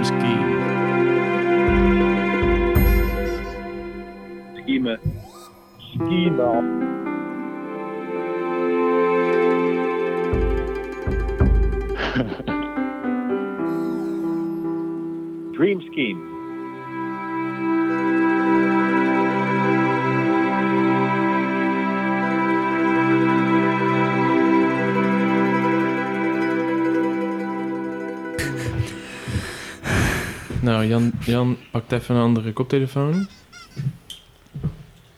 Chomsky. Jan, Jan pakt even een andere koptelefoon.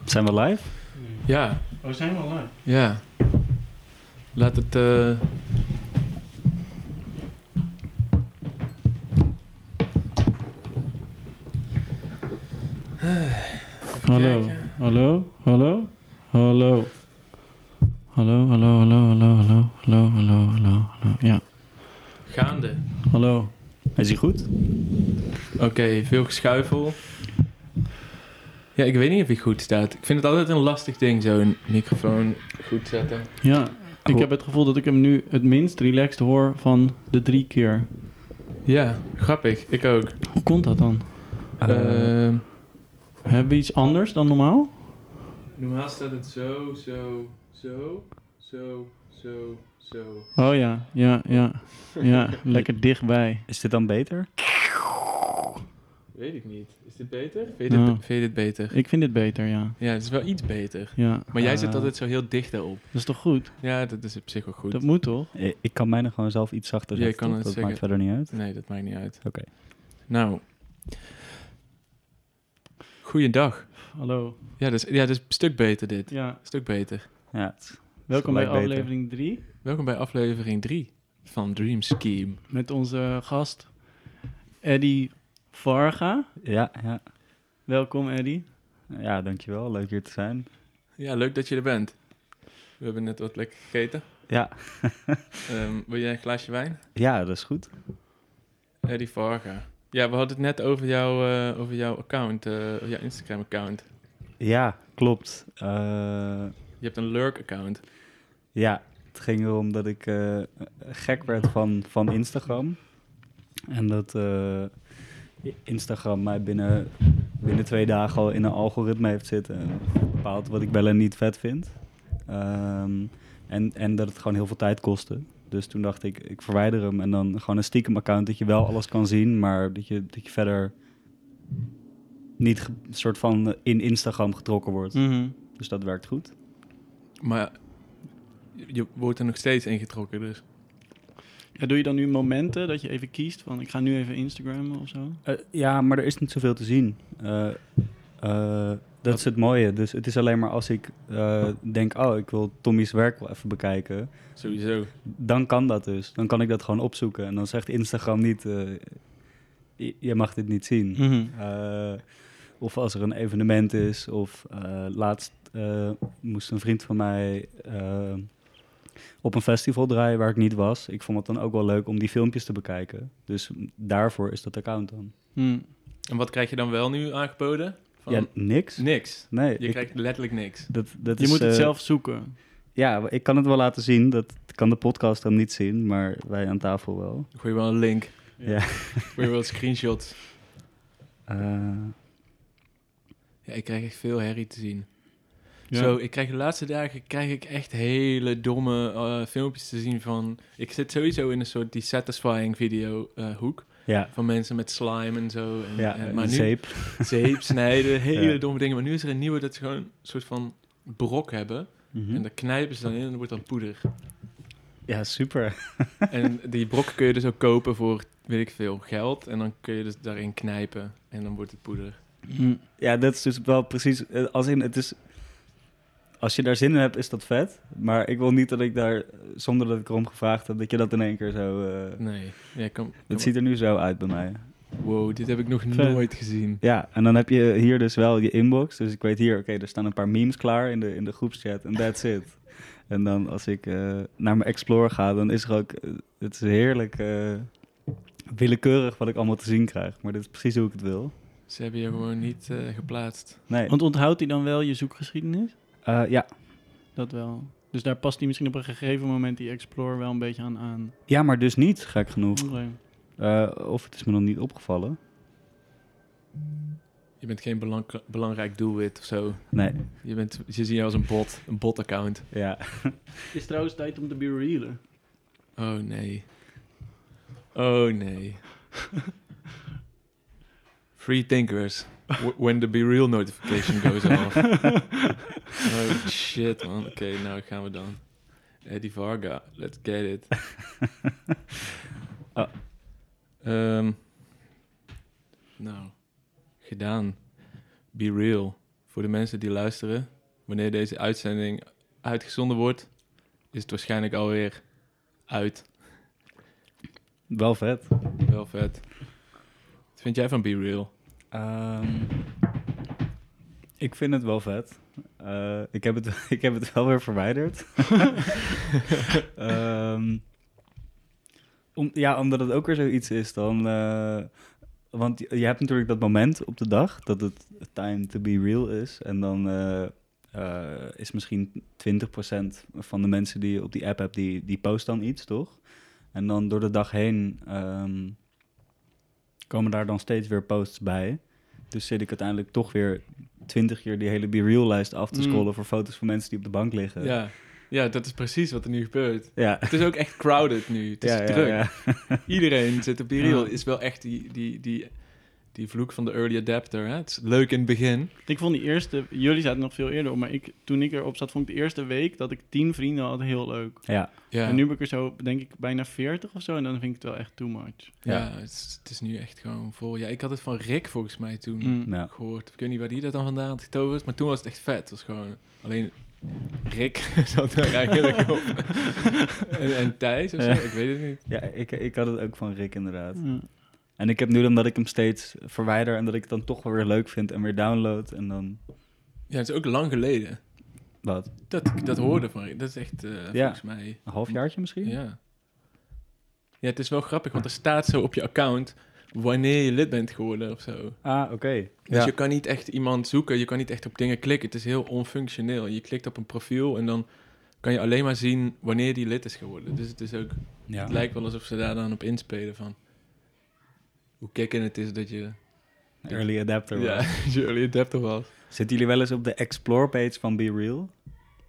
Zijn we live? Ja, Oh, zijn we al live? ja. Laat het... eh, Oké, veel geschuifel. Ja, ik weet niet of hij goed staat. Ik vind het altijd een lastig ding, zo'n microfoon goed zetten. Ja, ik heb het gevoel dat ik hem nu het minst relaxed hoor van de drie keer. Ja, grappig. Ik ook. Hoe komt dat dan? Ehm, Hebben we iets anders dan normaal? normaal staat het zo, zo, zo, zo, zo, zo. Oh ja, ja, ja. Ja, lekker dichtbij. is dit dan beter? Weet ik niet. Is dit beter? Vind je, dit, vind je dit beter? Ik vind dit beter, ja. Ja, het is wel iets beter. ja. Maar jij zit Eh, altijd zo heel dicht daarop. Dat is toch goed? Ja, dat is op zich wel goed. Dat moet toch? Eh, Ik kan mijne gewoon zelf iets zachter Jij zetten. kan dat zeggen. maakt verder niet uit. Nee, dat maakt niet uit. Oké. Nou. Goeiedag. Hallo. Ja, dat is, ja, dat is een stuk beter dit. Ja, Een stuk beter. Ja, welkom bij aflevering 3 Welkom bij aflevering 3 van Dream Scheme. met onze gast Eddie Varga. Ja, ja. Welkom Eddie. Ja, dankjewel. Leuk hier te zijn. Ja, leuk dat je er bent. We hebben net wat lekker gegeten. Ja, Ehm, wil jij een glaasje wijn? ja dat is goed. Eddie Varga. Ja, we hadden het net over, jou, eh, over jouw account, eh, jouw Instagram-account. Ja, klopt. Eh, Je hebt een lurk-account. ja, het ging erom dat ik eh, gek werd van, van Instagram. En dat eh, Instagram mij binnen, binnen twee dagen al in een algoritme heeft zitten. En bepaalt wat ik wel en niet vet vind. Ehm, en, en dat het gewoon heel veel tijd kostte. Dus toen dacht ik, ik verwijder hem. En dan gewoon een stiekem account dat je wel alles kan zien, maar dat je, dat je verder niet ge- soort van in Instagram getrokken wordt. Mhm. Dus dat werkt goed. Maar je wordt er nog steeds ingetrokken, dus. Ja, doe je dan nu momenten dat je even kiest van ik ga nu even Instagrammen of zo? Eh, ja, maar er is niet zoveel te zien. Eh, eh, dat is het mooie. Dus het is alleen maar als ik eh, denk, oh, ik wil Tommy's werk wel even bekijken. Sowieso. Dan kan dat dus. Dan kan ik dat gewoon opzoeken. En dan zegt Instagram niet, eh, je- mag dit niet zien. Mhm. Eh, of als er een evenement is. Of eh, laatst eh, moest een vriend van mij eh, op een festival draaien waar ik niet was. Ik vond het dan ook wel leuk om die filmpjes te bekijken. Dus daarvoor is dat account dan. Mhm. En wat krijg je dan wel nu aangeboden? Van Ja, niks. Niks. Nee, Je ik- krijgt letterlijk niks. dat, dat Je is, moet het eh, zelf zoeken. Ja, ik kan het wel laten zien. Dat kan de podcast dan niet zien, maar wij aan tafel wel. Gooi je wel een link. Ja. Gooi je wel screenshots. Eh, Ja, ik krijg echt veel herrie te zien. Ja. Zo, ik krijg de laatste dagen krijg ik echt hele domme eh, filmpjes te zien van... Ik zit sowieso in een soort die satisfying video eh, hoek. ja, Van mensen met slime en zo. En, ja en- een maar nu, zeep. zeep snijden, hele Ja. domme dingen. Maar nu is er een nieuwe dat ze gewoon een soort van brok hebben. Mhm. En daar knijpen ze dan in en dan wordt dat poeder. Ja, super. en die brokken kun je dus ook kopen voor, weet ik veel, geld. En dan kun je dus daarin knijpen en dan wordt het poeder. Mhm. Ja, dat is dus wel precies... eh, Als in, het is... Als je daar zin in hebt, is dat vet. Maar ik wil niet dat ik daar, zonder dat ik erom gevraagd heb, dat je dat in één keer zo... eh Nee, ja, kom, het ziet er nu zo uit bij mij. Wow, dit heb ik nog Vet. nooit gezien. Ja, en dan heb je hier dus wel je inbox. Dus ik weet hier, oké, er staan een paar memes klaar in de, in de groepschat. En that's it. En dan als ik eh, naar mijn Explore ga, dan is er ook... eh, het is heerlijk eh, willekeurig wat ik allemaal te zien krijg. Maar dit is precies hoe ik het wil. Ze hebben je gewoon niet geplaatst. Nee, Want onthoudt hij dan wel je zoekgeschiedenis? Eh, ja. Dat wel. Dus daar past hij misschien op een gegeven moment die Explore wel een beetje aan aan. ja, maar dus niet, gek genoeg. Eh, of het is me nog niet opgevallen. Je bent geen belang- belangrijk doelwit of zo. Nee, Je, bent, je ziet je als een bot, een bot-account. ja. Het is trouwens tijd om te be realen. Oh nee. Oh nee. Free thinkers. When the be real notification goes off. oh shit man. Oké, nou gaan we dan. Eddie Varga, let's get it. Oh. Ehm, nou, gedaan. Be real. Voor de mensen die luisteren, wanneer deze uitzending uitgezonden wordt, is het waarschijnlijk alweer uit. Wel vet. Wel vet. Wat vind jij van Be Real? Ehm, ik vind het wel vet. Eh, ik, heb het, ik heb het wel weer verwijderd. Ehm, om, ja, omdat het ook weer zoiets is dan... eh, want je hebt natuurlijk dat moment op de dag dat het time to be real is. En dan eh, is misschien 20% van de mensen die je op die app hebt, die, die post dan iets, toch? En dan door de dag heen ehm, komen daar dan steeds weer posts bij. Dus zit ik uiteindelijk toch weer 20 keer die hele Be Real-lijst af te Mm. scrollen voor foto's van mensen die op de bank liggen. Ja. ja, dat is precies wat er nu gebeurt. Ja. Het is ook echt crowded nu. Het is ja, druk. ja. Iedereen zit op Real. Ja. Is wel echt die, die, die, die vloek van de early adapter. Hè? Het is leuk in het begin. Ik vond die eerste... Jullie zaten nog veel eerder op, maar ik, toen ik erop zat, vond ik de eerste week dat ik tien vrienden had heel leuk. Ja. Ja, En nu ben ik er zo, denk ik, bijna 40 of zo. En dan vind ik het wel echt too much. ja, Ja. het, is, het is nu echt gewoon vol. Ja, ik had het van Rick volgens mij toen Mm. Gehoord. Ik weet niet waar die dat dan vandaan had getoverd. Maar toen was het echt vet. Het was gewoon alleen... Rick zat er eigenlijk op. en, en Thijs of zo, Ja. ik weet het niet. ja ik, ik had het ook van Rick inderdaad. Ja. En ik heb nu dan dat ik hem steeds verwijder en dat ik het dan toch wel weer leuk vind en weer download en dan... Ja, het is ook lang geleden. Wat? Dat ik dat hoorde van Rick. Dat is echt, eh, volgens mij... Een halfjaartje misschien? Ja. Ja, het is wel grappig, want er staat zo op je account wanneer je lid bent geworden of zo. Ah, oké. Dus Ja. je kan niet echt iemand zoeken, je kan niet echt op dingen klikken. Het is heel onfunctioneel. Je klikt op een profiel en dan kan je alleen maar zien wanneer die lid is geworden. Dus het is ook, Ja. het lijkt wel alsof ze daar dan op inspelen van hoe kicken het is dat je, Early adapter. ja, was. dat je early adapter was. Zitten jullie wel eens op de explore page van Be Real?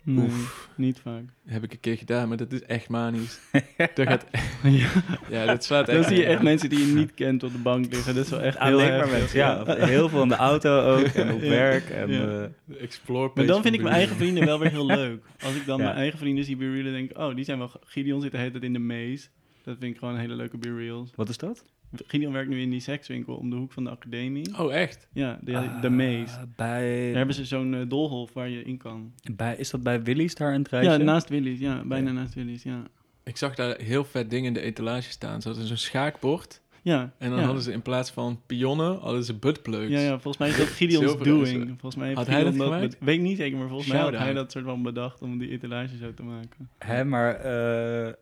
Nee, Oef. niet vaak. heb ik een keer gedaan, maar dat is echt manisch. dat gaat, ja. ja, dat slaat echt. Dan zie je echt mensen die je niet kent op de bank liggen. Dat is wel echt heel Alleen maar mensen. Ja, heel veel in de auto ook en op Ja. werk. En, Ja. eh, De explore Maar dan vind ik mijn eigen Real. vrienden wel weer heel leuk. Als ik dan Ja. mijn eigen vrienden zie be real, denk ik, oh, die zijn wel... Gideon zit de hele tijd in de maze. Dat vind ik gewoon een hele leuke be reals. wat is dat? Gideon werkt nu in die sekswinkel om de hoek van de academie. Oh, echt? Ja, de, de maze. Bij, Daar hebben ze zo'n eh, doolhof waar je in kan. bij, is dat bij Willy's daar een treintje? Ja, naast Willy's. Ja, bijna naast Willy's, ja. Ik zag daar heel vet dingen in de etalage staan. Ze hadden zo'n schaakbord. Ja, En dan ja. hadden ze in plaats van pionnen, hadden ze buttplugs. Ja, ja, volgens mij is dat Gideon's doing. Volgens mij heeft Had hij Gideon dat dat... gemaakt? be- weet ik niet zeker, maar volgens mij had hij dat soort van bedacht om die etalage zo te maken. Hè, maar... eh,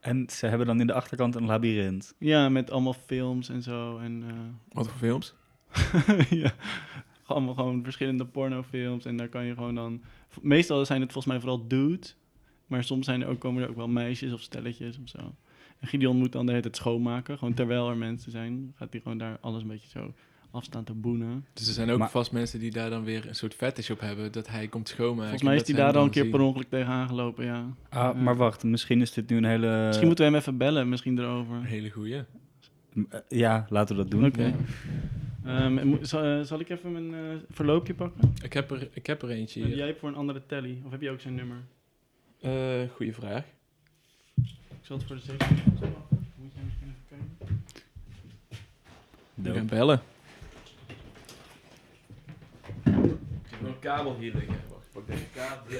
en ze hebben dan in de achterkant een labyrint. Ja, met allemaal films en zo. En, eh, Wat voor films? ja, allemaal gewoon verschillende pornofilms. En daar kan je gewoon dan... Meestal zijn het volgens mij vooral dudes. Maar soms zijn er ook, komen er ook wel meisjes of stelletjes of zo. En Gideon moet dan de hele tijd schoonmaken. Gewoon terwijl er mensen zijn, gaat hij gewoon daar alles een beetje zo afstaan te boenen. Dus er zijn ook Maar- vast mensen die daar dan weer een soort fetish op hebben. Dat hij komt schoonmaken. Volgens mij is hij daar al een keer zien. per ongeluk tegenaan gelopen, ja. Ah, Ja. maar wacht, misschien is dit nu een hele... Misschien moeten we hem even bellen, misschien erover. Een hele goeie. Eh, Ja, laten we dat doen. Oké. Ehm, zal, eh, zal ik even mijn eh, verloopje pakken? Ik heb er, ik heb er eentje Heb jij hebt voor een andere telly? Of heb je ook zijn nummer? Eh, goeie vraag. Ik zal het voor de zekerheid pakken. Moet jij misschien even kijken? We gaan bellen. Ik heb nog een kabel hier liggen. Wacht, ik pak deze kabel.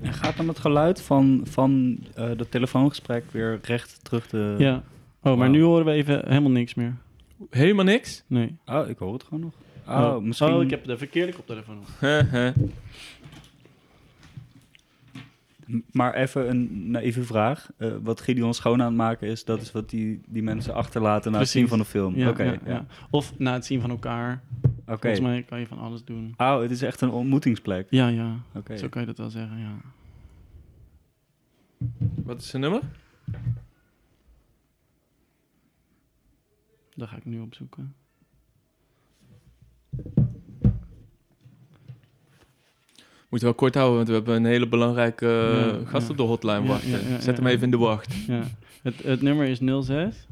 En gaat dan het geluid van, van eh dat telefoongesprek weer recht terug de... Ja. Oh, maar Wauw. nu horen we even helemaal niks meer. Helemaal niks? Nee. Oh, ik hoor het gewoon nog. Oh, oh, misschien... ik heb de verkeerde koptelefoon op. Maar even een naïeve vraag. Eh, wat Gideon schoon aan het maken is, dat is wat die, die mensen achterlaten na het zien van de film. Ja, Oké, ja, ja. ja. Of na het zien van elkaar. Oké. Volgens mij kan je van alles doen. Oh, het is echt een ontmoetingsplek. Ja, ja. Oké. Zo kan je dat wel zeggen, ja. Wat is zijn nummer? Dat ga ik nu opzoeken. Moeten we wel kort houden, want we hebben een hele belangrijke eh, Ja, gast ja. op de hotline wachten. ja, Zet hem even in de wacht. Ja. Het, het nummer is 06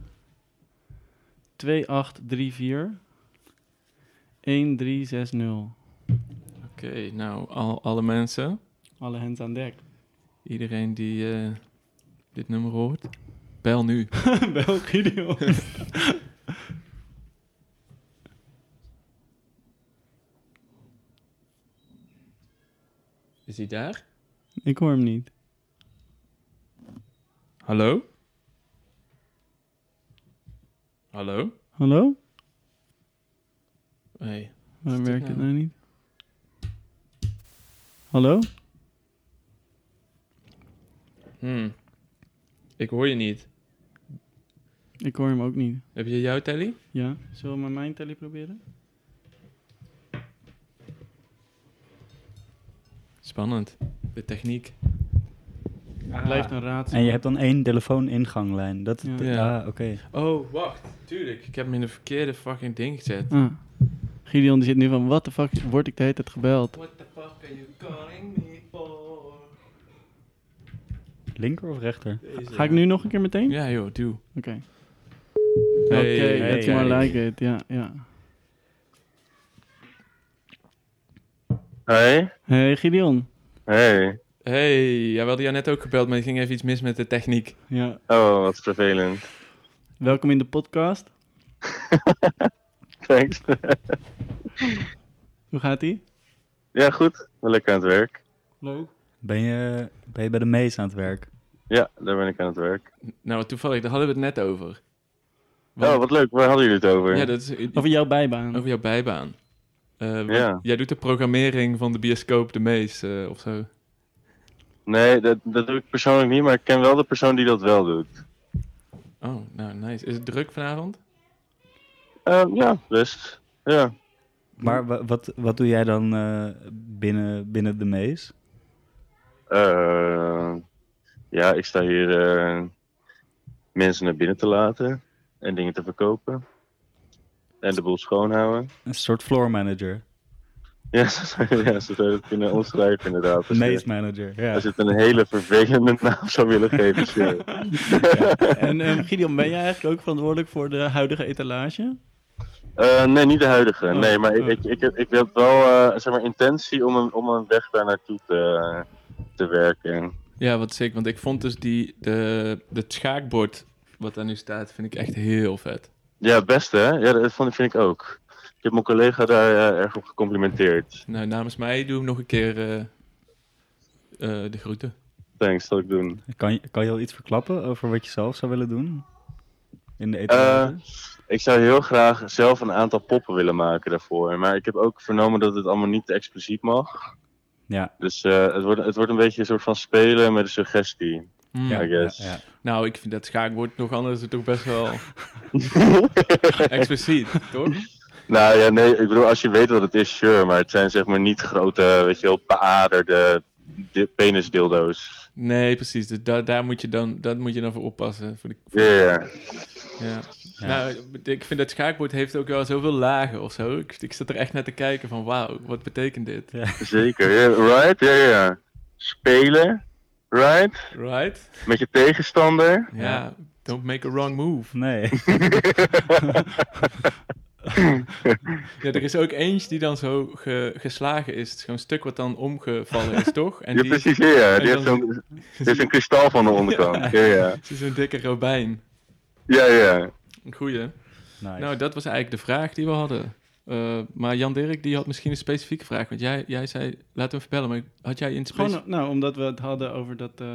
2834 1360. Oké, nou, al, alle mensen, Alle hands aan dek. iedereen die eh, dit nummer hoort, bel nu. Bel Gideon. Is hij daar? ik hoor hem niet. Hallo? Hallo? Hallo? Hey. Waarom werkt het nou? nou niet? Hallo? Hmm. Ik hoor je niet. Ik hoor hem ook niet. Heb je jouw telly? Ja? Zullen we met mijn telly proberen? Spannend. De techniek. Het blijft een raadsel. En je hebt dan één telefoon-inganglijn. Dat, Ja. dat- Ja. Ah, oké. Oh, wacht. Tuurlijk. Ik heb hem in de verkeerde fucking ding gezet. Ah. Gideon die zit nu van, what the fuck word ik de hele tijd gebeld? What the fuck are you calling me for? Linker of rechter? Deze. Ga ik nu nog een keer meteen? Ja joh, doe. Oké. Oké, hey, that's more hey. like it. Ja, ja. Hey. Hey Gideon. Hey. Hey, ja, we hadden jou net ook gebeld, maar er ging even iets mis met de techniek. Ja. Oh, wat vervelend. Welkom in de podcast. Thanks. Hoe gaat ie? ja, goed. Wel lekker aan het werk. Leuk. Ben je, ben je bij de mees aan het werk? Ja, daar ben ik aan het werk. Nou, toevallig, daar hadden we het net over. Want- Oh, wat leuk. Waar hadden jullie het over? Ja, dat is Over jouw bijbaan. over jouw bijbaan. Eh, Ja. Jij doet de programmering van de bioscoop de meest, eh, of zo. Nee, dat, dat doe ik persoonlijk niet, maar ik ken wel de persoon die dat wel doet. Oh, nou, nice. Is het druk vanavond? Ehm, ja, best. Ja. Maar wa- wat, wat doe jij dan eh, binnen, binnen de mees? Eh, ja, ik sta hier eh, mensen naar binnen te laten en dingen te verkopen. En de boel schoonhouden. Een soort floor manager. Ja, je, ja, zo zou je het kunnen omschrijven inderdaad. Je, Mees manager, ja. als je het een hele vervelende naam zou willen geven. sure. En ehm, Gideon, ben jij eigenlijk ook verantwoordelijk voor de huidige etalage? Eh, nee, niet de huidige. Oh, nee, maar ik, oh. ik, ik, heb- ik heb wel eh, zeg maar, intentie om een, om een weg daar naartoe te, te werken. Ja, wat zeker. Want ik vond dus die, de, het schaakbord wat daar nu staat, vind ik echt heel vet. Ja, het beste hè? Ja, dat vind ik ook. Ik heb mijn collega daar eh, erg op gecomplimenteerd. Nou, namens mij doe ik nog een keer eh, eh, de groeten. Thanks, dat ik doen. Kan, je, kan je al iets verklappen over wat je zelf zou willen doen? In de etalage? Ik zou heel graag zelf een aantal poppen willen maken daarvoor. Maar ik heb ook vernomen dat het allemaal niet te expliciet mag. ja. Dus eh, het, wordt, het wordt een beetje een soort van spelen met een suggestie. Hmm. Ja, I guess. ja, ja. Nou, ik vind dat schaakbord nog anders toch best wel expliciet, toch? Nou ja, nee, ik bedoel, als je weet wat het is, sure. Maar het zijn zeg maar niet grote, weet je wel, beaderde di- penisdildo's. Nee, precies. Dus daar, daar moet je dan, dat moet je dan voor oppassen. Voor de, Ja, ja. ja. Ja. Nou, ik vind dat schaakbord heeft ook wel zoveel lagen of zo. Ik, ik zat er echt naar te kijken van, wauw, wat betekent dit? zeker. Ja, right? Ja, ja. Spelen, right? Right? Met je tegenstander. Ja. Don't make a wrong move. Nee. Ja, er is ook eentje die dan zo ge- geslagen is. Het is gewoon een stuk wat dan omgevallen is, toch? En ja, die is, precies. Ja, ja. en Die heeft zo'n een kristal van de onderkant. Ja, ja. het is een dikke robijn. Ja, ja. Een goeie. Nice. Nou, dat was eigenlijk de vraag die we hadden. Eh, maar Jan Dirk, die had misschien een specifieke vraag. Want jij, jij zei, laten we even bellen. Maar had jij een Gewoon, specifieke... nou, omdat we het hadden over dat, eh,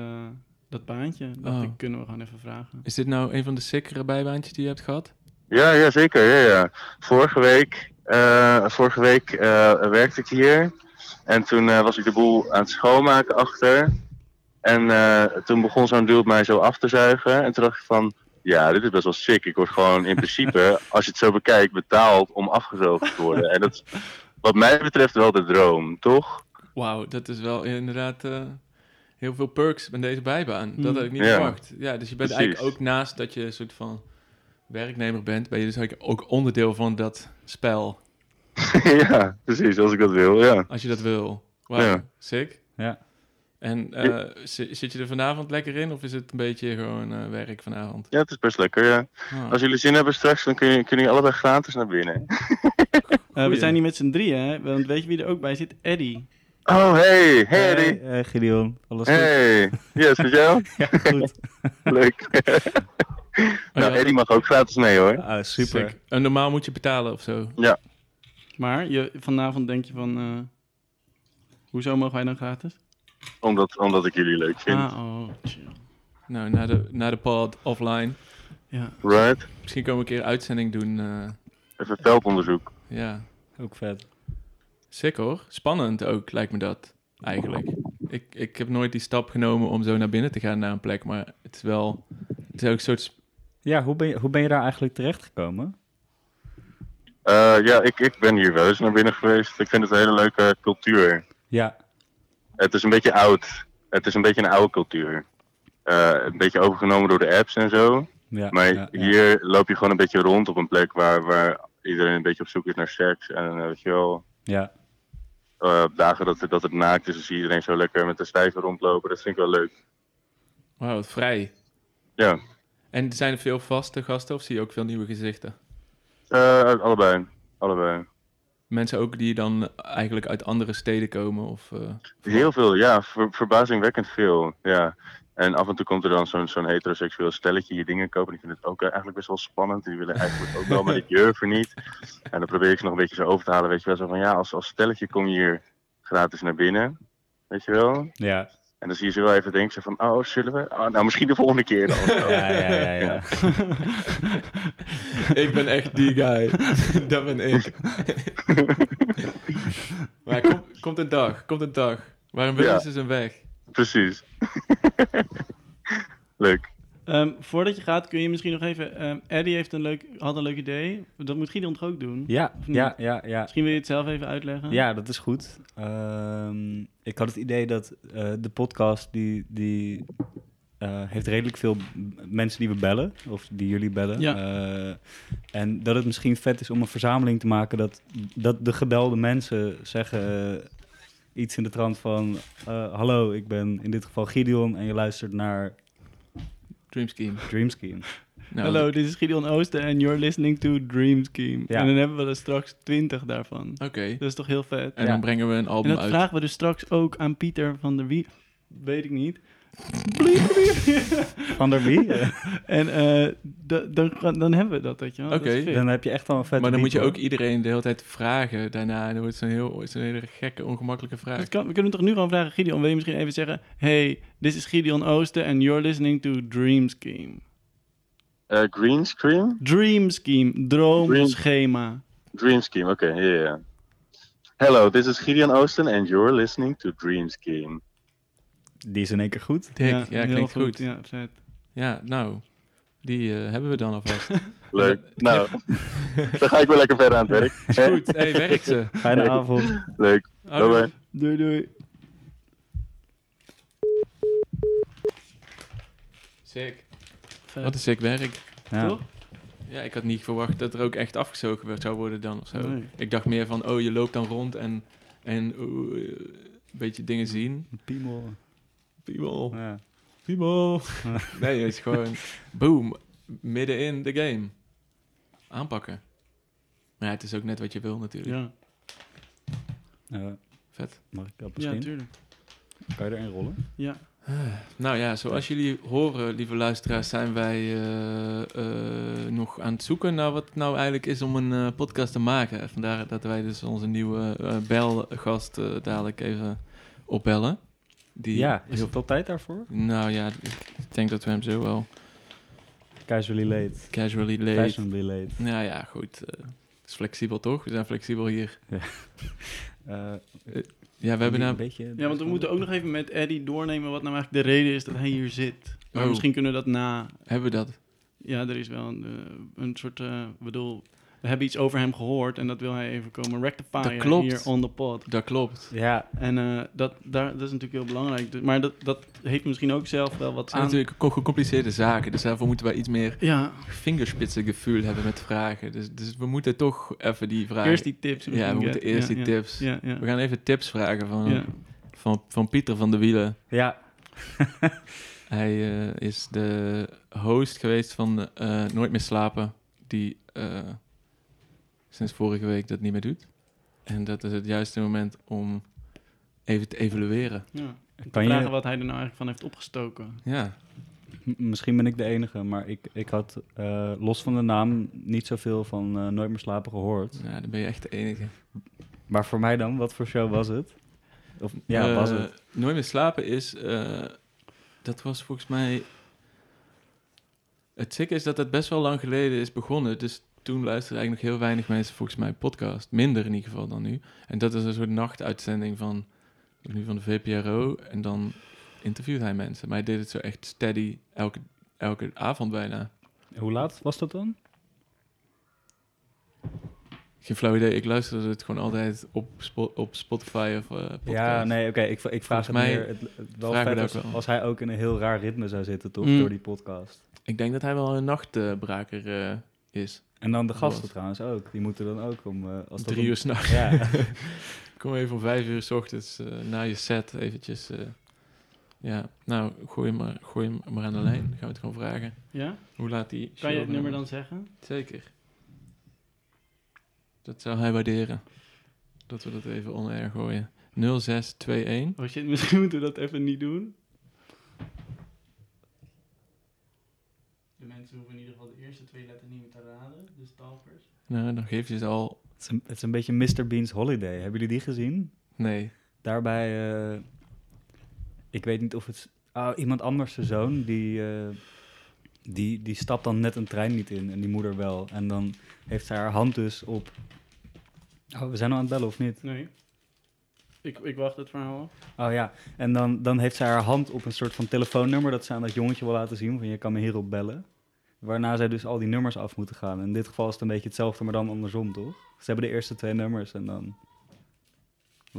dat baantje. dacht Oh. ik, kunnen we gewoon even vragen. Is dit nou een van de sikkere bijbaantjes die je hebt gehad? Ja, ja, zeker. Ja, ja. Vorige week, eh, vorige week eh, werkte ik hier. En toen eh, was ik de boel aan het schoonmaken achter. En eh, toen begon zo'n dude mij zo af te zuigen. En toen dacht ik van, ja, dit is best wel sick. Ik word gewoon in principe, als je het zo bekijkt, betaald om afgezogen te worden. En dat is wat mij betreft wel de droom, toch? Wauw, dat is wel inderdaad eh, heel veel perks met deze bijbaan. Dat had ik niet Ja. verwacht. Ja, dus je bent Precies. eigenlijk ook naast dat je een soort van werknemer bent, ben je dus eigenlijk ook onderdeel van dat spel. ja, precies, als ik dat wil, ja. Als je dat wil. Wauw, Ja. sick. Ja. En eh, zi- zit je er vanavond lekker in of is het een beetje gewoon eh, werk vanavond? Ja, het is best lekker, ja. Ah. Als jullie zin hebben straks, dan kun je, kunnen jullie allebei gratis naar binnen. Eh, we zijn hier met z'n drieën, hè? Want weet je wie er ook bij zit? Eddie. Oh, hey, hey Eddie. Hey, hey, Gideon, alles goed? Hey, yes, met jou? Ja, goed. Leuk. nou, ja. Eddie mag ook gratis mee hoor. Ah, super. Sick. En normaal moet je betalen of zo. Maar je, vanavond denk je van... eh, hoezo mogen wij dan gratis? Omdat, omdat ik jullie leuk vind. Ah, oh, chill. Nou, na de, na de pod offline. Ja. Right? Misschien komen we een keer uitzending doen. eh, Even veldonderzoek. ja, Ook vet. sick hoor. Spannend ook, lijkt me dat. Eigenlijk. Ik, ik heb nooit die stap genomen om zo naar binnen te gaan naar een plek. Maar het is wel... Het is ook een soort... Ja, hoe ben je, hoe ben je daar eigenlijk terechtgekomen? Eh, ja, ik, ik ben hier wel eens naar binnen geweest. Ik vind het een hele leuke cultuur. Ja, Het is een beetje oud. Het is een beetje een oude cultuur. Eh, een beetje overgenomen door de apps en zo. ja. Maar ja, ja. hier loop je gewoon een beetje rond op een plek waar, waar iedereen een beetje op zoek is naar seks. En eh, weet je wel, Ja, eh, op dagen dat, het- dat het naakt is, dan zie je iedereen zo lekker met de stijver rondlopen. Dat vind ik wel leuk. Wauw, wat vrij. Ja, En zijn er veel vaste gasten of zie je ook veel nieuwe gezichten? Eh, allebei. Allebei. Mensen ook die dan eigenlijk uit andere steden komen of... eh, Heel veel, ja. Ver- verbazingwekkend veel, ja. En af en toe komt er dan zo'n zo'n heteroseksueel stelletje hier dingen kopen. Die vinden het ook eh, eigenlijk best wel spannend. Die willen eigenlijk ook wel, maar ik durven niet. En dan probeer ik ze nog een beetje zo over te halen. Weet je wel, zo van ja, als, als stelletje kom je hier gratis naar binnen. Weet je wel? ja. En dan zie je ze wel even denken van, oh, zullen we? Oh, nou, misschien de volgende keer dan. Ja, ja, ja, ja. ik ben echt die guy. dat ben ik. maar kom, komt een dag, komt een dag. Waarom willen Ja. ze zijn weg? Precies. Leuk. Ehm, voordat je gaat, kun je misschien nog even... ehm, Eddie heeft een leuk, had een leuk idee. Dat moet Gideon toch ook doen? Ja, ja, ja, ja. Misschien wil je het zelf even uitleggen? Ja, dat is goed. Ehm, ik had het idee dat eh, de podcast die, die eh, heeft redelijk veel mensen die we bellen, of die jullie bellen. Ja. Eh, en dat het misschien vet is om een verzameling te maken dat, dat de gebelde mensen zeggen iets in de trant van... Hallo, ik ben in dit geval Gideon en je luistert naar Dream Scheme. Dream Scheme. Nou, Hallo, dit is Gideon Oosten en you're listening to Dream Scheme. Ja. En dan hebben we er straks twintig daarvan. Oké. Dat is toch heel vet? En Ja. dan brengen we een En album dat uit. vragen we dus straks ook aan Pieter van der Wie. Weet ik niet. Van der Wie? En eh, da- dan, dan hebben we dat, weet je wel. Oké. dan heb je echt al een vet maar dan moet je ook iedereen de hele tijd vragen daarna. En dan wordt het zo'n heel, het is een hele gekke, ongemakkelijke vraag. Kan, we kunnen toch nu gewoon vragen, Gideon, wil je misschien even zeggen... Hey, this is Gideon Oosten and you're listening to Dream Scheme. Eh, green Scream? Dream Scheme, droomschema. Dream Scheme, oké, ja, ja, ja. Hello, this is Gideon Oosten and you're listening to Dream Scheme. Die is in één keer goed. Dik, ja, heel klinkt goed. Ja, vet. Ja, nou, die eh, hebben we dan alvast. Leuk. Nou, dan ga ik weer lekker verder aan het werk. Is goed, hey, werk ze. Fijne avond. Leuk. Bye. Doei, doei. Sick. Vet. Wat een sick werk. Ja. Toch? Ja, ik had niet verwacht dat er ook echt afgezogen werd- zou worden dan of zo. Nee. Ik dacht meer van, oh, je loopt dan rond en, en eh, een beetje dingen zien. Piemel. Piemel, Ja. piemel. nee, het is gewoon, boom, midden in de game. Aanpakken. Maar ja, het is ook net wat je wil natuurlijk. Ja, Ja, Vet. mag ik dat ja, misschien? tuurlijk. kan je erin rollen? Ja. Nou ja, zoals jullie horen, lieve luisteraars, zijn wij eh, eh, nog aan het zoeken naar wat het nou eigenlijk is om een eh, podcast te maken. Vandaar dat wij dus onze nieuwe eh, belgast eh, dadelijk even opbellen. Die Ja, is heel- het al tijd daarvoor? Nou ja, ik denk dat we hem zo wel Casually late. casually late. Casually late. Nou ja, goed. eh, het is flexibel toch? We zijn flexibel hier. Eh, Ja, we hebben een nou... beetje... Ja, want we moeten ook nog even met Eddie doornemen wat nou eigenlijk de reden is dat hij hier zit. Maar Oh. misschien kunnen we dat na... Hebben we dat? Ja, er is wel een, eh, een soort... eh, ik bedoel, we hebben iets over hem gehoord en dat wil hij even komen klopt. hier on the pod. Dat klopt. Ja, En eh, dat, daar, dat is natuurlijk heel belangrijk. Dus- Maar dat, dat heeft misschien ook zelf wel wat Het zijn aan... natuurlijk ook gecompliceerde zaken. Dus daarvoor moeten wij iets meer Ja, vingerspitsengevoel hebben met vragen. Dus, dus we moeten toch even die vragen... eerst die tips. Ja, we moeten get- eerst ja, die ja, tips. Ja, ja. We gaan even tips vragen van, ja. van, van Pieter van de Wielen. ja. Hij eh, is de host geweest van eh, Nooit meer slapen, die eh, sinds vorige week dat niet meer doet. En dat is het juiste moment om even te evalueren. Ja. Te Kan vragen je, wat hij er nou eigenlijk van heeft opgestoken. Ja, m- misschien ben ik de enige, maar ik, ik had eh, los van de naam niet zoveel van eh, Nooit meer slapen gehoord. ja dan ben je echt de enige. Maar voor mij dan, wat voor show was het? Of, ja, Eh, was het? Nooit meer slapen is, eh, dat was volgens mij... Het zieke is dat het best wel lang geleden is begonnen. Dus toen luisterden eigenlijk nog heel weinig mensen volgens mij podcast. Minder in ieder geval dan nu. En dat is een soort nachtuitzending van, nu van de VPRO. En dan interviewt hij mensen. Maar hij deed het zo echt steady elke, elke avond bijna. Hoe laat was dat dan? Geen flauw idee. Ik luisterde het gewoon altijd op, op Spotify of eh podcast. Ja, nee, oké. Ik, ik vraag Volgens het mij meer. Het, het wel vet als, wel. als hij ook in een heel raar ritme zou zitten, toch? Mm. Door die podcast. Ik denk dat hij wel een nachtbraker eh, is. En dan de gasten trouwens ook. Die moeten dan ook om... eh, als dat Drie om- uur s'nachts. Ja. Kom even om vijf uur s ochtends eh, na je set eventjes. eh, ja, nou, gooi hem, maar, gooi hem maar aan de lijn. Gaan we het gewoon vragen. Ja? Hoe laat die Kan je het nummer dan zeggen? Zeker. Dat zou hij waarderen. Dat we dat even on-air gooien. 0621. Oh shit, misschien moeten we dat even niet doen. De mensen hoeven in ieder geval de eerste twee letters niet meer te raden, de stalkers. Nou, dan geef je ze al... het, is een, het is een beetje Mr. Bean's Holiday. Hebben jullie die gezien? Nee. Daarbij, eh, ik weet niet of het... ah, iemand anders zijn zoon, die, eh, die, die stapt dan net een trein niet in en die moeder wel. En dan heeft zij haar hand dus op... Oh, we zijn al aan het bellen of niet? Nee. Ik, ik wacht het verhaal af. Oh ja, en dan, dan heeft zij haar hand op een soort van telefoonnummer dat ze aan dat jongetje wil laten zien, van je kan me hierop bellen. Waarna zij dus al die nummers af moeten gaan. In dit geval is het een beetje hetzelfde, maar dan andersom, toch? Ze hebben de eerste twee nummers en dan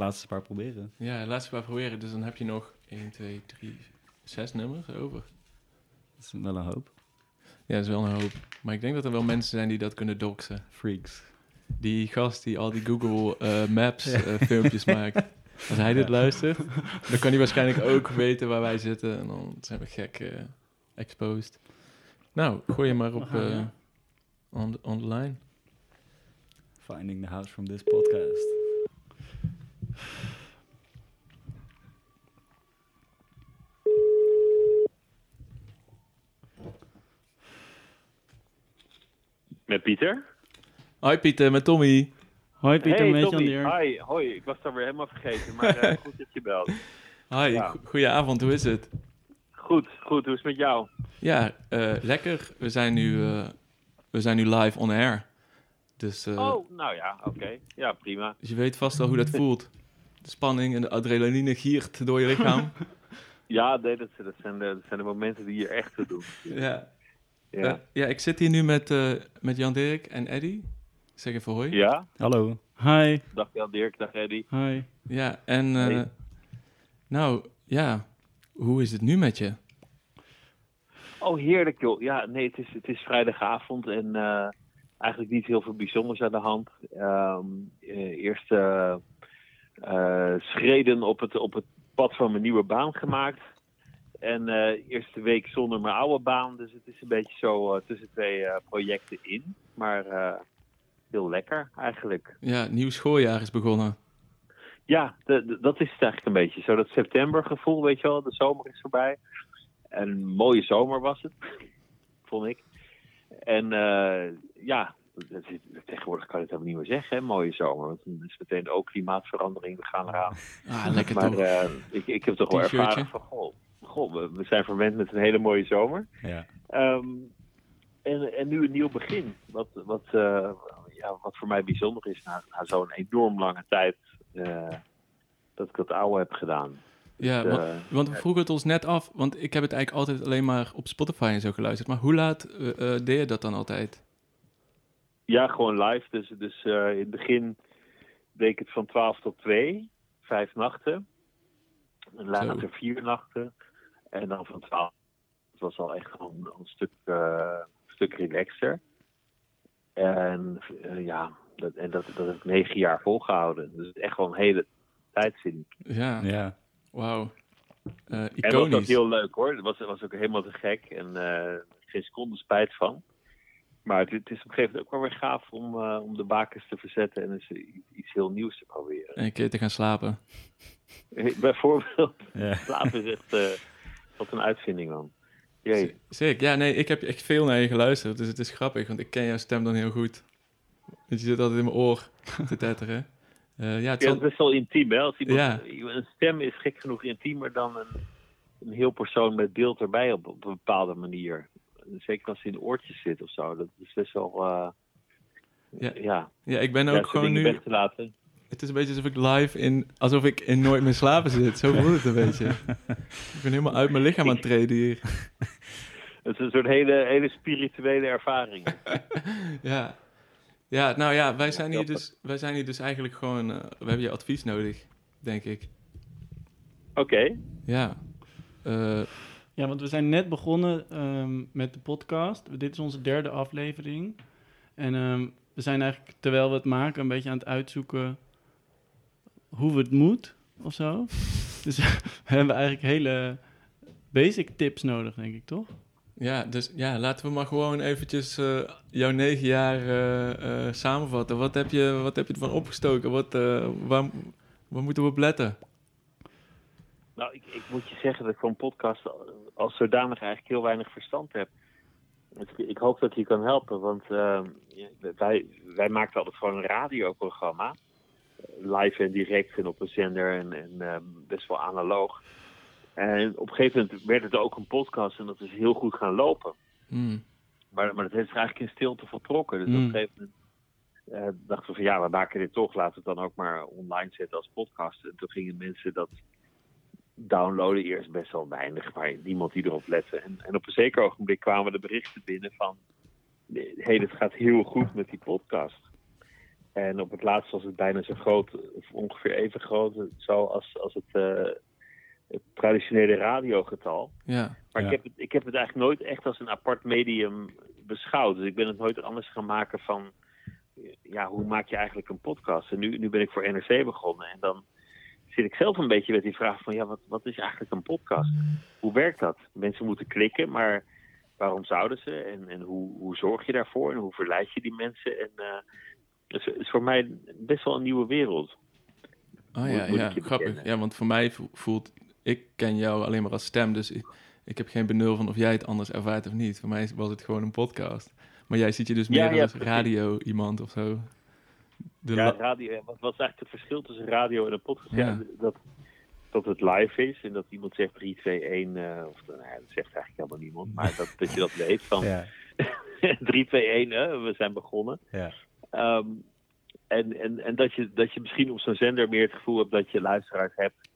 het maar proberen. Ja, laat ze maar proberen. Dus dan heb je nog 1, 2, 3, 6 nummers over. Dat is wel een hoop. Ja, dat is wel een hoop. Maar ik denk dat er wel mensen zijn die dat kunnen doxen. Freaks. Die gast die al die Google eh, Maps eh, filmpjes maakt. Als hij dit luistert, dan kan hij waarschijnlijk ook weten waar wij zitten. En dan zijn we gek eh, exposed. Nou, gooi je maar op gaan, eh ja. on, the- on the line. Finding the house from this podcast. Met Pieter? Hoi Pieter, met Tommy. Hoi Pieter, hey, met Tommy. Jan Hi, hoi. Ik was het alweer helemaal vergeten, maar eh, goed dat je belt. Hi, Ja. go- goedenavond, hoe is het? Goed, goed. Hoe is het met jou? Ja, eh, lekker. We zijn, nu, eh, we zijn nu live on air. Dus, eh, oh, nou ja, oké. Ja, prima. dus je weet vast wel hoe dat voelt. De spanning en de adrenaline giert door je lichaam. Ja, nee, dat, dat, zijn de, dat zijn de momenten die je echt te doen. ja. Ja. Ja, ik zit hier nu met, eh, met Jan Dirk en Eddy. Zeg even hoi. ja? Hallo. Hi, Dag Jan Dirk, dag Eddy. hi. Ja, en eh, Hey. nou ja, hoe is het nu met je? Oh, heerlijk joh. Ja, nee, het is, het is vrijdagavond en eh, eigenlijk niet heel veel bijzonders aan de hand. Eh, eerst eh, schreden op het, op het pad van mijn nieuwe baan gemaakt. En eerste week zonder mijn oude baan. Dus het is een beetje zo tussen twee projecten in. Maar heel lekker eigenlijk. Ja, nieuw schooljaar is begonnen. Ja, de- de- dat is het eigenlijk een beetje. Zo dat septembergevoel, weet je wel. De zomer is voorbij. En een mooie zomer was het, vond ik. En eh, ja, dat is- tegenwoordig kan je het helemaal niet meer zeggen, hè, mooie zomer. Want dan is meteen ook klimaatverandering, we gaan eraan. Ah, lekker maar toch? eh, ik, ik heb toch wel ervaren van, goh, goh we, we zijn verwend met een hele mooie zomer. Ja. Ehm, en, en nu een nieuw begin. Wat, wat, eh, ja, wat voor mij bijzonder is, na, na zo'n enorm lange tijd dat ik dat oude heb gedaan. Ja, Dus, want, eh, want we vroegen het ons net af, want ik heb het eigenlijk altijd alleen maar op Spotify en zo geluisterd. Maar hoe laat eh, eh, deed je dat dan altijd? Ja, gewoon live. Dus, dus eh, in het begin deed ik het van 12 tot 2, vijf nachten. En later vier nachten. En dan van 12. Het was al echt gewoon een stuk, eh, stuk relaxter. En eh, ja, dat, en dat, dat heb ik negen jaar volgehouden. Dus het is echt wel een hele tijd, vind ik. Ja, Ja. wauw. Eh, En dat was ook iconisch. heel leuk hoor. Het was, was ook helemaal te gek. En eh, geen seconde spijt van. Maar het, het is op een gegeven moment ook wel weer gaaf om, eh, om de bakens te verzetten en eens iets heel nieuws te proberen. En een keer te gaan slapen. Bijvoorbeeld, Ja. slapen is echt wat een uitvinding man. Jee. Zeker. Ja, nee, ik heb echt veel naar je geluisterd. Dus het is grappig, want ik ken jouw stem dan heel goed. Want je zit altijd in mijn oor te tetteren. Eh, ja, het zal- is best wel intiem hè. Als iemand, Ja. Een stem is gek genoeg intiemer dan een, een heel persoon met beeld erbij op, op een bepaalde manier. Zeker als hij in oortjes zit of zo. Dat is best wel... eh, Ja. ja, ja, ik ben ook gewoon nu... weg te laten. Het is een beetje alsof ik live in... Alsof ik in Nooit meer slapen zit. Zo voelt het een beetje. Ik ben helemaal uit mijn lichaam aan het treden hier. Het is een soort hele, hele spirituele ervaring. Ja. Ja, nou ja, wij zijn hier dus, wij zijn hier dus eigenlijk gewoon... eh, we hebben je advies nodig, denk ik. Oké. Ja. Eh, Ja, want we zijn net begonnen ehm, met de podcast. Dit is onze derde aflevering. En ehm, we zijn eigenlijk, terwijl we het maken, een beetje aan het uitzoeken hoe we het moet of zo. Dus we hebben eigenlijk hele basic tips nodig, denk ik, toch? Ja, dus ja, laten we maar gewoon eventjes eh, jouw negen jaar eh, eh, samenvatten. Wat heb, je, wat heb je ervan opgestoken? Wat, waar, waar moeten we op letten? Nou, ik, ik moet je zeggen dat ik van podcast als zodanig eigenlijk heel weinig verstand heb. Ik, hoop dat je kan helpen, want wij, wij maakten altijd gewoon een radioprogramma. Live en direct en op een zender en, en best wel analoog. En op een gegeven moment werd het ook een podcast en dat is heel goed gaan lopen. Hmm. Maar, maar dat heeft zich eigenlijk in stilte voltrokken. Dus op Mm. een gegeven moment eh, dachten we van ja, we maken dit toch. Laten we het dan ook maar online zetten als podcast. En toen gingen mensen dat downloaden. Eerst best wel weinig, maar niemand die erop lette. En, en op een zeker ogenblik kwamen de berichten binnen van... Hé, hey, dit gaat heel goed met die podcast. En op het laatst was het bijna zo groot, of ongeveer even groot, zo als, als het, eh, het traditionele radiogetal. Ja, Maar Ja. ik, heb het, ik heb het eigenlijk nooit echt als een apart medium beschouwd. Dus ik ben het nooit anders gaan maken van... Ja, hoe maak je eigenlijk een podcast? En nu, nu ben ik voor NRC begonnen. En dan zit ik zelf een beetje met die vraag van... Ja, wat, wat is eigenlijk een podcast? Hoe werkt dat? Mensen moeten klikken, maar waarom zouden ze? En, en hoe, hoe zorg je daarvoor? En hoe verleid je die mensen? En eh het is, het is voor mij best wel een nieuwe wereld. oh ja, ja grappig. Ja, want voor mij vo- voelt... Ik ken jou alleen maar als stem, dus ik, ik heb geen benul van of jij het anders ervaart of niet. Voor mij was het gewoon een podcast. Maar jij ziet je dus meer ja, als radio iemand of zo. De Ja, radio, wat, is eigenlijk het verschil tussen radio en een podcast? Ja. Ja. dat, dat het live is en dat iemand zegt 3, 2, 1, eh, of nou dat zegt eigenlijk helemaal niemand, maar dat, dat je dat weet van Ja, 3, 2, 1, hè, we zijn begonnen. ja. Ehm, en en, en dat, je, dat je misschien op zo'n zender meer het gevoel hebt dat je luisteraars hebt.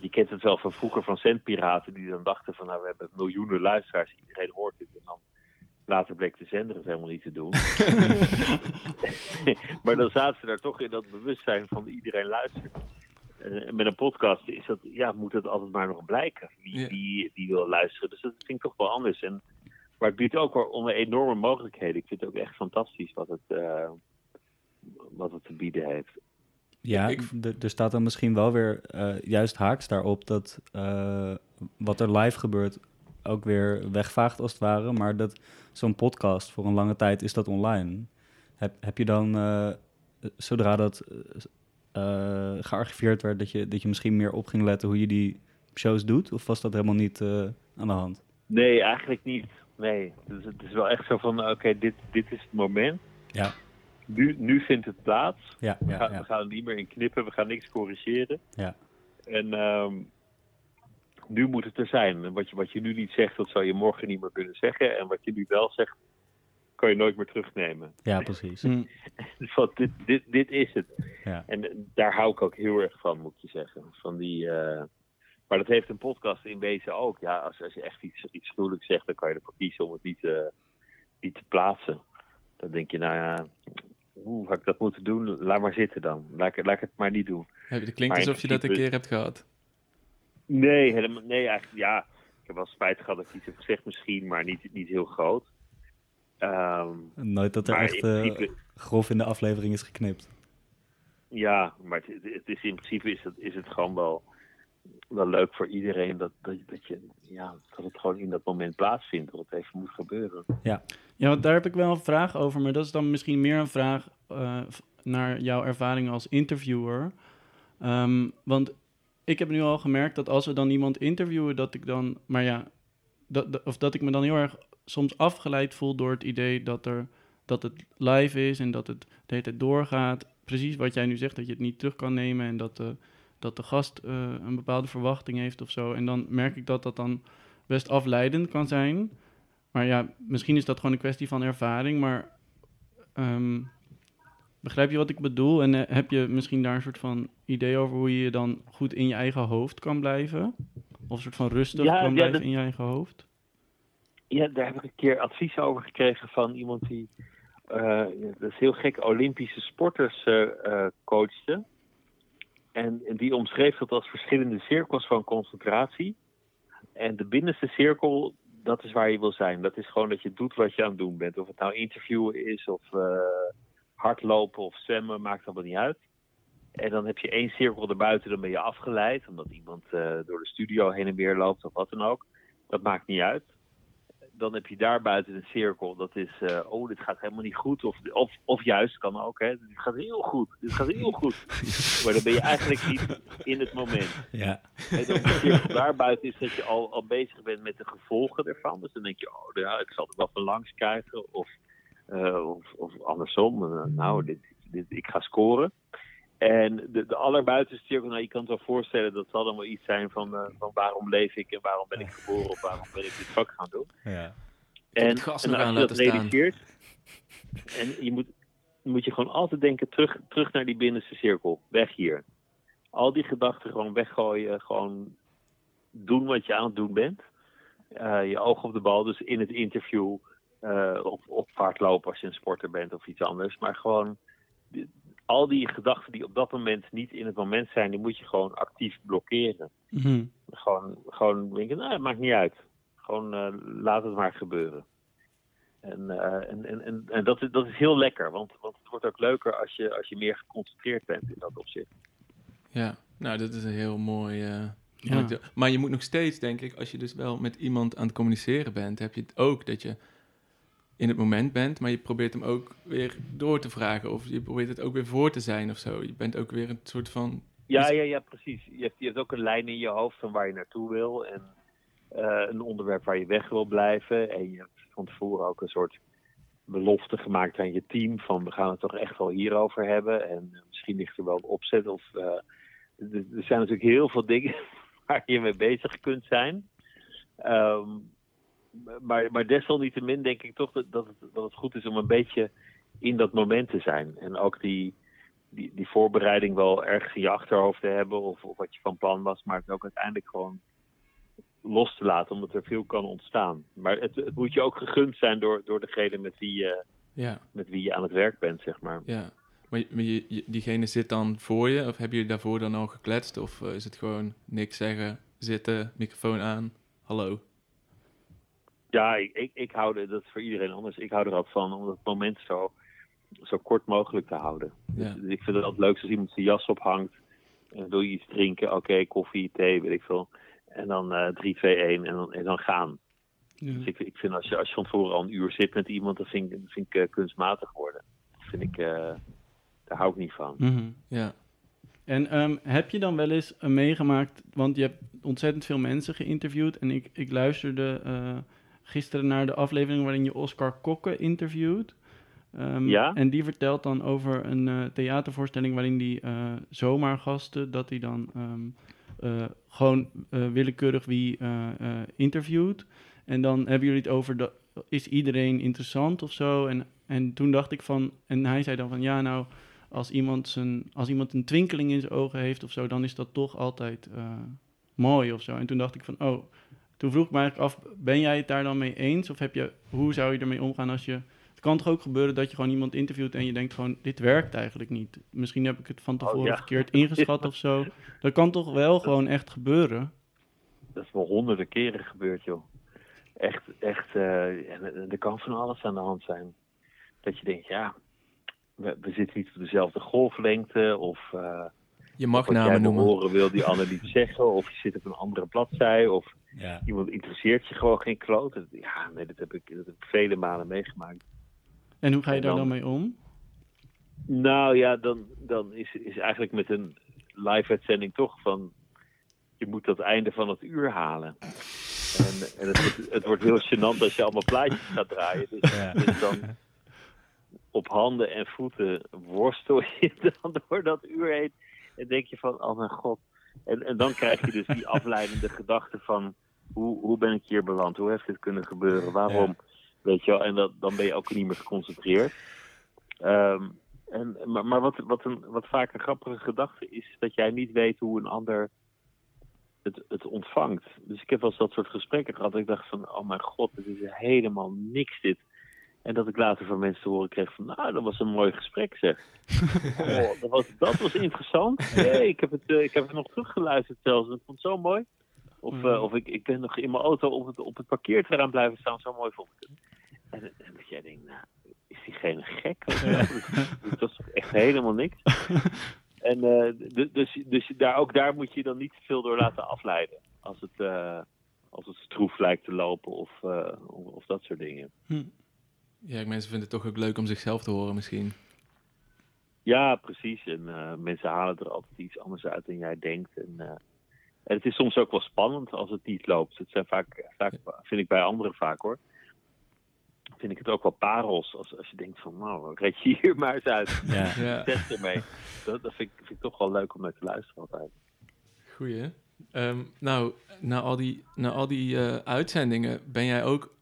Je kent het wel van vroeger van zendpiraten die dan dachten van nou we hebben miljoenen luisteraars, iedereen hoort het. En dan later bleek de zender het helemaal niet te doen. maar dan zaten ze daar toch in dat bewustzijn van iedereen luistert. En met een podcast is dat, ja, moet het altijd maar nog blijken wie, Ja. wie, wie wil luisteren. Dus dat vind ik toch wel anders. En, maar het biedt ook wel onder enorme mogelijkheden. Ik vind het ook echt fantastisch wat het, eh, wat het te bieden heeft. Ja, Ik- er staat dan misschien wel weer eh, juist haaks daarop dat eh, wat er live gebeurt ook weer wegvaagt als het ware. Maar dat zo'n podcast voor een lange tijd is dat online. Heb, heb je dan, eh, zodra dat eh, gearchiveerd werd, dat je, dat je misschien meer op ging letten hoe je die shows doet? Of was dat helemaal niet eh, aan de hand? Nee, eigenlijk niet. Nee, dus het is wel echt zo van, oké, dit, dit is het moment. Ja. Nu, nu vindt het plaats. Ja, We, ja, gaan, we ja. gaan er niet meer in knippen, we gaan niks corrigeren. Ja. En ehm, nu moet het er zijn. En wat je, wat je nu niet zegt, dat zou je morgen niet meer kunnen zeggen. En wat je nu wel zegt, kan je nooit meer terugnemen. Ja, precies. Hm. Van, dit, dit, dit is het. Ja. En eh, daar hou ik ook heel erg van, moet je zeggen. Van die, eh, maar dat heeft een podcast in wezen ook. Ja, als, als je echt iets, iets gruwelijks zegt, dan kan je ervoor kiezen om het niet, eh, niet te plaatsen. Dan denk je, nou ja, hoe had ik dat moeten doen? Laat maar zitten dan. Laat ik, laat ik het maar niet doen. Heb- Het klinkt Maar alsof je dat een keer hebt gehad. Nee, helemaal, nee eigenlijk ja. Ik heb wel spijt gehad dat ik iets heb gezegd misschien, maar niet, niet heel groot. Ehm, Nooit dat er echt in eh, grof in de aflevering is geknipt. ja, maar het, het is in principe is het, is het gewoon wel, wel leuk voor iedereen dat, dat, dat, je, ja, dat het gewoon in dat moment plaatsvindt, dat het even moet gebeuren. Ja, want daar heb ik wel een vraag over, maar dat is dan misschien meer een vraag eh, naar jouw ervaring als interviewer. Ehm, want ik heb nu al gemerkt dat als we dan iemand interviewen, dat ik dan, maar ja, dat, dat- of dat ik me dan heel erg soms afgeleid voel door het idee dat, er, dat het live is en dat het de hele tijd doorgaat. Precies wat jij nu zegt, dat je het niet terug kan nemen en dat de, dat de gast eh, een bepaalde verwachting heeft of zo. En dan merk ik dat dat dan best afleidend kan zijn. Maar ja, misschien is dat gewoon een kwestie van ervaring, maar ehm, begrijp je wat ik bedoel? En eh, heb je misschien daar een soort van idee over hoe je dan goed in je eigen hoofd kan blijven? Of een soort van rustig Ja, kan ja, blijven dat- in je eigen hoofd? Ja, daar heb ik een keer advies over gekregen van iemand die, eh, dat is heel gek, Olympische sporters eh, coachte. En, en die omschreef dat als verschillende cirkels van concentratie. En de binnenste cirkel, dat is waar je wil zijn. Dat is gewoon dat je doet wat je aan het doen bent. Of het nou interviewen is, of eh, hardlopen of zwemmen, maakt allemaal niet uit. En dan heb je één cirkel erbuiten, dan ben je afgeleid. Omdat iemand eh, door de studio heen en weer loopt of wat dan ook. Dat maakt niet uit dan heb je daar buiten een cirkel. Dat is, eh, oh, dit gaat helemaal niet goed. Of, of, of juist, kan ook, hè. Dit gaat heel goed. Dit gaat heel goed. Maar dan ben je eigenlijk niet in het moment. Ja, En dan de cirkel daarbuiten is dat je al, al bezig bent met de gevolgen ervan. Dus dan denk je, oh, ja, ik zal er wel van langs krijgen. Of, eh, of, of andersom. Eh, nou, dit, dit, ik ga scoren. En de, de allerbuitenste cirkel, nou, je kan het wel voorstellen, dat zal dan wel iets zijn van, eh, van waarom leef ik en waarom ben ik geboren of waarom ben ik dit vak gaan doen. ja. En, en als je dat laten staan. realiseert, en je moet, moet je gewoon altijd denken terug, terug naar die binnenste cirkel. Weg hier. Al die gedachten gewoon weggooien. Gewoon doen wat je aan het doen bent. Eh, je oog op de bal, dus in het interview. eh op, op hardlopen als je een sporter bent of iets anders. Maar gewoon al die gedachten die op dat moment niet in het moment zijn, die moet je gewoon actief blokkeren. Mhm. Gewoon, gewoon denken, nou, het maakt niet uit. Gewoon eh, laat het maar gebeuren. En, eh, en, en, en, en dat, is, dat is heel lekker, want, want het wordt ook leuker als je, als je meer geconcentreerd bent in dat opzicht. Ja, nou, dat is een heel mooi. eh, Ja. Maar je moet nog steeds, denk ik, als je dus wel met iemand aan het communiceren bent, heb je het ook dat je in het moment bent, maar je probeert hem ook weer door te vragen. Of je probeert het ook weer voor te zijn of zo. Je bent ook weer een soort van. Ja, ja, ja, precies. Je hebt, je hebt ook een lijn in je hoofd van waar je naartoe wil. En eh, een onderwerp waar je weg wil blijven. En je hebt van tevoren ook een soort belofte gemaakt aan je team. Van we gaan het toch echt wel hierover hebben. En eh, misschien ligt er wel een opzet. Of, eh, er er zijn natuurlijk heel veel dingen waar je mee bezig kunt zijn. Ehm, maar, maar desalniettemin denk ik toch dat, dat, het, dat het goed is om een beetje in dat moment te zijn. En ook die, die, die voorbereiding wel ergens in je achterhoofd te hebben of, of wat je van plan was, maar het ook uiteindelijk gewoon los te laten, omdat er veel kan ontstaan. Maar het, het moet je ook gegund zijn door, door degene met wie, je, Ja, met wie je aan het werk bent, zeg maar. ja. Maar, je- maar je, je- diegene zit dan voor je, of hebben jullie daarvoor dan al gekletst? Of eh, is het gewoon niks zeggen, zitten, microfoon aan, hallo? Ja, ik, ik, ik hou er, dat is voor iedereen anders. Ik hou er ook van om het moment zo, zo kort mogelijk te houden. Ja. Dus ik vind het altijd leuk als iemand zijn jas ophangt. En dan wil je iets drinken, oké, koffie, thee, weet ik veel. En dan eh 3, 2, 1 en dan, en dan gaan. Ja. Dus ik, ik vind als je, als je van tevoren al een uur zit met iemand, dat vind ik, dat vind ik eh, kunstmatig worden. Dat vind ik, eh, daar hou ik niet van. Mhm. Ja, En ehm, heb je dan wel eens eh, meegemaakt, want je hebt ontzettend veel mensen geïnterviewd en ik, ik luisterde gisteren naar de aflevering waarin je Oscar Kokke interviewt. Ehm, Ja? En die vertelt dan over een eh, theatervoorstelling waarin die eh zomaargasten, dat hij dan ehm, eh, gewoon willekeurig wie interviewt. En dan hebben jullie het over, de, is iedereen interessant of zo? En, en toen dacht ik van, en hij zei dan van, ja nou, als iemand, zijn, als iemand een twinkeling in zijn ogen heeft of zo, dan is dat toch altijd mooi of zo. En toen dacht ik van, oh, toen vroeg ik me eigenlijk af, ben jij het daar dan mee eens? Of heb je, hoe zou je ermee omgaan als je... Het kan toch ook gebeuren dat je gewoon iemand interviewt en je denkt gewoon, dit werkt eigenlijk niet. Misschien heb ik het van tevoren ja. verkeerd ingeschat of zo. Dat kan toch wel gewoon echt gebeuren? Dat is wel honderden keren gebeurd, joh. Echt, echt. eh, en er- er kan van alles aan de hand zijn. Dat je denkt, ja, we, we zitten niet op dezelfde golflengte. Of eh, Je mag wat namen noemen. horen wil die ander niet zeggen. Of je zit op een andere bladzij. Of Ja. iemand interesseert je gewoon geen kloot. Ja, nee, dat heb ik, dat heb ik vele malen meegemaakt. En hoe ga je En daar dan- mee om? Nou ja, dan, dan is, is eigenlijk met een live-uitzending toch van... Je moet dat einde van het uur halen. En, en het, wordt- het wordt heel gênant als je allemaal plaatjes gaat draaien. Dus, Ja. dus dan op handen en voeten worstel je dan door dat uur heen. En denk je van, oh mijn god. En, en dan krijg je dus die afleidende gedachte van... Hoe, hoe ben ik hier beland? Hoe heeft dit kunnen gebeuren? Waarom? Weet je wel? En dat, dan ben je ook niet meer geconcentreerd. Ehm, en, maar maar wat, wat, een, wat vaak een grappige gedachte is, dat jij niet weet hoe een ander het, het ontvangt. Dus ik heb wel eens dat soort gesprekken gehad. Dat ik dacht van, oh mijn god, het is helemaal niks dit. En dat ik later van mensen te horen kreeg van, nou, dat was een mooi gesprek zeg. Oh, dat, was, dat was interessant. Nee, ik, heb het, eh, ik heb het nog teruggeluisterd zelfs. en Ik vond het zo mooi. Of, eh, of ik, ik ben nog in mijn auto op het, op het parkeerterrein blijven staan. Zo mooi vond ik het. En, en dat jij denkt, nou, is diegene gek? Dat, is toch echt helemaal niks. En du- dus, dus daar, ook daar moet je dan niet te veel door laten afleiden. Als het, als het stroef lijkt te lopen of, of, of dat soort dingen. Ja, mensen vinden het toch ook leuk om zichzelf te horen misschien. Ja, precies. En eh, mensen halen er altijd iets anders uit dan jij denkt. En, eh, en het is soms ook wel spannend als het niet loopt. Het zijn vaak, vaak vind ik bij anderen vaak hoor. Vind ik het ook wel parels. Als, als je denkt van, nou, red je hier maar eens uit. Ja. Ja, Test ermee. Dat, dat vind, ik, vind ik toch wel leuk om naar te luisteren altijd. goeie. hè? Ehm, nou, na al die, na al die eh, uitzendingen ben jij ook...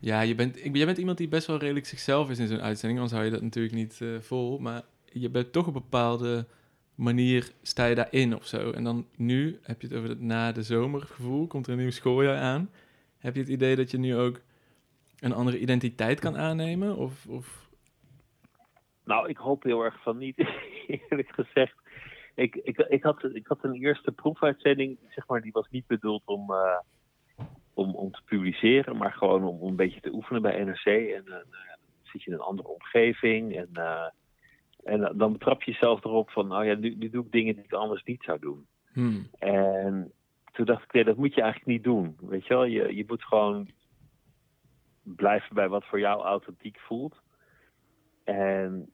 Ja, je bent, ik, jij bent iemand die best wel redelijk zichzelf is in zo'n uitzending. Anders hou je dat natuurlijk niet eh, vol. Maar je bent toch op een bepaalde manier, sta je daarin of zo. En dan nu heb je het over het na de zomergevoel. Komt er een nieuw schooljaar aan. Heb je het idee dat je nu ook een andere identiteit kan aannemen? Of, of Nou, ik hoop heel erg van niet, eerlijk gezegd. Ik, ik, ik, had, ik had een eerste proefuitzending, zeg maar, die was niet bedoeld om, eh, om, om te publiceren, maar gewoon om, om een beetje te oefenen bij NRC. En eh, nou dan zit je in een andere omgeving en, eh, en dan betrap je jezelf erop van, nou ja, nu, nu doe ik dingen die ik anders niet zou doen. hmm, En toen dacht ik, nee, dat moet je eigenlijk niet doen. Weet je wel, je, je moet gewoon blijven bij wat voor jou authentiek voelt. En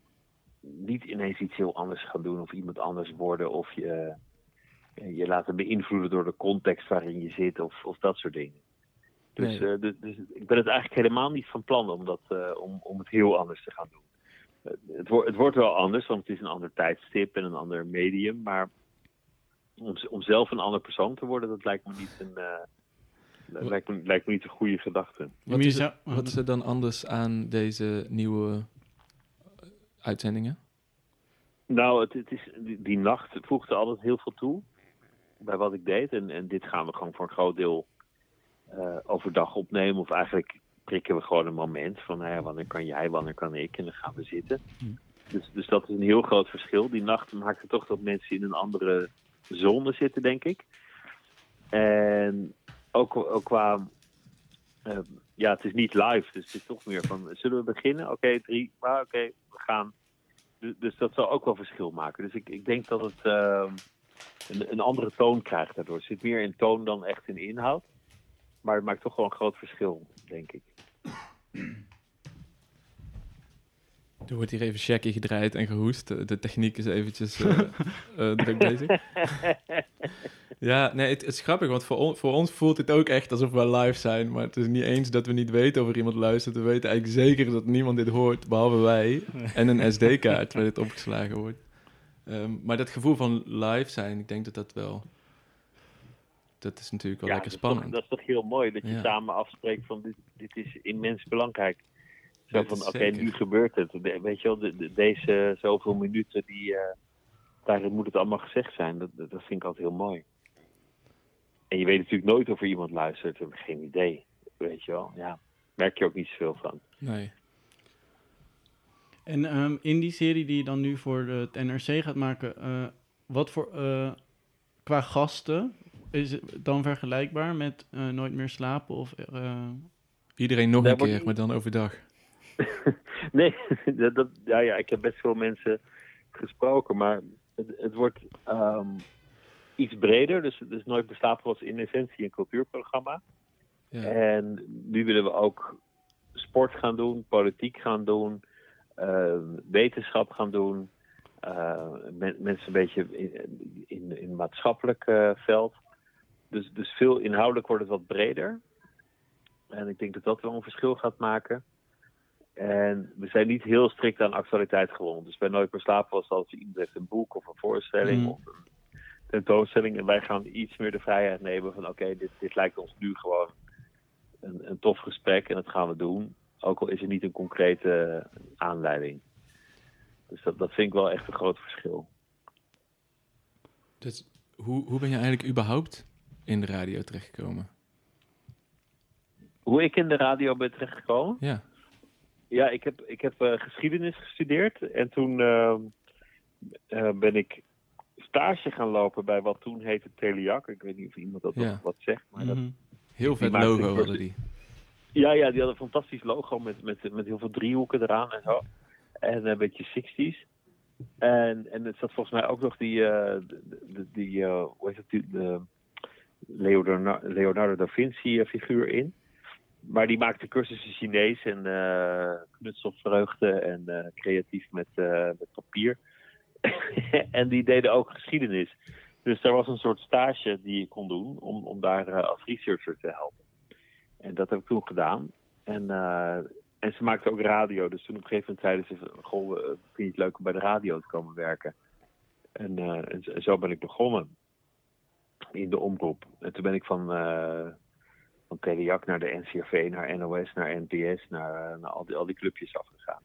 niet ineens iets heel anders gaan doen of iemand anders worden. Of je, je laten beïnvloeden door de context waarin je zit of, of dat soort dingen. Dus, Nee. eh, dus, dus ik ben het eigenlijk helemaal niet van plan om, dat, eh, om, om het heel anders te gaan doen. Eh, het, wordt het wordt wel anders, want het is een ander tijdstip en een ander medium. Maar om, om zelf een ander persoon te worden, dat lijkt me niet een, eh, dat lijkt me, lijkt me niet een goede gedachte. Wat is, er, wat is er dan anders aan deze nieuwe uitzendingen? Nou, het, het is, die, die nacht voegde altijd heel veel toe bij wat ik deed. En, en dit gaan we gewoon voor een groot deel overdag opnemen. Of eigenlijk prikken we gewoon een moment van nou ja, wanneer kan jij, wanneer kan ik. En dan gaan we zitten. Dus, dus dat is een heel groot verschil. Die nacht maakt het toch dat mensen in een andere zone zitten, denk ik. En ook, ook qua... eh, ja, het is niet live, dus het is toch meer van... Zullen we beginnen? Oké, drie. Maar oké, we gaan. Dus, dus dat zal ook wel verschil maken. Dus ik, ik denk dat het ehm, een, een andere toon krijgt daardoor. Het zit meer in toon dan echt in inhoud. Maar het maakt toch wel een groot verschil, denk ik. Er wordt hier even Shaggy gedraaid en gehoest. De, techniek is eventjes eh, eh, druk bezig. Ja, nee, het, het is grappig, want voor, on- voor ons voelt het ook echt alsof we live zijn. Maar het is niet eens dat we niet weten of er iemand luistert. We weten eigenlijk zeker dat niemand dit hoort, behalve wij. En een SD-kaart waar dit opgeslagen wordt. Ehm, maar dat gevoel van live zijn, ik denk dat dat wel... dat is natuurlijk wel Ja, lekker dat is toch- spannend. dat is toch heel mooi dat je Ja. samen afspreekt van dit, dit is immens belangrijk. Zo Dat van, oké, nu gebeurt het. De- weet je wel, de, de- deze zoveel minuten, die, eh, daarin moet het allemaal gezegd zijn. Dat, dat vind ik altijd heel mooi. En je weet natuurlijk nooit of er iemand luistert. We hebben geen idee. Weet je wel, ja. Merk je ook niet zoveel van. Nee. En ehm, in die serie die je dan nu voor het NRC gaat maken, eh, wat voor eh, qua gasten is het dan vergelijkbaar met eh, Nooit meer slapen of eh, Iedereen nog Daar een keer, niet- maar dan overdag. Nee, dat, dat, ja, ja, ik heb best veel mensen gesproken, maar het, het wordt ehm, iets breder. Dus, dus Nooit Beslapen was in essentie een cultuurprogramma. Ja. En nu willen we ook sport gaan doen, politiek gaan doen, eh, wetenschap gaan doen. eh, men- mensen een beetje in, in, in maatschappelijk eh, veld. Dus, dus veel inhoudelijk wordt het wat breder. En ik denk dat dat wel een verschil gaat maken. En we zijn niet heel strikt aan actualiteit gewonnen. Dus bij Nooit meer slapen was als iemand heeft een boek of een voorstelling Mm. of een tentoonstelling. En wij gaan iets meer de vrijheid nemen van oké, dit, dit lijkt ons nu gewoon een, een tof gesprek en dat gaan we doen. Ook al is er niet een concrete aanleiding. Dus dat, dat vind ik wel echt een groot verschil. Dus hoe, hoe ben je eigenlijk überhaupt in de radio terechtgekomen? Hoe ik in de radio ben terechtgekomen? Ja. Ja, ik heb, ik heb eh, geschiedenis gestudeerd. En toen ehm, eh, ben ik stage gaan lopen bij wat toen heette Teliac. Ik weet niet of iemand dat Ja. nog wat zegt. Maar dat, mhm. Heel vet logo hadden die. ja, ja, die hadden een fantastisch logo met, met, met heel veel driehoeken eraan en zo. En een beetje 60s. En, en er zat volgens mij ook nog die, eh, die eh, hoe heet het, die, de Leonardo, da Vinci eh, figuur in. Maar die maakte cursussen Chinees en eh knutselvreugde en eh, creatief met, met papier. en die deden ook geschiedenis. Dus er was een soort stage die je kon doen om, om daar als researcher te helpen. En dat heb ik toen gedaan. En, en ze maakte ook radio. Dus toen op een gegeven moment zeiden ze: Goh, vind je het leuk om bij de radio te komen werken? En, en zo ben ik begonnen in de omroep. En toen ben ik van, eh van naar de NCRV, naar NOS, naar NPS, naar, eh, naar al, die, al die clubjes afgegaan.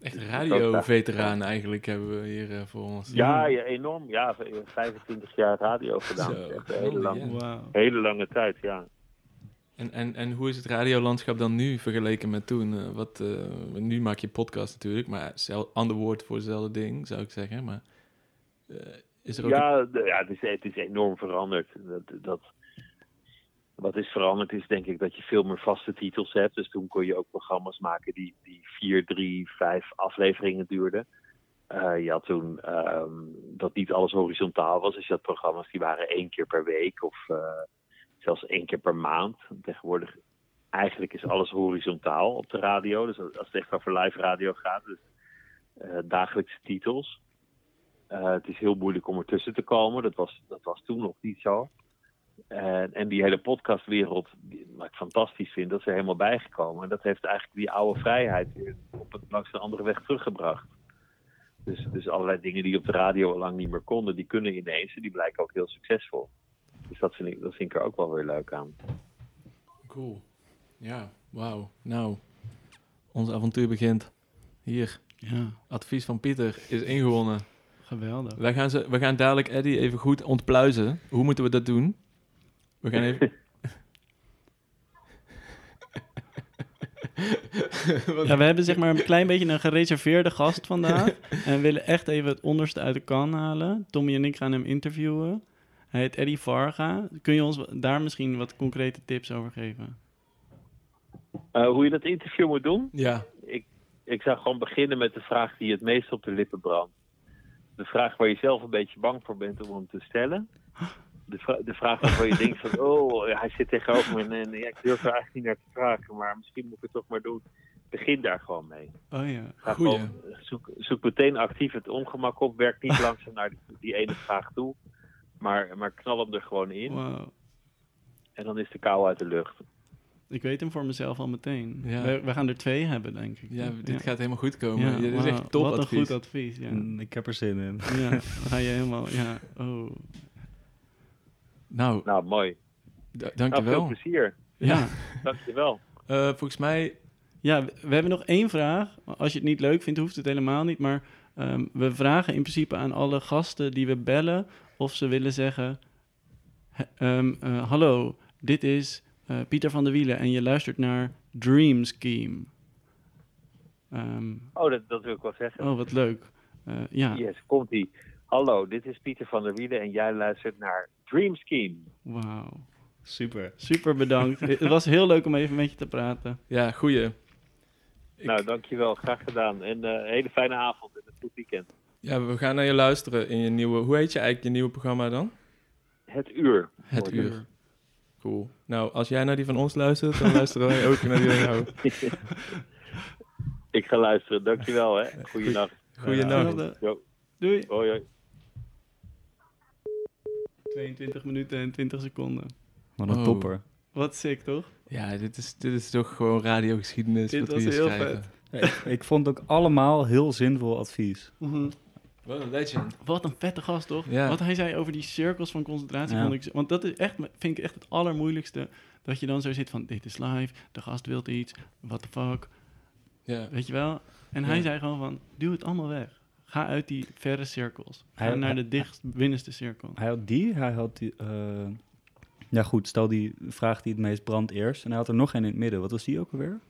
Echt Dus radio-veteranen eigenlijk hebben we hier eh, voor ons. Ja, ja, enorm. Ja, v- 25 jaar radio gedaan. Zo, Echt een hele, holy lang, yeah. Hele lange tijd, ja. En, en, en hoe is het radiolandschap dan nu vergeleken met toen? Wat, eh, nu maak je podcast natuurlijk, maar zel, ander woord voor hetzelfde ding, zou ik zeggen. Maar eh, is er ook... Ja, de- ja het, is, het is enorm veranderd. Dat, dat, wat is veranderd is denk ik dat je veel meer vaste titels hebt. Dus toen kon je ook programma's maken die, die vier, drie, vijf afleveringen duurden. Eh, je had toen ehm, dat niet alles horizontaal was. Dus je had programma's die waren één keer per week of eh, zelfs één keer per maand. Tegenwoordig eigenlijk is alles horizontaal op de radio. Dus als het echt over live radio gaat, dus eh, dagelijkse titels. Eh, het is heel moeilijk om ertussen te komen. Dat was, dat was toen nog niet zo. En, en die hele podcastwereld, die, wat ik fantastisch vind, dat is er helemaal bijgekomen. En dat heeft eigenlijk die oude vrijheid weer op een, langs een andere weg teruggebracht. Dus, dus allerlei dingen die op de radio al lang niet meer konden, die kunnen ineens. En die blijken ook heel succesvol. Dus dat vind ik, dat vind ik er ook wel weer leuk aan. Cool. Ja, wauw. Nou, ons avontuur begint. Hier, Ja, advies van Pieter is ingewonnen. Geweldig. Wij gaan, ze, we gaan dadelijk Eddie even goed ontpluizen. Hoe moeten we dat doen? We gaan even... Ja, we hebben zeg maar een klein beetje een gereserveerde gast vandaag. en we willen echt even het onderste uit de kan halen. Tommy en ik gaan hem interviewen. Hij heet Eddie Varga. Kun je ons daar misschien wat concrete tips over geven? Eh, hoe je dat interview moet doen? Ja, ik, ik zou gewoon beginnen met de vraag die je het meest op de lippen brandt. De vraag waar je zelf een beetje bang voor bent om hem te stellen. De, vra- de vraag waarvan je denkt van, oh, hij zit tegenover me en, en ja, ik durf er eigenlijk niet naar te vragen, maar misschien moet ik het toch maar doen. Begin daar gewoon mee. Oh ja. Ga gewoon, zoek, zoek meteen actief het ongemak op. Werk niet langzaam naar die, die ene vraag toe, maar, maar knal hem er gewoon in. Wow. En dan is de kou uit de lucht. Ik weet hem voor mezelf al meteen. Ja. We, we gaan er twee hebben, denk ik. ja dit gaat helemaal goed komen. Ja, dit is echt top Wat een goed advies, ja. Mm, Ik heb er zin in. ja, dan ga je helemaal, ja, oh. Nou, Nou, mooi. d- Nou, dankjewel. veel plezier. Ja. Dankjewel. Eh, volgens mij, Ja, we we hebben nog één vraag. Als je het niet leuk vindt, hoeft het helemaal niet. Maar ehm, we vragen in principe aan alle gasten die we bellen of ze willen zeggen: ehm, eh, Hallo, dit is eh, Pieter van der Wielen en je luistert naar Dream Scheme. Ehm, Oh, dat, dat wil ik wel zeggen. oh, wat leuk. Eh, ja, Yes, komt-ie. Hallo, dit is Pieter van der Wielen en jij luistert naar Dream Scheme. wauw. Super. Super bedankt. het was heel leuk om even met je te praten. ja, goeie. Ik- Nou, dankjewel. Graag gedaan. En eh, een hele fijne avond en een goed weekend. Ja, we gaan naar je luisteren in je nieuwe... Hoe heet je eigenlijk je nieuwe programma dan? Het uur. Het Uur. Cool. Nou, als jij naar die van ons luistert, dan luisteren wij ook naar die van jou. Ik ga luisteren. Dankjewel, hè. Goeienacht. Goeienacht. Jo, Doei. hoi, hoi. 22 minuten en 20 seconden. Wat een Oh. topper. Wat sick, toch? Ja, dit is, dit is toch gewoon radiogeschiedenis Dit wat we was hier heel schrijven. ik, ik vond ook allemaal heel zinvol advies. Wat een legend. Wat een vette gast, toch? Ja. Wat hij zei over die cirkels van concentratie, Ja. vond ik... Want dat is echt, vind ik echt het allermoeilijkste. Dat je dan zo zit van, dit is live, de gast wil iets, what the fuck, Ja. weet je wel? En hij zei gewoon van, duw het allemaal weg. Ga uit die verre cirkels. Ga Hij- naar hij- de dichtst binnenste cirkel. Hij had die, hij had die... eh, ja goed, stel die vraag die het meest brandt eerst. En hij had er nog één in het midden. Wat was die ook alweer?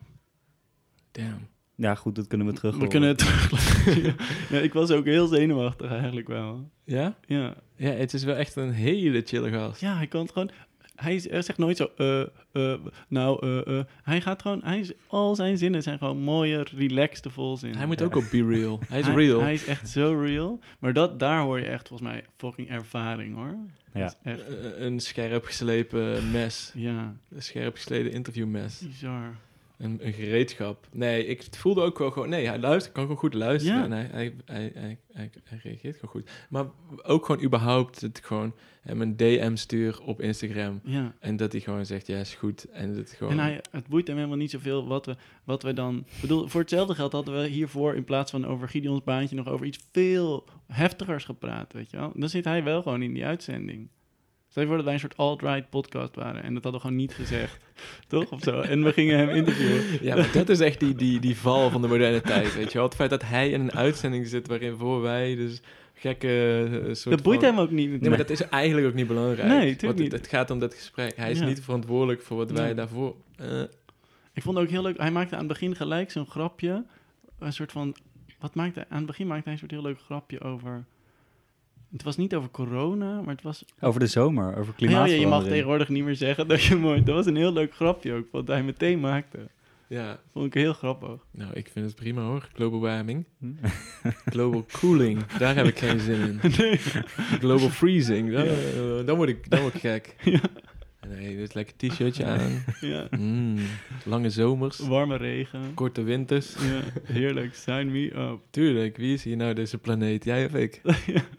Damn. Ja goed, dat kunnen we terug We kunnen het terugluisteren. ja, ik was ook heel zenuwachtig eigenlijk wel. Ja? Ja, Ja, het is wel echt een hele chille gast. ja hij kan het gewoon... Hij zegt nooit zo, eh, eh, nou, eh, eh. Hij gaat gewoon, hij is, al zijn zinnen zijn gewoon mooie, relaxed volzinnen. Hij moet ook op Be Real. Hij is hij, real. Hij is echt zo real. Maar dat, daar hoor je echt volgens mij fucking ervaring hoor. Ja. Echt, een scherp geslepen mes. ja, Een scherp gesleden interviewmes. bizar. Een, een gereedschap. Nee, ik voelde ook wel gewoon... Nee, hij luistert, kan gewoon goed luisteren. Ja. En hij, hij, hij, reageert gewoon goed. Maar ook gewoon überhaupt het gewoon hem een DM stuur op Instagram. Ja. En dat hij gewoon zegt, ja, is goed. En dat gewoon... En hij, het boeit hem helemaal niet zoveel wat we, wat we dan... Bedoel, voor hetzelfde geld hadden we hiervoor... in plaats van over Gideons baantje... nog over iets veel heftigers gepraat, weet je wel. Dan zit hij wel gewoon in die uitzending. Stel je voor dat wij een soort alt-right podcast waren... en dat hadden we gewoon niet gezegd, toch? Of zo. En we gingen hem interviewen. Ja, maar dat is echt die, die, die val van de moderne tijd, weet je wel. Het feit dat hij in een uitzending zit waarin voor wij dus gekke eh, soort Dat boeit van- hem ook niet. Nee, maar dat is eigenlijk ook niet belangrijk. Nee, tuurlijk Want het, niet. het gaat om dat gesprek. Hij is Ja. niet verantwoordelijk voor wat wij Nee. daarvoor... eh, Ik vond het ook heel leuk. Hij maakte aan het begin gelijk zo'n grapje. Een soort van. Wat maakte hij? Aan het begin maakte hij een soort heel leuk grapje over. Het was niet over corona, maar het was. Over de zomer, over Ja, ja, klimaatverandering. je mag tegenwoordig niet meer zeggen dat je mooi. Dat was een heel leuk grapje ook, wat hij meteen maakte. ja, Vond ik heel grappig. nou, ik vind het prima hoor. Global warming. Global cooling, daar heb ik geen zin in. nee. Global freezing, dan, eh, dan, word, ik, dan word ik gek. Ja. Nee, dus lekker t-shirtje aan. Ja. Mm, lange zomers, Warme regen. korte winters. Ja, heerlijk. Sign me up. Tuurlijk, wie is hier nou deze planeet? Jij of ik?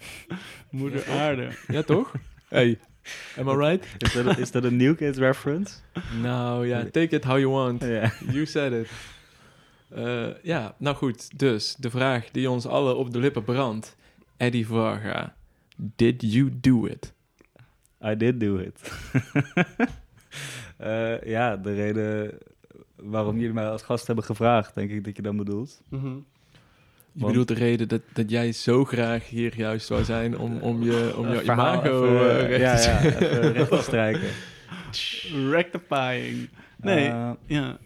Moeder aarde. Ja, toch? Hey, am I right? Is dat, is dat een New Kids reference? Nou ja, take it how you want. You said it. Eh, ja, nou goed. Dus de vraag die ons allen op de lippen brandt. Eddie Varga. Did you do it? I did do it. Eh, ja, de reden waarom jullie mij als gast hebben gevraagd, denk ik dat je dan bedoelt. Je Want- bedoelt de reden dat, dat jij zo graag hier juist zou zijn om, om je, om Eh, jouw verhaal imago even, eh, recht ja, recht te strijken. Rectifying. Nee, Eh, ja.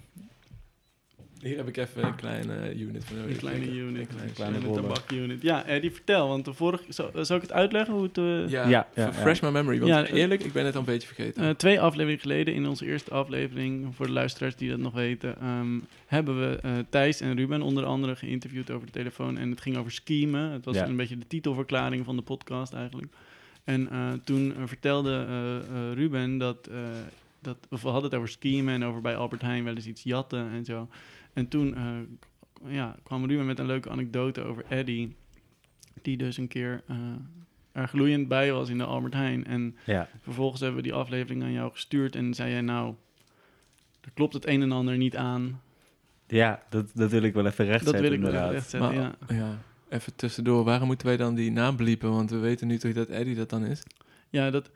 Hier heb ik even een kleine unit van nodig. Een kleine unit. Een kleine- kleine tabakunit. Ja, Eddie, vertel. Want de vorige... Zal, zal ik het uitleggen hoe het... eh, Ja, Ja, ja, refresh my memory. Want Ja, eh, eerlijk, ik ben het al een beetje vergeten. Eh, twee afleveringen geleden, in onze eerste aflevering, voor de luisteraars die dat nog weten, ehm, hebben we eh, Thijs en Ruben onder andere geïnterviewd over de telefoon. En het ging over schemen. Het was Ja. een beetje de titelverklaring van de podcast eigenlijk. En eh, toen eh, vertelde eh, eh, Ruben dat, eh, dat, of we hadden het over schemen en over bij Albert Heijn wel eens iets jatten en zo. En toen eh, k- ja, kwam Ruben met een leuke anekdote over Eddie, die dus een keer eh, er gloeiend bij was in de Albert Heijn. En ja, Vervolgens hebben we die aflevering aan jou gestuurd en zei jij nou, er klopt het een en ander niet aan. ja dat, dat wil ik wel even rechtzetten dat wil ik wel inderdaad. even rechtzetten, Maar, ja. ja, even tussendoor. Waarom moeten wij dan die naam bliepen? Want we weten nu toch dat Eddie dat dan is? Ja, dat,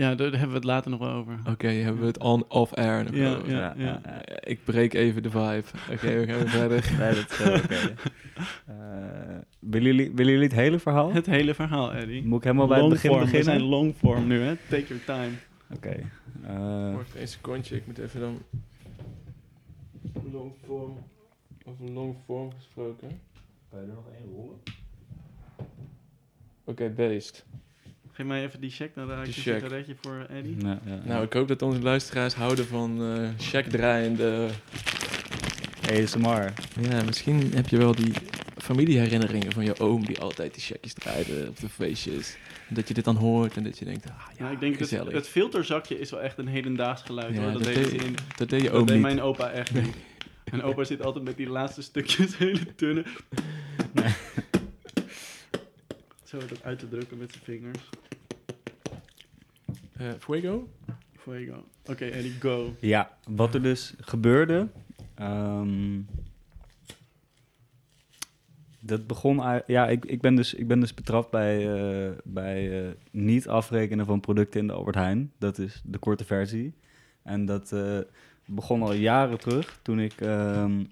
Ja, daar hebben we het later nog wel over. Oké, hebben we het on-off-air nog Ja, over. ja. ja. Ik breek even de vibe. Oké, we gaan verder. Nee, dat is oké. Eh, willen, jullie, willen jullie het hele verhaal? Het hele verhaal, Eddie. Moet ik helemaal bij het begin We beginnen? zijn longform nu, hè? Take your time. Oké. eh, Wacht één secondje, ik moet even dan... Longform... Over longform gesproken. Kan je er nog één rollen? Oké, beest. Geef mij even die check, dan raak ik Die een check. sigaretje voor Eddie. Ja, ja, Nou, ik hoop dat onze luisteraars houden van eh check draaiende... ASMR. Ja, misschien heb je wel die familieherinneringen van je oom die altijd die checkjes draaide op de feestjes. Dat je dit dan hoort en dat je denkt, ah ja, Ja, ik denk dat het filterzakje is wel echt een hedendaags geluid, Ja, hoor. Dat, dat, deed, in, dat deed je dat oom deed mijn opa echt niet. Mijn opa zit altijd met die laatste stukjes hele dunne. Zo dat uit te drukken met zijn vingers. Eh, Fuego? Fuego. Oké, Eddie, go. Ja, wat er dus gebeurde. ehm, dat begon. uit- Ja, ik, ik, ben dus, ik ben dus betrapt bij, eh, bij eh, niet afrekenen van producten in de Albert Heijn. Dat is de korte versie. En dat eh, begon al jaren terug toen ik ehm,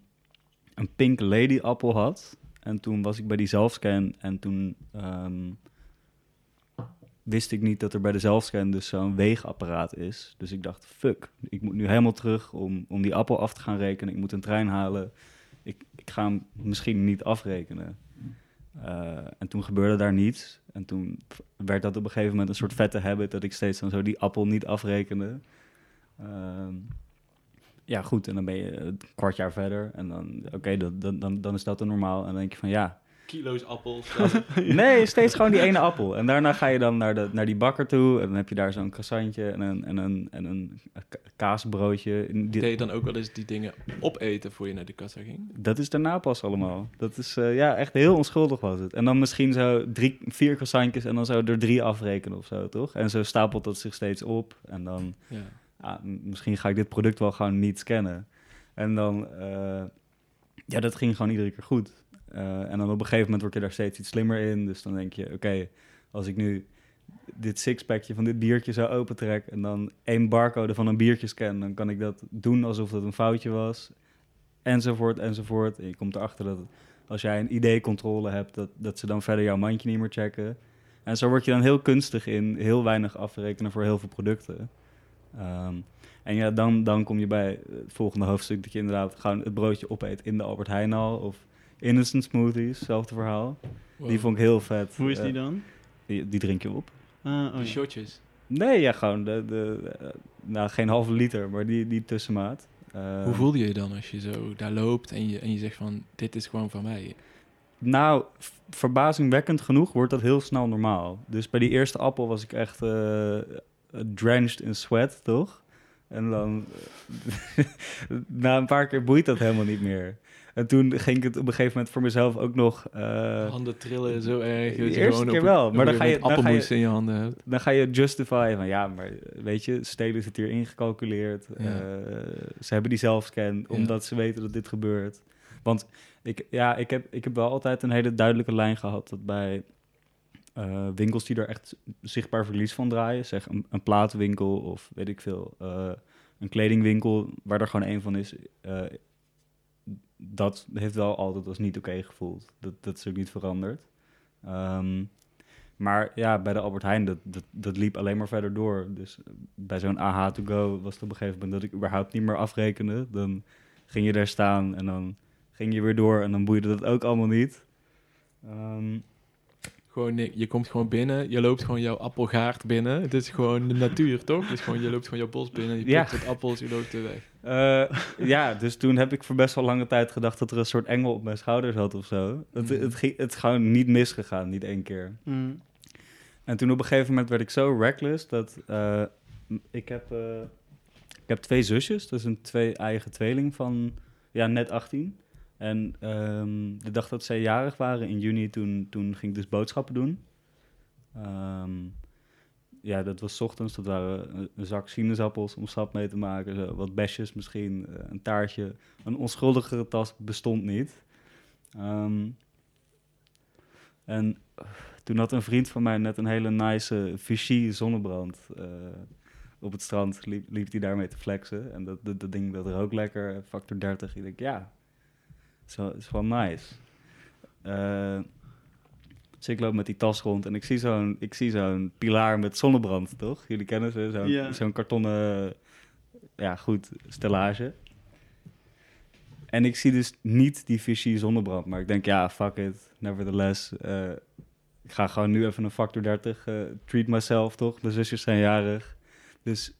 een Pink Lady appel had. En toen was ik bij die zelfscan en toen ehm, wist ik niet dat er bij de zelfscan dus zo'n weegapparaat is. Dus ik dacht, fuck, ik moet nu helemaal terug om, om die appel af te gaan rekenen. Ik moet een trein halen. Ik, ik ga hem misschien niet afrekenen. Eh, en toen gebeurde daar niets. En toen werd dat op een gegeven moment een soort vette habit... dat ik steeds dan zo die appel niet afrekende. Ehm, ja, goed, en dan ben je een kwart jaar verder. En dan, oké, dat dan, dan, dan is dat dan normaal. En dan denk je van, ja, Kilo's appels. Nee, steeds gewoon die ene appel. En daarna ga je dan naar, de, naar die bakker toe. En dan heb je daar zo'n croissantje en een, en een, en een ka- kaasbroodje. Die- Deed je dan ook wel eens die dingen opeten voor je naar de kassa ging? dat is daarna pas allemaal. Dat is, eh, ja, echt heel onschuldig was het. En dan misschien zo drie, vier croissantjes en dan zo er drie afrekenen of zo, toch? En zo stapelt dat zich steeds op. En dan, Ja. Ah, misschien ga ik dit product wel gewoon niet scannen. En dan, eh, ja, dat ging gewoon iedere keer goed. Eh, en dan op een gegeven moment word je daar steeds iets slimmer in. Dus dan denk je, oké, als ik nu dit sixpackje van dit biertje zo opentrek... en dan één barcode van een biertje scan... dan kan ik dat doen alsof dat een foutje was. Enzovoort, enzovoort. En je komt erachter dat als jij een ID-controle hebt... Dat, dat ze dan verder jouw mandje niet meer checken. En zo word je dan heel kunstig in heel weinig afrekenen voor heel veel producten. Ehm, en ja, dan, dan kom je bij het volgende hoofdstuk... dat je inderdaad gewoon het broodje opeet in de Albert Heijn al... of Innocent Smoothies, hetzelfde verhaal. Wow. Die vond ik heel vet. Hoe is Eh, die dan? die, die drink je op. Ah, oh shotjes. Nee, ja, gewoon de, de, eh, nou, geen halve liter, maar die, die tussenmaat. Eh, Hoe voelde je je dan als je zo daar loopt en je, en je zegt van, dit is gewoon van mij? Nou, verbazingwekkend genoeg wordt dat heel snel normaal. Dus bij die eerste appel was ik echt eh, drenched in sweat, toch? En dan, na een paar keer boeit dat helemaal niet meer. En toen ging ik het op een gegeven moment voor mezelf ook nog... eh, handen trillen zo erg. de eerste keer wel, maar dan ga je- dan ga je- in je handen hebt. dan ga je justify van ja, maar weet je, stelen zit hier ingecalculeerd. Ja. Eh, ze hebben die zelfscan omdat ze weten dat dit gebeurt. Want ik, ja, ik, heb, ik heb wel altijd een hele duidelijke lijn gehad dat bij eh, winkels die er echt zichtbaar verlies van draaien, zeg een, plaatwinkel of weet ik veel, eh, een kledingwinkel waar er gewoon één van is, eh, dat heeft wel altijd als niet oké gevoeld. Dat, dat is ook niet veranderd. Ehm, maar ja, bij de Albert Heijn, dat, dat, dat liep alleen maar verder door. Dus bij zo'n AH to go was het op een gegeven moment dat ik überhaupt niet meer afrekende. Dan ging je daar staan en dan ging je weer door en dan boeide dat ook allemaal niet. Ehm, Gewoon, je komt gewoon binnen, je loopt gewoon jouw appelgaard binnen. Het is gewoon de natuur, toch? Dus gewoon, je loopt gewoon jouw bos binnen, je Ja. plukt wat appels, je loopt er weg. eh, ja, dus toen heb ik voor best wel lange tijd gedacht dat er een soort engel op mijn schouders had of zo. Het, Mhm. het, ging, het is gewoon niet misgegaan, niet één keer. Mm. En toen op een gegeven moment werd ik zo reckless dat eh, ik, heb, eh, ik heb twee zusjes. Dat is een twee eigen tweeling van ja, net 18. En ehm, de dag dat zij jarig waren in juni, toen, toen ging ik dus boodschappen doen. Ehm, ja, dat was ochtends. Dat waren een, zak sinaasappels om sap mee te maken. Wat besjes misschien, eh, een taartje. Een onschuldigere tas bestond niet. Ehm, en Toen had een vriend van mij net een hele nice Vichy zonnebrand eh, op het strand. Liep, liep hij daarmee te flexen. En dat, dat, dat ding dat rook lekker, factor 30. Ik denk, ja, het is wel, nice. Eh, dus ik loop met die tas rond en ik zie zo'n, ik zie zo'n pilaar met zonnebrand, toch? Jullie kennen ze, zo'n, Ja. zo'n kartonnen, ja goed, stellage. En ik zie dus niet die Vichy zonnebrand, maar ik denk, ja, fuck it, nevertheless. eh, ik ga gewoon nu even een factor 30 eh, treat myself, toch? Mijn zusjes zijn jarig. Dus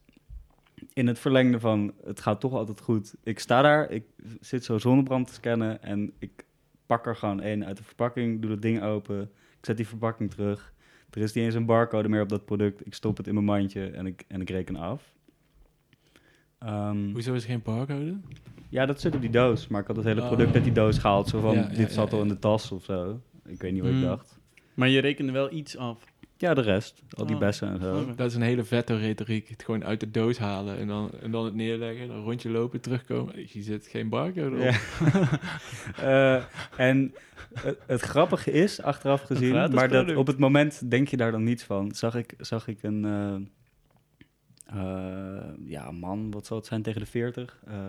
in het verlengde van, het gaat toch altijd goed. Ik sta daar, ik zit zo zonnebrand te scannen en ik pak er gewoon één uit de verpakking, doe dat ding open, ik zet die verpakking terug. Er is niet eens een barcode meer op dat product. Ik stop het in mijn mandje en ik, en ik reken af. Ehm, Hoezo is er geen barcode? ja, dat zit op die doos. Maar ik had het hele Oh. product uit die doos gehaald. Zo van, Ja, ja, dit ja, zat al ja. in de tas of zo. Ik weet niet wat Hmm. ik dacht. Maar je rekende wel iets af. Ja, de rest. Al die Oh. bessen en zo. Oké. Dat is een hele vette retoriek. Het gewoon uit de doos halen en dan, en dan het neerleggen. Een rondje lopen, terugkomen. Je zit geen barcode op. Ja. Eh, en het, het grappige is, achteraf gezien, maar dat, op het moment denk je daar dan niets van. Zag ik, zag ik een eh, eh, ja, man, wat zal het zijn, tegen de 40, eh,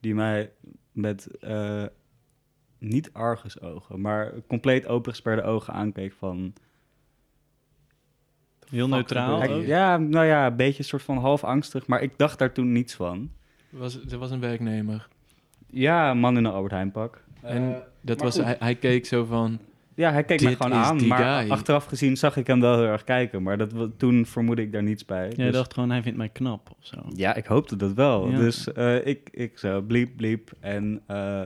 die mij met eh, niet argusogen, maar compleet opengesperde ogen aankeek van... Heel neutraal ja, nou ja, een beetje een soort van half angstig, maar ik dacht daar toen niets van. Was, er was een werknemer. Ja, een man in een Albert Heijn pak. En Eh, dat was, hij, hij keek zo van... Ja, hij keek me gewoon aan, die maar guy. achteraf gezien zag ik hem wel heel erg kijken. Maar dat, toen vermoedde ik daar niets bij. Jij Dus- dacht gewoon, hij vindt mij knap of zo. Ja, ik hoopte dat wel. Ja. Dus eh, ik, ik zo bliep, bliep. En eh,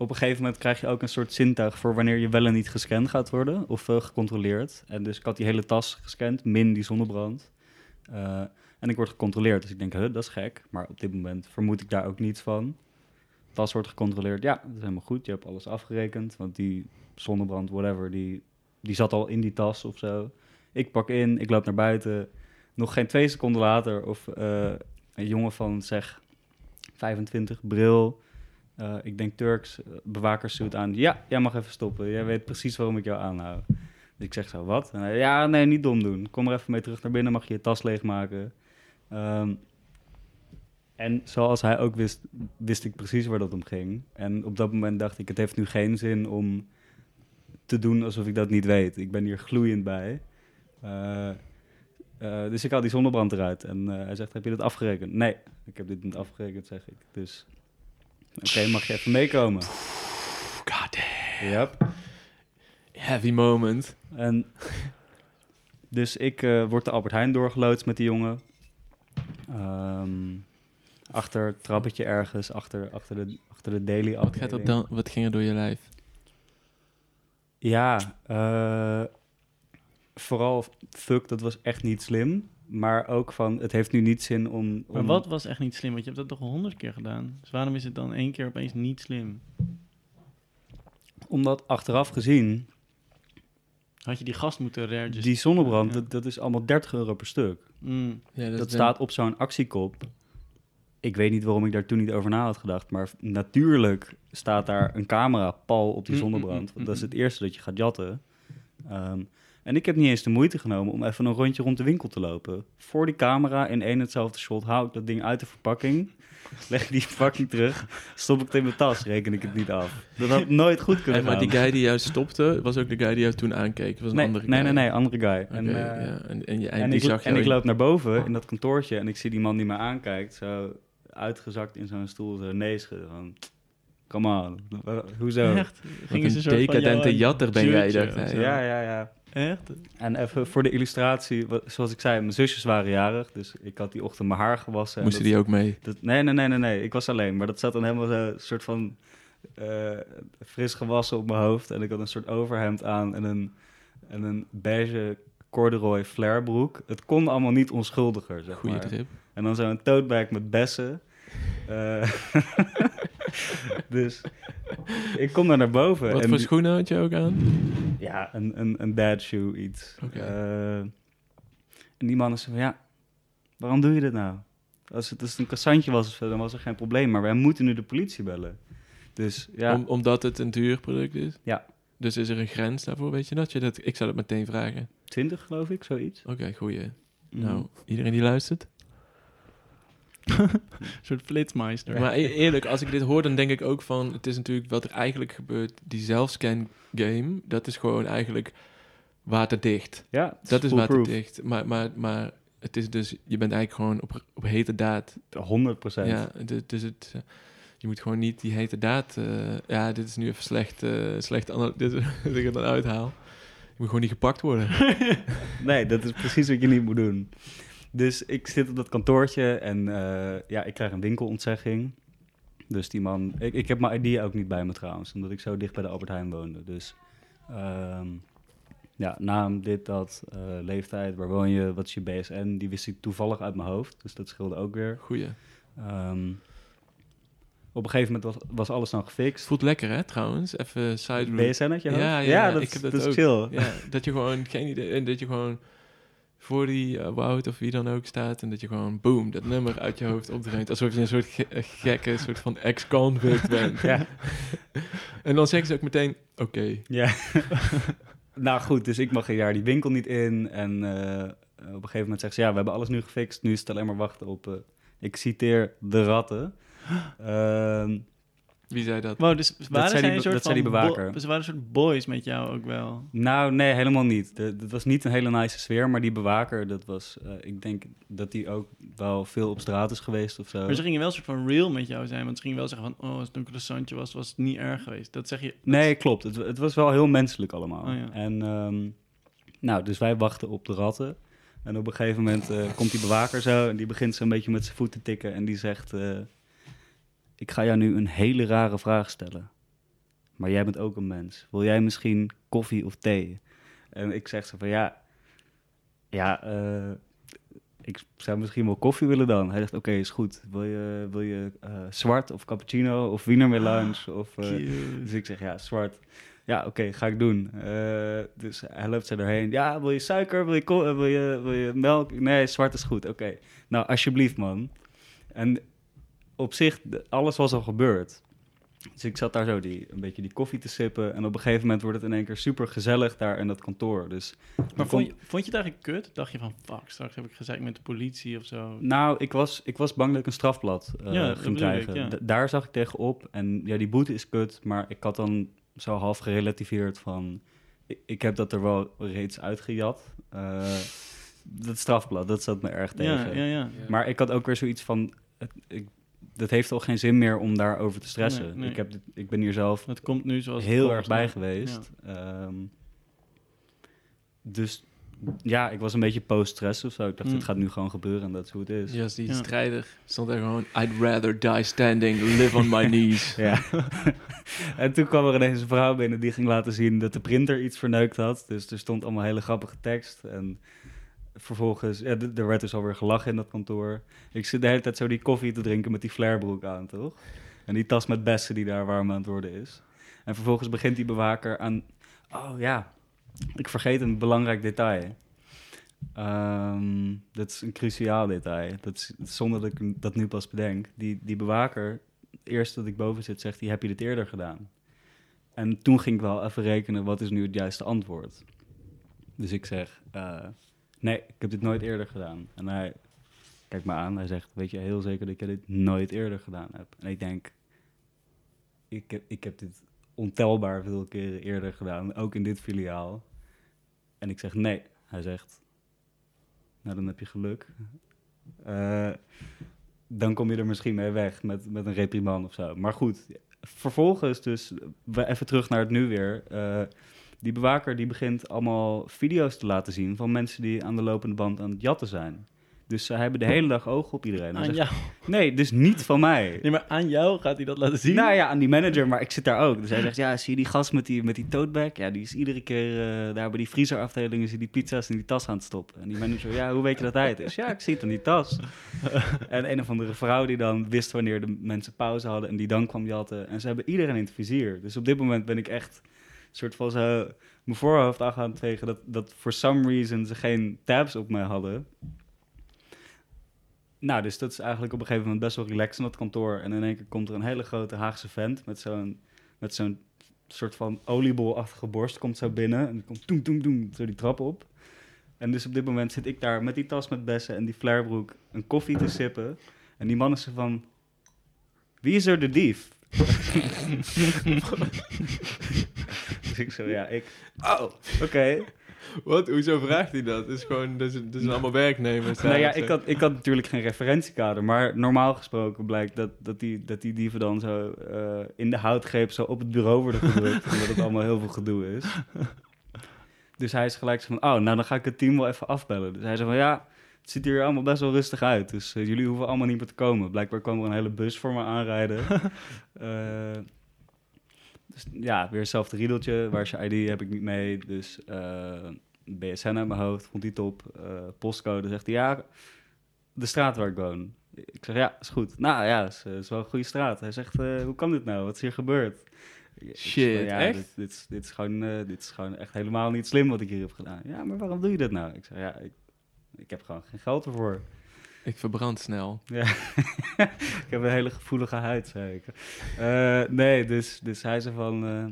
op een gegeven moment krijg je ook een soort zintuig voor wanneer je wel en niet gescand gaat worden. Of eh, gecontroleerd. En dus ik had die hele tas gescand, min die zonnebrand. Eh, en ik word gecontroleerd. Dus ik denk, huh, dat is gek. Maar op dit moment vermoed ik daar ook niets van. Tas wordt gecontroleerd. Ja, dat is helemaal goed. Je hebt alles afgerekend. Want die zonnebrand, whatever, die, die zat al in die tas of zo. Ik pak in, ik loop naar buiten. Nog geen twee seconden later, of eh, een jongen van zeg 25, bril, eh, ik denk Turks, uh, bewakerssuit aan. Ja, jij mag even stoppen. Jij weet precies waarom ik jou aanhoud. Dus ik zeg zo, wat? Ja, nee, niet dom doen. Kom er even mee terug naar binnen, mag je je tas leegmaken. Ehm, en zoals hij ook wist, wist ik precies waar dat om ging. En op dat moment dacht ik, het heeft nu geen zin om te doen alsof ik dat niet weet. Ik ben hier gloeiend bij. Eh, eh, dus ik haal die zonnebrand eruit. En eh, hij zegt, heb je dit afgerekend? Nee, ik heb dit niet afgerekend, zeg ik. Dus, oké, mag je even meekomen? God damn. Yep. Heavy moment. En dus ik eh, word de Albert Heijn doorgeloodst met die jongen. Ehm, achter het trappetje ergens, achter, achter, de, achter de daily Wat, gaat afdeling. dan, wat ging er door je lijf? Ja, eh, vooral fuck, dat was echt niet slim. Maar ook van, het heeft nu niet zin om... Maar wat was echt niet slim? Want je hebt dat toch al honderd keer gedaan? Dus waarom is het dan één keer opeens niet slim? Omdat achteraf gezien, Had je die gast moeten reageren? die zonnebrand, Ja. dat, dat is allemaal 30 euro per stuk. Mm. Ja, Dat, staat op zo'n actiekop. Ik weet niet waarom ik daar toen niet over na had gedacht. Maar natuurlijk staat daar een camera pal op die Mm, zonnebrand. mm, Want dat is het eerste dat je gaat jatten. Ehm, en ik heb niet eens de moeite genomen om even een rondje rond de winkel te lopen. Voor die camera in één en hetzelfde shot hou ik dat ding uit de verpakking. Leg ik die verpakking terug. Stop ik het in mijn tas, reken ik het niet af. Dat had nooit goed kunnen En, maar gaan. die guy die jou stopte, was ook de guy die jou toen aankeek. Was een nee, andere nee, guy. nee, nee, andere guy. En, eh, ja. en, en, je- en En, die ik, zag en jou ik loop naar boven in dat kantoortje en ik zie die man die me aankijkt, zo uitgezakt in zo'n stoel, zo nee schudden van, come on, hoezo? Echt? Ze een decadente jatter ben jij, dacht hij. zo? Ja, ja, ja. Echt? En even voor de illustratie, zoals ik zei, mijn zusjes waren jarig, dus ik had die ochtend mijn haar gewassen. en Moesten die ook mee? dat, nee, nee, nee, nee, nee, ik was alleen, maar dat zat dan helemaal een soort van eh, fris gewassen op mijn hoofd en ik had een soort overhemd aan en een, en een beige corduroy flairbroek. Het kon allemaal niet onschuldiger, zeg Goeie maar. trip. En dan zo'n tote bag met bessen. Eh, dus ik kom daar naar boven. Wat en voor schoenen had je ook aan? Ja, een, een, een dad shoe iets. Eh, en die man is van, ja, waarom doe je dit nou? Als het, als het een cassantje was, of zo, dan was er geen probleem. Maar wij moeten nu de politie bellen. Dus ja, Om, omdat het een duur product is? Dus is er een grens daarvoor, weet je dat? Je dat ik zou dat meteen vragen. 20 geloof ik, zoiets. Oké, goeie. Mm. Nou, iedereen die luistert. Een soort flitsmeister. Maar e- eerlijk, als ik dit hoor, dan denk ik ook van... Het is natuurlijk wat er eigenlijk gebeurt. Die zelfscan game, dat is gewoon eigenlijk waterdicht. Ja, is Dat is waterdicht. Maar, maar, maar het is dus... Je bent eigenlijk gewoon op, op hete daad 100 procent. Ja, du- dus het, eh, je moet gewoon niet die hete daad... eh, ja, dit is nu even slecht, eh slecht dit, dat ik het dan uithaal. Je moet gewoon niet gepakt worden. Nee, dat is precies wat je niet moet doen. Dus ik zit op dat kantoortje en eh, ja, ik krijg een winkelontzegging. Dus die man... Ik, ik heb mijn ID ook niet bij me trouwens, omdat ik zo dicht bij de Albert Heijn woonde. Dus ehm, ja, naam, dit, dat, eh, leeftijd, waar woon je, wat is je BSN? Die wist ik toevallig uit mijn hoofd, dus dat scheelde ook weer. Goeie. Ehm, op een gegeven moment was, was alles dan gefixt. Voelt lekker, hè, trouwens? Even side. BSN uit je hoofd? Ja, ja, ja, dat, ik is- heb dat dat is ook. chill. Ja, dat je gewoon geen idee... En dat je gewoon voor die eh, Wout of wie dan ook staat... en dat je gewoon, boom, dat nummer uit je hoofd opdringt. Alsof je een soort ge- gekke, soort van ex-convict bent. Ja. En dan zeggen ze ook meteen, oké. Ja. nou goed, dus ik mag een jaar die winkel niet in. En eh, op een gegeven moment zeggen ze, ja, we hebben alles nu gefixt. Nu is het alleen maar wachten op, eh, ik citeer, de ratten. Ehm, Wie zei dat? Wow, dus waren zei zij die- een soort dat zei van die bewaker. Ze waren een soort boys met jou ook wel. nou, nee, helemaal niet. Het was niet een hele nice sfeer, maar die bewaker, dat was... eh, ik denk dat die ook wel veel op straat is geweest of zo. Maar ze gingen wel een soort van real met jou zijn. Want ze gingen wel zeggen van... Oh, als het een croissantje was, was het niet erg geweest. Dat zeg je... Nee, klopt. Het, het was wel heel menselijk allemaal. Oh, ja. En ehm, nou, dus wij wachten op de ratten. En op een gegeven moment eh, komt die bewaker zo en die begint zo een beetje met zijn voet te tikken en die zegt: eh, Ik ga jou nu een hele rare vraag stellen. Maar jij bent ook een mens. Wil jij misschien koffie of thee? En ik zeg zo van ja, ja, eh, ik zou misschien wel koffie willen dan. Hij zegt: Oké, is goed. Wil je, wil je eh, zwart of cappuccino of wienermelange? Of, eh, dus ik zeg, ja, zwart. Ja, oké, ga ik doen. Dus hij loopt zo erheen. Ja, wil je suiker? Wil je, wil je, wil je melk? Nee, zwart is goed. Oké. Nou, alsjeblieft, man. En op zich, alles was al gebeurd. Dus ik zat daar zo die, een beetje die koffie te sippen. En op een gegeven moment wordt het in één keer super gezellig daar in dat kantoor. Dus Maar vond je, vond je het eigenlijk kut? Dacht je van... Fuck, straks heb ik gezegd met de politie of zo. Nou, ik was, ik was bang dat ik een strafblad eh, Ja, ging ik, krijgen. ja. Daar zag ik tegenop. En ja, die boete is kut, maar ik had dan zo half gerelativeerd van... Ik, ik heb dat er wel reeds uitgejat. Eh, dat strafblad, dat zat me erg tegen. Ja, ja, ja. Maar ik had ook weer zoiets van... Het, ik, dat heeft al geen zin meer om daarover te stressen. Nee, nee. Ik, heb dit, ik ben hier zelf Het komt nu zoals het heel komt, erg bij ja. geweest. Ehm, dus ja, ik was een beetje post-stress of zo. Ik dacht, Mm. dit gaat nu gewoon gebeuren en dat is hoe het is. Ja, als die Ja. strijder stond daar gewoon... I'd rather die standing, live on my knees. Ja. en toen kwam er ineens een vrouw binnen die ging laten zien dat de printer iets verneukt had. Dus er stond allemaal hele grappige tekst. En vervolgens, er werd dus alweer gelachen in dat kantoor. Ik zit de hele tijd zo die koffie te drinken met die flairbroek aan, toch? En die tas met bessen die daar warm aan het worden is. En vervolgens begint die bewaker aan... Oh ja, ik vergeet een belangrijk detail. Ehm, dat is een cruciaal detail. Dat is, zonder dat ik dat nu pas bedenk. Die, die bewaker, eerst dat ik boven zit, zegt hij: Heb je dit eerder gedaan? En toen ging ik wel even rekenen: wat is nu het juiste antwoord? Dus ik zeg: eh, Nee, ik heb dit nooit eerder gedaan. En hij kijkt me aan. Hij zegt: Weet je heel zeker dat je dit nooit eerder gedaan hebt? En ik denk: Ik heb, ik heb dit ontelbaar veel keren eerder gedaan, ook in dit filiaal. En ik zeg: Nee. Hij zegt: Nou, dan heb je geluk. Eh, dan kom je er misschien mee weg met, met een reprimand of zo. Maar goed, vervolgens dus, even terug naar het nu weer. Eh, die bewaker die begint allemaal video's te laten zien van mensen die aan de lopende band aan het jatten zijn. Dus ze hebben de hele dag oog op iedereen. Aan zegt, jou. nee, dus niet van mij. Nee, maar aan jou gaat hij dat laten zien? Nou ja, aan die manager, maar ik zit daar ook. Dus hij zegt, ja, zie je die gast met die, met die tote Ja, die is iedere keer eh, daar bij die vriezerafdeling... is hij die pizza's in die tas aan het stoppen. En die manager, ja, hoe weet je dat hij het is? Ja, ik zie het in die tas. en een of andere vrouw die dan wist wanneer de mensen pauze hadden... en die dan kwam jatten. En ze hebben iedereen in het vizier. Dus op dit moment ben ik echt soort van zo... mijn voorhoofd aan tegen dat, dat for some reason ze geen tabs op mij hadden... Nou, dus dat is eigenlijk op een gegeven moment best wel relaxed in dat kantoor. En in één keer komt er een hele grote Haagse vent met zo'n, met zo'n soort van oliebolachtige borst komt zo binnen. En komt toem, toem, toem, zo die trap op. En dus op dit moment zit ik daar met die tas met bessen en die flairbroek een koffie te sippen. En die man is zo van, wie is er de dief? dus ik zo, ja, ik, oh, oké. Wat? Hoezo vraagt hij dat? Het is gewoon, dat is, dat zijn allemaal werknemers. Nou ja, ik had, ik had natuurlijk geen referentiekader, maar normaal gesproken blijkt dat, dat, die, dat die dieven dan zo eh, in de houtgreep zo op het bureau worden gedrukt, omdat het allemaal heel veel gedoe is. Dus hij is gelijk zo van, oh, nou dan ga ik het team wel even afbellen. Dus hij zei van, ja, het ziet hier allemaal best wel rustig uit, dus eh, jullie hoeven allemaal niet meer te komen. Blijkbaar kwam er een hele bus voor me aanrijden. Eh, dus ja, weer hetzelfde riedeltje, waar is je ID, heb ik niet mee, dus... eh, BSN uit mijn hoofd, vond hij top. Eh, postcode zegt hij, ja, de straat waar ik woon. Ik zeg, ja, is goed. Nou ja, is, is wel een goede straat. Hij zegt, eh, hoe kan dit nou? Wat is hier gebeurd? Zeg, Shit, ja, echt? Dit, dit, is, dit, is gewoon, eh, dit is gewoon echt helemaal niet slim wat ik hier heb gedaan. Ja, maar waarom doe je dat nou? Ik zeg, ja, ik, ik heb gewoon geen geld ervoor. Ik verbrand snel. Ja, ik heb een hele gevoelige huid, ik. Eh, nee, dus, dus hij zei van... eh,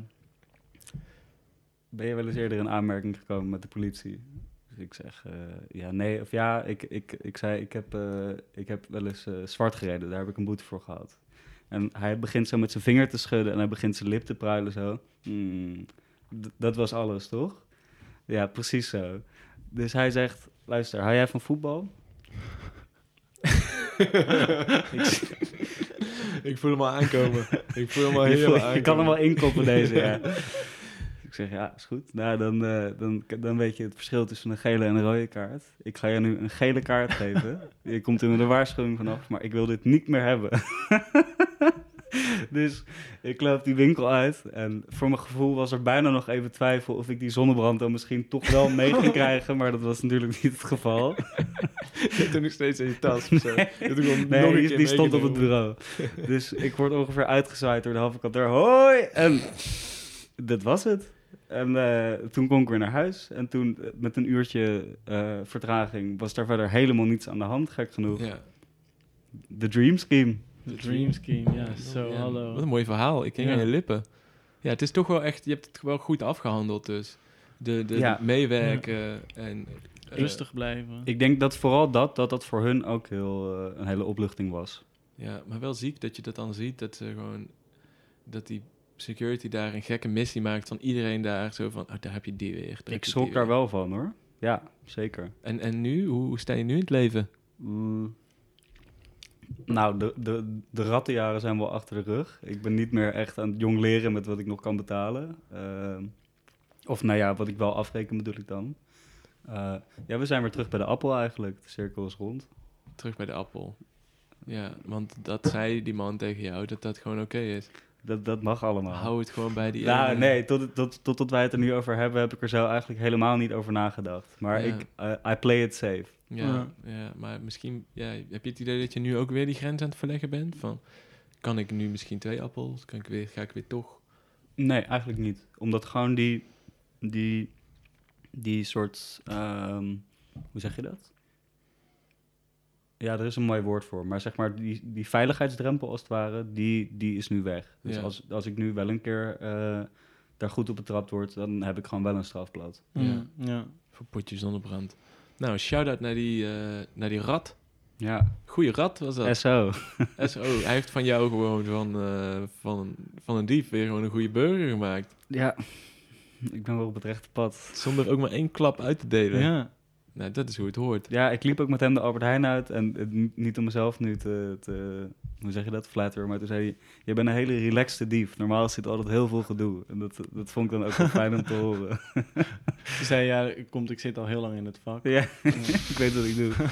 ben je wel eens eerder in aanmerking gekomen met de politie? Dus ik zeg, eh, ja, nee. Of ja, ik, ik, ik zei, ik heb, ik heb wel eens zwart gereden. Daar heb ik een boete voor gehad. En hij begint zo met zijn vinger te schudden en hij begint zijn lip te pruilen zo. Hmm, dat was alles, toch? Ja, precies zo. Dus hij zegt, luister, hou jij van voetbal? Ik, voel hem al aankomen. ik voel hem al heel aankomen. je kan hem wel inkoppen deze, ja. Ik zeg, ja, is goed. Nou, dan, eh, dan, dan weet je het verschil tussen een gele en een rode kaart. Ik ga je nu een gele kaart geven. Je komt er met een waarschuwing vanaf, maar ik wil dit niet meer hebben. dus ik loop die winkel uit en voor mijn gevoel was er bijna nog even twijfel of ik die zonnebrand dan misschien toch wel mee ging krijgen, maar dat was natuurlijk niet het geval. zit er nog steeds in je tas of zo. Je Nee, die, stond op het bureau. Dus ik word ongeveer uitgezwaaid door de halve kantoor. Hoi! En dat was het. En eh, toen kon ik weer naar huis. En toen, eh, met een uurtje eh, vertraging, was daar verder helemaal niets aan de hand, gek genoeg. Ja. De Dream Scheme. De Dream Scheme, ja, zo, hallo. Wat een mooi verhaal. Ik hing aan je lippen. Ja, het is toch wel echt... Je hebt het wel goed afgehandeld dus. De, de Ja. meewerken en... eh, Rustig blijven. Ik denk dat vooral dat, dat dat voor hun ook heel, eh, een hele opluchting was. Ja, maar wel ziek dat je dat dan ziet. Dat ze gewoon... Dat die security daar een gekke missie maakt van iedereen daar. Zo van, oh, daar heb je die weer. daar Ik schrok daar wel van hoor. Ja, zeker. En, en nu? Hoe, hoe sta je nu in het leven? Mm. Nou, de, de, de rattenjaren zijn wel achter de rug. Ik ben niet meer echt aan het jong leren met wat ik nog kan betalen. Ehm, of nou ja, wat ik wel afreken bedoel ik dan. Eh, ja, we zijn weer terug bij de appel eigenlijk. De cirkel is rond. Terug bij de appel. Ja, want dat zei die man tegen jou, dat dat gewoon oké is. Dat, dat mag allemaal. Hou het gewoon bij die nou, ene. nee, tot, tot, tot, tot wij het er nu over hebben, heb ik er zo eigenlijk helemaal niet over nagedacht. Maar Ja. ik, eh, I play it safe. Ja, Ja. ja, maar misschien ja, heb je het idee dat je nu ook weer die grens aan het verleggen bent? Van, kan ik nu misschien twee appels? Kan ik weer, ga ik weer toch? Nee, eigenlijk niet. Omdat gewoon die, die, die soort, ehm, hoe zeg je dat? Ja, er is een mooi woord voor. Maar zeg maar, die, die veiligheidsdrempel als het ware, die, die is nu weg. Dus Ja. als, als ik nu wel een keer eh, daar goed op betrapt word, dan heb ik gewoon wel een strafblad. Ja. Ja. Voor potje zonnebrand. Nou, shout-out naar die, eh, naar die rat. Ja, Goeie rat was dat. SO. SO. Hij heeft van jou gewoon van, eh, van, van een dief weer gewoon een goede burger gemaakt. Ja, ik ben wel op het rechte pad. Zonder ook maar één klap uit te delen. ja. Nou, dat is hoe het hoort. Ja, ik liep ook met hem de Albert Heijn uit. En het, niet- om mezelf nu te, te hoe zeg je dat, flatteren. Maar toen zei hij, je bent een hele relaxte dief. Normaal zit altijd heel veel gedoe. En dat, dat vond ik dan ook wel fijn om te horen. Ze zei, ja, komt, ik zit al heel lang in het vak. ja, ik weet wat ik doe.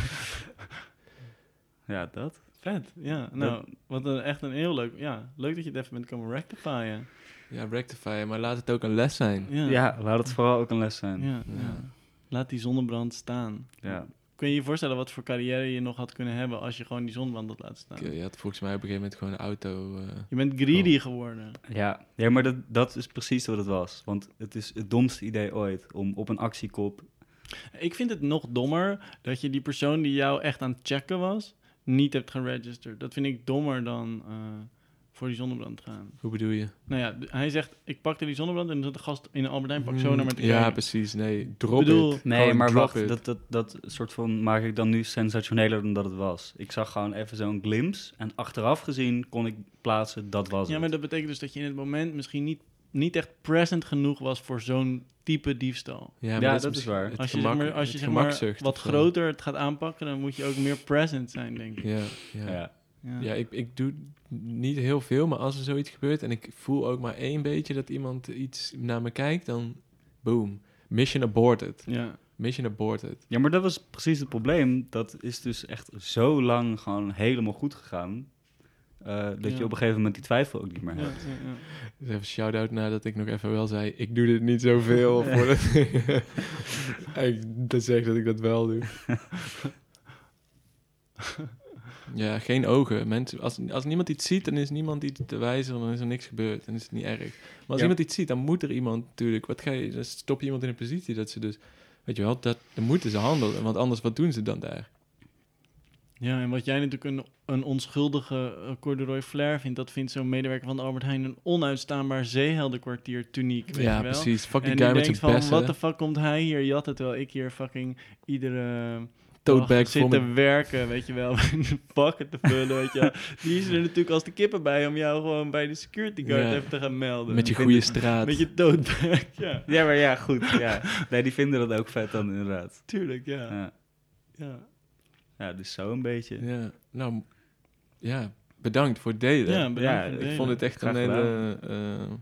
Ja, dat. Vet, ja. Nou, wat een, echt een heel leuk... Ja, leuk dat je het even bent komen rectifyen. Ja, rectify, maar laat het ook een les zijn. Ja. Ja, laat het vooral ook een les zijn. Ja, Ja. Laat die zonnebrand staan. ja. Kun je je voorstellen wat voor carrière je nog had kunnen hebben als je gewoon die zonnebrand had laten staan? Je had volgens mij op een gegeven moment gewoon een auto... eh, Je bent greedy geworden. Ja, ja maar dat, dat is precies wat het was. Want het is het domste idee ooit om op een actiekop... Ik vind het nog dommer dat je die persoon die jou echt aan het checken was, niet hebt geregisterd. Dat vind ik dommer dan eh, voor die zonnebrand gaan. Hoe bedoel je? Nou ja, hij zegt, ik pakte die zonnebrand en dan zat de gast in een Albert Heijn pak zo naar me te Ja, precies. Nee, drop bedoel- it. Nee, maar drop wacht, it. dat, dat, dat soort van maak ik dan nu sensationeler dan dat het was. Ik zag gewoon even zo'n glimpse en achteraf gezien kon ik plaatsen, dat was Ja, het. maar dat betekent dus dat je in het moment misschien niet, niet echt present genoeg was voor zo'n type diefstal. Ja, maar Ja, dat, dat is is waar. Als je, gemak, zeg maar, als je zeg maar, wat groter het gaat aanpakken, dan moet je ook meer present zijn, denk ik. Ja, ja. Ja. Ja. Ja, ik, ik doe niet heel veel, maar als er zoiets gebeurt en ik voel ook maar één beetje dat iemand iets naar me kijkt, dan boom. Mission aborted. Ja. Mission aborted. Ja, maar dat was precies het probleem. Dat is dus echt zo lang gewoon helemaal goed gegaan. eh, dat Ja. je op een gegeven moment die twijfel ook niet meer hebt. ja, ja. Dus even shout-out naar dat ik nog even wel zei, ik doe dit niet zoveel. Voordat ik dat zeg dat ik dat wel doe. ja, geen ogen. Mensen, als, als niemand iets ziet, dan is niemand iets te wijzen, dan is er niks gebeurd. Dan is het niet erg. Maar als Ja. iemand iets ziet, dan moet er iemand natuurlijk... Wat ga je, dan stop je iemand in een positie dat ze dus... Weet je wel, dat, dan moeten ze handelen. Want anders, wat doen ze dan daar? Ja, en wat jij natuurlijk een, een onschuldige uh, corduroy flare vindt, dat vindt zo'n medewerker van de Albert Heijn een onuitstaanbaar zeeheldenkwartier tuniek, weet ja, je wel? precies. Fuck die en guy met zijn wat de fuck komt hij hier jatten, terwijl ik hier fucking iedere Tote dag bag zit vol te met- werken, weet je wel, pakken te vullen, weet je wel. Die is er natuurlijk als de kippen bij om jou gewoon bij de security guard Ja. even te gaan melden. Met je goede het- straat. Met je tote bag, ja. Ja, maar ja, goed. Ja. Nee, die vinden dat ook vet dan inderdaad. Tuurlijk, ja. Ja, Ja, ja dus zo een beetje. Ja, nou, ja, bedankt voor het delen. ja bedankt Ja, voor het ik delen. vond het echt Graag een hele eh,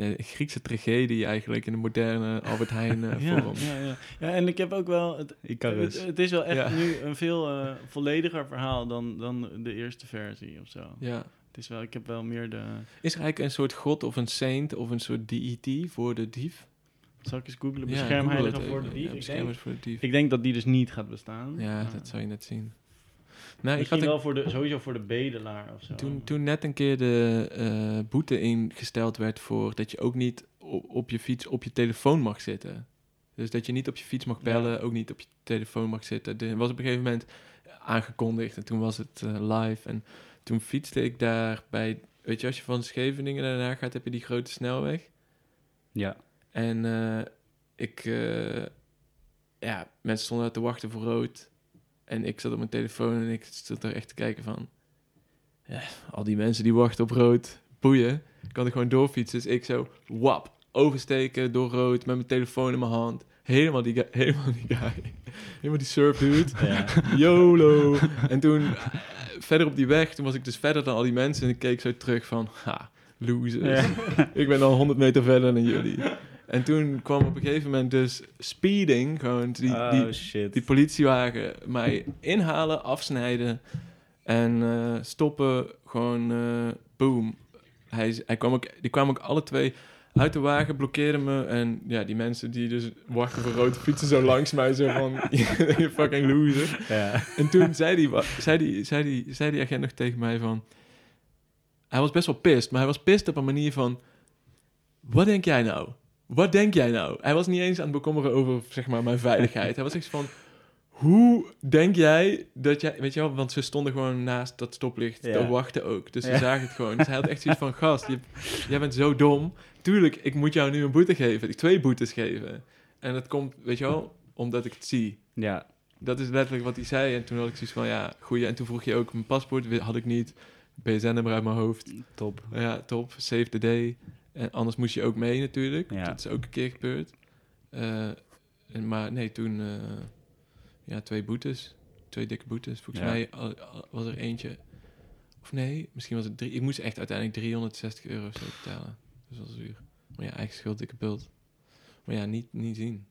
ja, Griekse tragedie eigenlijk in de moderne Albert Heijn eh, ja, vorm. ja, ja. ja, en ik heb ook wel... Het, het, het is wel echt nu een veel eh, vollediger verhaal dan, dan de eerste versie of zo. Ja. Het is wel, ik heb wel meer de... Is er eigenlijk een soort god of een saint of een soort deity voor de dief? Zal ik eens googlen? Beschermheilige voor de dief? Ik, denk, voor de dief. ik denk dat die dus niet gaat bestaan. ja, dat zou je net zien. Nou, ik had wel voor de, sowieso voor de bedelaar of zo. toen, toen net een keer de eh, boete ingesteld werd voor dat je ook niet op, op je fiets op je telefoon mag zitten. Dus dat je niet op je fiets mag bellen, ook niet op je telefoon mag zitten. Er was op een gegeven moment aangekondigd en toen was het eh, live. En toen fietste ik daar bij, weet je, als je van Scheveningen daarna gaat, heb je die grote snelweg. Ja. En eh, ik, eh, ja, mensen stonden daar te wachten voor rood. En ik zat op mijn telefoon en ik stond er echt te kijken van... Ja, al die mensen die wachten op rood, boeien. Ik kan er gewoon doorfietsen. Dus ik zo, wap, oversteken door rood met mijn telefoon in mijn hand. Helemaal die, guy- helemaal die guy. Helemaal die surf dude. Ja. YOLO. En toen, eh, verder op die weg, toen was ik dus verder dan al die mensen. En ik keek zo terug van, ha, losers. ik ben al 100 meter verder dan jullie. En toen kwam op een gegeven moment dus speeding, gewoon die, oh, die, shit. die politiewagen mij inhalen, afsnijden en eh, stoppen, gewoon eh, boom. Hij, hij kwam ook, die kwamen ook alle twee uit de wagen, blokkeerden me en ja, die mensen die dus wachten voor rood fietsen zo langs mij, zo van, je fucking loser. Ja. En toen zei die, zei, die, zei, die, zei die agent nog tegen mij van... Hij was best wel pist, maar hij was pist op een manier van... Wat denk jij nou? Wat denk jij nou? Hij was niet eens aan het bekommeren over, zeg maar, mijn veiligheid. Hij was echt van... Hoe denk jij dat jij... Weet je wel, want ze stonden gewoon naast dat stoplicht Ja. te wachten ook. Dus ze Ja. zagen het gewoon. Dus hij had echt zoiets van... Gast, je, jij bent zo dom. Tuurlijk, ik moet jou nu een boete geven. Ik twee boetes geven. En dat komt, weet je wel, omdat ik het zie. ja. Dat is letterlijk wat hij zei. En toen had ik zoiets van, ja, goeie. En toen vroeg je ook, mijn paspoort had ik niet. BSN-nummer uit mijn hoofd. Top. Ja, top. Save the day. En anders moest je ook mee natuurlijk. Ja. Dat is ook een keer gebeurd. Eh, en, maar nee, toen... eh, ja, twee boetes. Twee dikke boetes. Volgens Ja. mij al- al- was er eentje... Of nee, misschien was het drie... Ik moest echt uiteindelijk 360 euro zo betalen. Dus dat was duur. Maar ja, eigen schuld, dikke bult. Maar ja, niet, niet zien.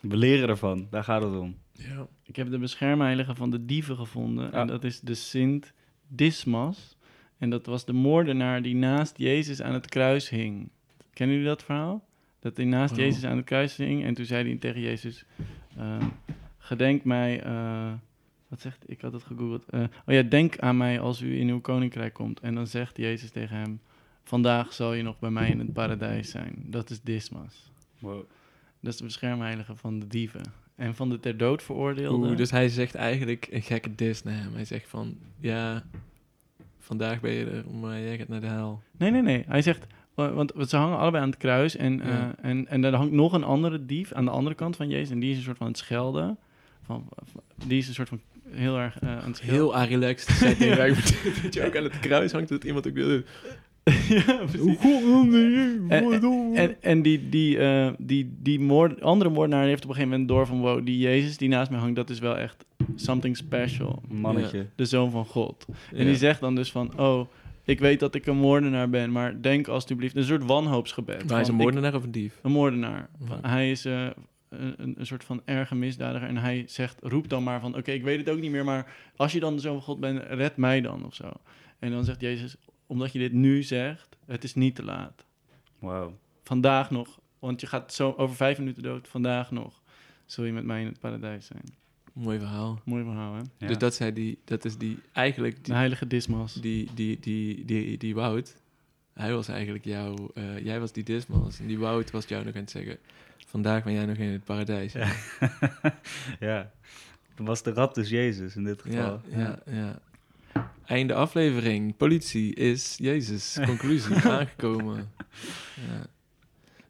We leren ervan, daar gaat het om. Ja. Ik heb de beschermheilige van de dieven gevonden. Ja. En dat is de Sint Dismas. En dat was de moordenaar die naast Jezus aan het kruis hing. Kennen jullie dat verhaal? Dat hij naast Oh. Jezus aan het kruis hing. En toen zei hij tegen Jezus... ehm, gedenk mij... eh, wat zegt... Ik had het gegoogeld. Eh, oh ja, denk aan mij als u in uw koninkrijk komt. En dan zegt Jezus tegen hem... Vandaag zal je nog bij mij in het paradijs zijn. Dat is Dismas. Dat is de beschermheilige van de dieven. En van de ter dood veroordeelde. Oeh, dus hij zegt eigenlijk een gekke dis naar hem. Hij zegt van, ja, vandaag ben je er, maar jij gaat naar de hel. Nee, nee, nee. Hij zegt, eh, want ze hangen allebei aan het kruis en, eh, Ja. en, en er hangt nog een andere dief aan de andere kant van Jezus. En die is een soort van het schelden. Van, die is een soort van heel erg eh, aan het schelden. Heel relaxed dat je ook aan het kruis hangt, dat iemand ook wil. ja, precies. En, en, en die, die, eh, die, die moord, andere moordenaar heeft op een gegeven moment door van... wow, die Jezus die naast mij hangt, dat is wel echt something special. Een mannetje. De zoon van God. Ja. En die zegt dan dus van... oh, ik weet dat ik een moordenaar ben, maar denk alstublieft... een soort wanhoopsgebed. Maar hij is een ik- moordenaar of een dief? Een moordenaar. Ja. Hij is eh, een, een- een soort van erge misdadiger. En hij zegt, roep dan maar van... Oké, ik weet het ook niet meer, maar als je dan de zoon van God bent, red mij dan of zo. En dan zegt Jezus, omdat je dit nu zegt, het is niet te laat. Wauw. Vandaag nog, want je gaat zo over vijf minuten dood. Vandaag nog zul je met mij in het paradijs zijn. Mooi verhaal. Mooi verhaal, hè? Ja. Dus dat, zei die, dat is die, eigenlijk De die, heilige Dismas. die, die, die, die, die Wout. Hij was eigenlijk jouw, eh, jij was die Dismas. En die Wout was jou nog aan het zeggen, vandaag ben jij nog in het paradijs. Ja. ja. Dan was de rat dus Jezus in dit geval. Ja, ja, ja. Einde aflevering. Politie is Jezus. Conclusie aangekomen. Ja.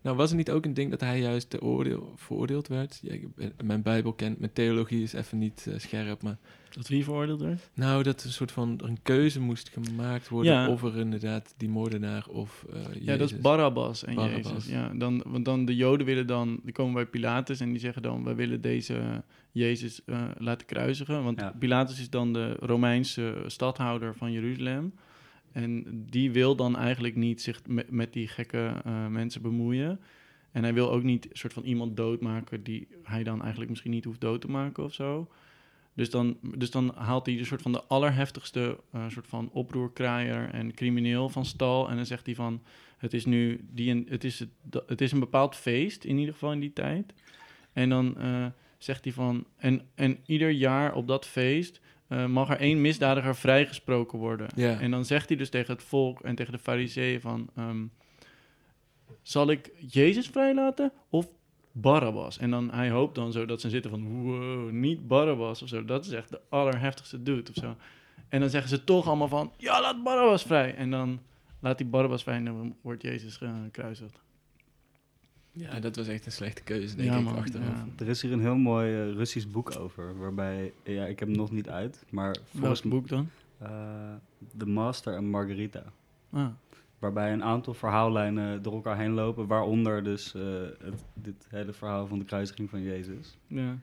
Nou, was het niet ook een ding dat hij juist te oordeel, veroordeeld werd? Ja, ik ben- mijn Bijbel kent, mijn theologie is even niet eh, scherp, maar... Dat wie veroordeeld werd? Nou, dat er een soort van een keuze moest gemaakt worden Ja. of er inderdaad die moordenaar of eh Jezus. Ja, dat is Barabbas en Barabbas. Jezus. Ja, dan, want dan de Joden willen dan, die komen bij Pilatus en die zeggen dan, we willen deze Jezus eh, laten kruisigen. Want Ja. Pilatus is dan de Romeinse stadhouder van Jeruzalem. En die wil dan eigenlijk niet zich met, die gekke eh, mensen bemoeien. En hij wil ook niet soort van iemand doodmaken die hij dan eigenlijk misschien niet hoeft dood te maken of zo. Dus dan, dus dan haalt hij een soort van de allerheftigste eh, soort van oproerkraaier en crimineel van stal. En dan zegt hij van, het is nu die het, is het, is een bepaald feest in ieder geval in die tijd. En dan eh, zegt hij van, en ieder jaar op dat feest eh, mag er één misdadiger vrijgesproken worden. En dan zegt hij dus tegen het volk en tegen de fariseeën van... ehm, zal ik Jezus vrijlaten of Barabbas? En dan, hij hoopt dan zo dat ze zitten van... Wow, niet Barabbas of zo. Dat is echt de allerheftigste dude of zo. En dan zeggen ze toch allemaal van... Ja, laat Barabbas vrij. En dan laat hij Barabbas vrij en dan wordt Jezus gekruisigd. Ja, dat was echt een slechte keuze, denk Ja, ik, man, achteraf. ja. Er is hier een heel mooi eh, Russisch boek over, waarbij, ja, ik heb hem nog niet uit, maar volgens Welk boek dan? eh, The Master en Margarita. Ah, Waarbij een aantal verhaallijnen door elkaar heen lopen, waaronder dus eh, het, dit hele verhaal van de kruisiging van Jezus. ja.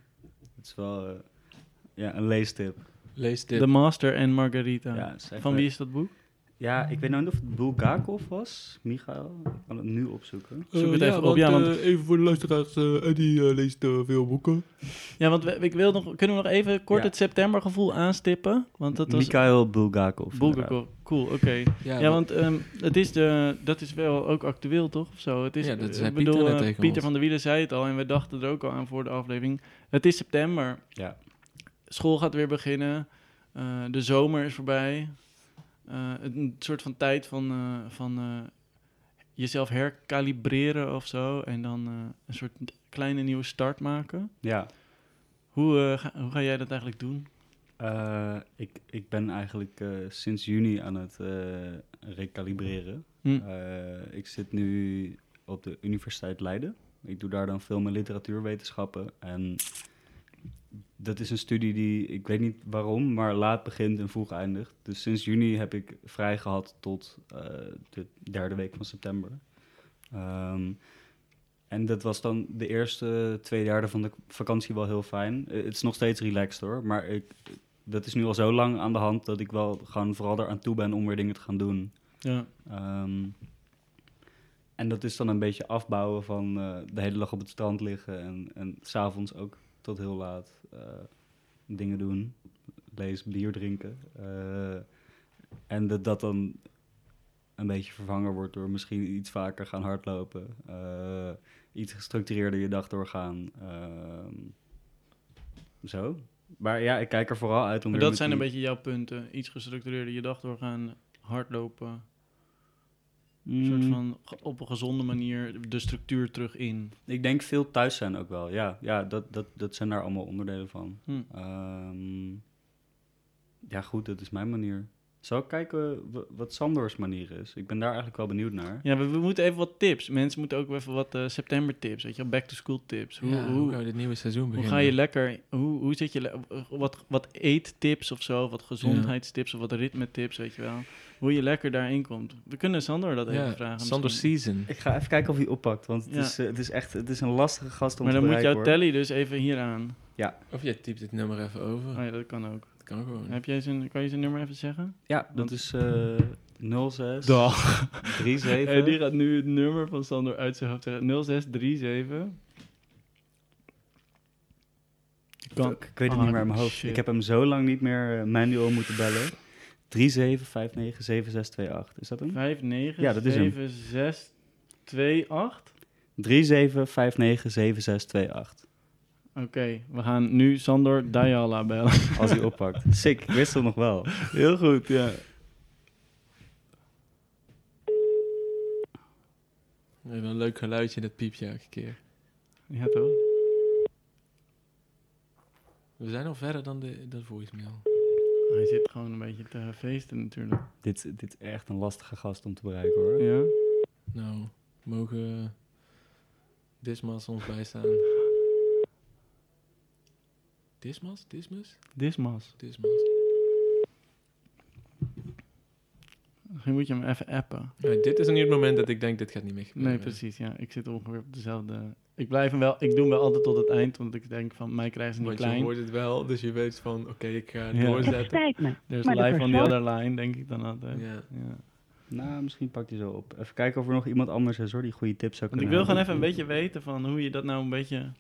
Het is wel ja, een leestip. Lees dit. The Master en Margarita. Ja, van wie is dat boek? Ja, ik weet nou niet of het Bulgakov was, Michael. Ik kan het nu opzoeken. Zoek het Eh, even op, want, ja, want- eh, even voor de luisteraars, eh Eddie leest veel boeken. Ja, want we, ik wil nog, kunnen we nog even kort Ja. het septembergevoel aanstippen? Want dat was... Mikhail Bulgakov. Bulgakov. Cool, oké. Ja, want ehm, het is de, dat is wel ook actueel, toch? Of zo? Het is, Ja, dat ik Pieter bedoel, net tegen Pieter ons. van der Wielen zei het al en we dachten er ook al aan voor de aflevering. Het is september. Ja. School gaat weer beginnen. Eh, de zomer is voorbij. Eh, een soort van tijd van, eh, van eh, jezelf herkalibreren of zo. En dan een soort kleine nieuwe start maken. Ja, Hoe, ga, hoe ga jij dat eigenlijk doen? ik, ik ben eigenlijk sinds juni aan het eh, recalibreren. Hm. Ik zit nu op de Universiteit Leiden. Ik doe daar dan film- en literatuurwetenschappen. En dat is een studie die, ik weet niet waarom, maar laat begint en vroeg eindigt. Dus sinds juni heb ik vrij gehad tot eh, de derde week van september. Ehm, en dat was dan de eerste twee derde van de vakantie wel heel fijn. Eh, het is nog steeds relaxed hoor, maar ik, dat is nu al zo lang aan de hand dat ik wel gewoon vooral eraan toe ben om weer dingen te gaan doen. Ja. Ehm, en dat is dan een beetje afbouwen van eh, de hele dag op het strand liggen en, en s'avonds ook tot heel laat eh, dingen doen. Lezen, bier drinken. Eh, en dat dat dan een beetje vervangen wordt door misschien iets vaker gaan hardlopen. eh, iets gestructureerder je dag doorgaan. ehm, zo. Maar ja, ik kijk er vooral uit om Maar dat zijn een beetje jouw punten. Iets gestructureerder je dag doorgaan, hardlopen. Mm, Een soort van ge- op een gezonde manier de structuur terug in. Ik denk veel thuis zijn ook wel. Ja, ja dat, dat, dat zijn daar allemaal onderdelen van. Hm. Ehm, ja, goed, dat is mijn manier. Zal ik kijken wa- wat Sandor's manier is? Ik ben daar eigenlijk wel benieuwd naar. Ja, we, we moeten even wat tips. Mensen moeten ook even wat eh, september tips, weet je wel, back to school tips. Hoe, Ja, hoe, hoe, gaan we dit nieuwe seizoen hoe beginnen? ga je lekker, hoe, hoe zit je, le- wat, wat eettips of zo, wat gezondheidstips of wat ritmetips, weet je wel. Hoe je lekker daarin komt. We kunnen Sander dat even Ja, vragen. Sander misschien. Season. Ik ga even kijken of hij oppakt, want het, Ja. is, eh, het is echt het is een lastige gast om Maar te dan moet jouw telly dus even hier aan. Of jij typt het nummer even over. Oh ja, dat kan ook. Dat kan gewoon. Heb jij zijn, kan je zijn nummer even zeggen? Ja, dat is eh 06 Dag. 37. En die gaat nu het nummer van Sander uit zijn hoofd zeggen. 0637. Ik kan- ik weet het Ah, niet meer in mijn hoofd. shit. Ik heb hem zo lang niet meer eh, manual moeten bellen. 37597628. Is dat hem? 59 Ja, dat is hem. 7628. 37597628. Oké, we gaan nu Sander Dayala bellen. Als hij oppakt. Sick, ik wist het nog wel. Heel goed, ja. Even een leuk geluidje, dat piepje elke keer. Ja, toch? We zijn al verder dan de, de voicemail. Hij zit gewoon een beetje te feesten natuurlijk. Dit, dit is echt een lastige gast om te bereiken hoor. Ja? Nou, mogen Dismas ons bijstaan? Dismas? Dismas? Dismas. Dismas. Misschien moet je hem even appen. Dit is nu het moment dat ik denk, dit gaat niet meer gebeuren. Nee, precies, ja. Ik zit ongeveer op dezelfde... Ik blijf hem wel... Ik doe hem wel altijd tot het eind, want ik denk van, mij krijgen ze niet Want je klein. hoort het wel, dus je weet van, oké, ik ga Ja. doorzetten. Spijt me. There's Maar de life on the other line, denk ik dan altijd. Ja. Ja. Nou, misschien pakt hij zo op. Even kijken of er nog iemand anders is hoor, die goede tips zou Want ik kunnen wil gewoon even een beetje weten van hoe je dat nou een beetje...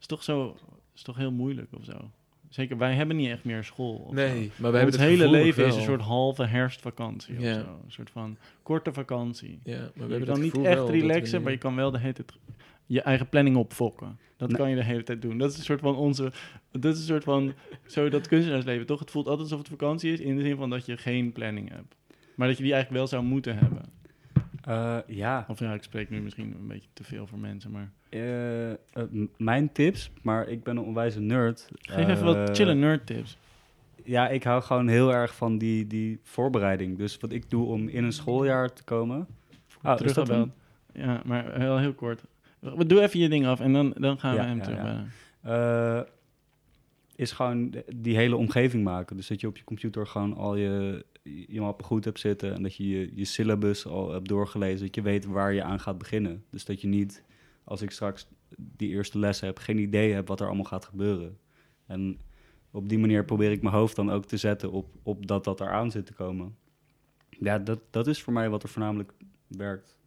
is toch zo... is toch heel moeilijk of zo. Zeker, wij hebben niet echt meer school. zo. Nee, maar we hebben het hele leven is een soort halve herfstvakantie Ja. of zo. Een soort van korte vakantie. Ja, maar we je hebben kan niet echt wel relaxen, maar je kan wel de hele tijd je eigen planning opfokken. Dat Nee. kan je de hele tijd doen. Dat is een soort van onze... Dat is een soort van... Zo dat kunstenaarsleven, toch? Het voelt altijd alsof het vakantie is, in de zin van dat je geen planning hebt. Maar dat je die eigenlijk wel zou moeten hebben. Eh, ja, Of ja, ik spreek nu misschien een beetje te veel voor mensen, maar... eh, eh, mijn tips, maar ik ben een onwijze nerd. Geef even wat chille nerd tips. Ja, ik hou gewoon heel erg van die, die voorbereiding. Dus wat ik doe om in een schooljaar te komen. Ah, is dat. Ja, maar heel, heel kort. We Doe even je ding af en dan, dan gaan we hem ja, terugbellen. Eh, is gewoon die hele omgeving maken. Dus dat je op je computer gewoon al je, je mappen goed hebt zitten. En dat je, je je syllabus al hebt doorgelezen. Dat je weet waar je aan gaat beginnen. Dus dat je niet, als ik straks die eerste les heb, geen idee heb wat er allemaal gaat gebeuren. En op die manier probeer ik mijn hoofd dan ook te zetten op, op dat dat eraan zit te komen. Ja, dat, dat is voor mij wat er voornamelijk werkt.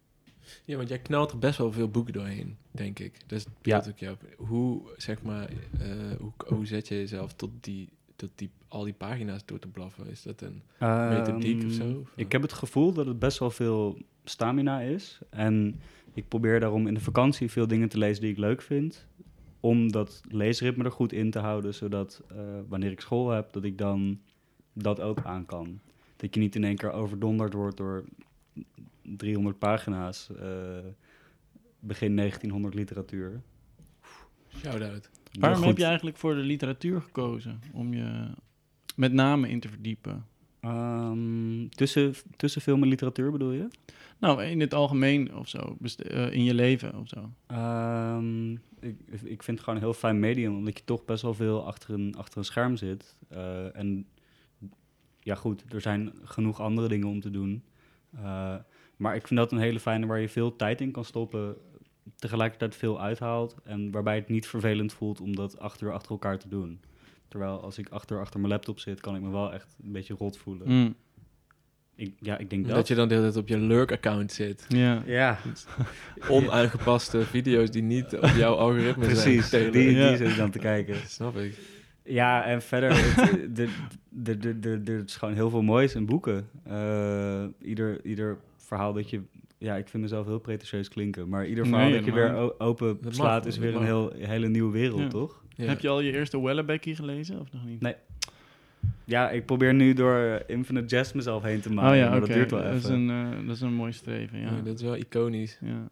Ja, want jij knalt er best wel veel boeken doorheen, denk ik. Dus Ja. ook jou. Hoe, zeg maar, eh, hoe, hoe zet je jezelf tot die, tot die, al die pagina's door te blaffen? Is dat een methodiek of zo? Ehm, Of, Ik heb het gevoel dat het best wel veel stamina is. En ik probeer daarom in de vakantie veel dingen te lezen die ik leuk vind. Om dat leesritme er goed in te houden, zodat eh, wanneer ik school heb, dat ik dan dat ook aan kan. Dat je niet in één keer overdonderd wordt door 300 pagina's, eh, begin 1900 literatuur. Shout-out. Waarom heb je eigenlijk voor de literatuur gekozen? Om je met name in te verdiepen? ehm, tussen, tussen film en literatuur bedoel je? Nou, in het algemeen of zo. best- eh, in je leven of zo. Ehm, ik, ik vind het gewoon een heel fijn medium, omdat je toch best wel veel achter een, achter een scherm zit. Eh, en ja, goed, er zijn genoeg andere dingen om te doen. Eh, maar ik vind dat een hele fijne waar je veel tijd in kan stoppen, tegelijkertijd veel uithaalt. En waarbij het niet vervelend voelt om dat acht uur achter elkaar te doen. Terwijl als ik achter, achter mijn laptop zit, kan ik me wel echt een beetje rot voelen. Mm, Ik, ja, ik denk Dat, dat. je dan de hele tijd op je lurk-account zit. ja. Ja, Onaangepaste video's die niet op jouw algoritme precies. zijn. Die, tailoren. die Ja. zit ik dan te kijken. Snap ik. Ja, en verder, het- de- de- de- de- de- er is gewoon heel veel moois in boeken. Eh, ieder, ieder verhaal dat je... Ja, ik vind mezelf heel pretentieus klinken. Maar ieder verhaal Nee, dat je weer open Dat slaat is weer een heel, hele nieuwe wereld, Ja. toch? Ja. Heb je al je eerste Wellebecky gelezen of nog niet? Nee. Ja, ik probeer nu door Infinite Jest mezelf heen te maken. oh ja, maar dat duurt wel Dat, is even. een, eh, dat is een mooi streven, ja. Ja, dat is wel iconisch. ja.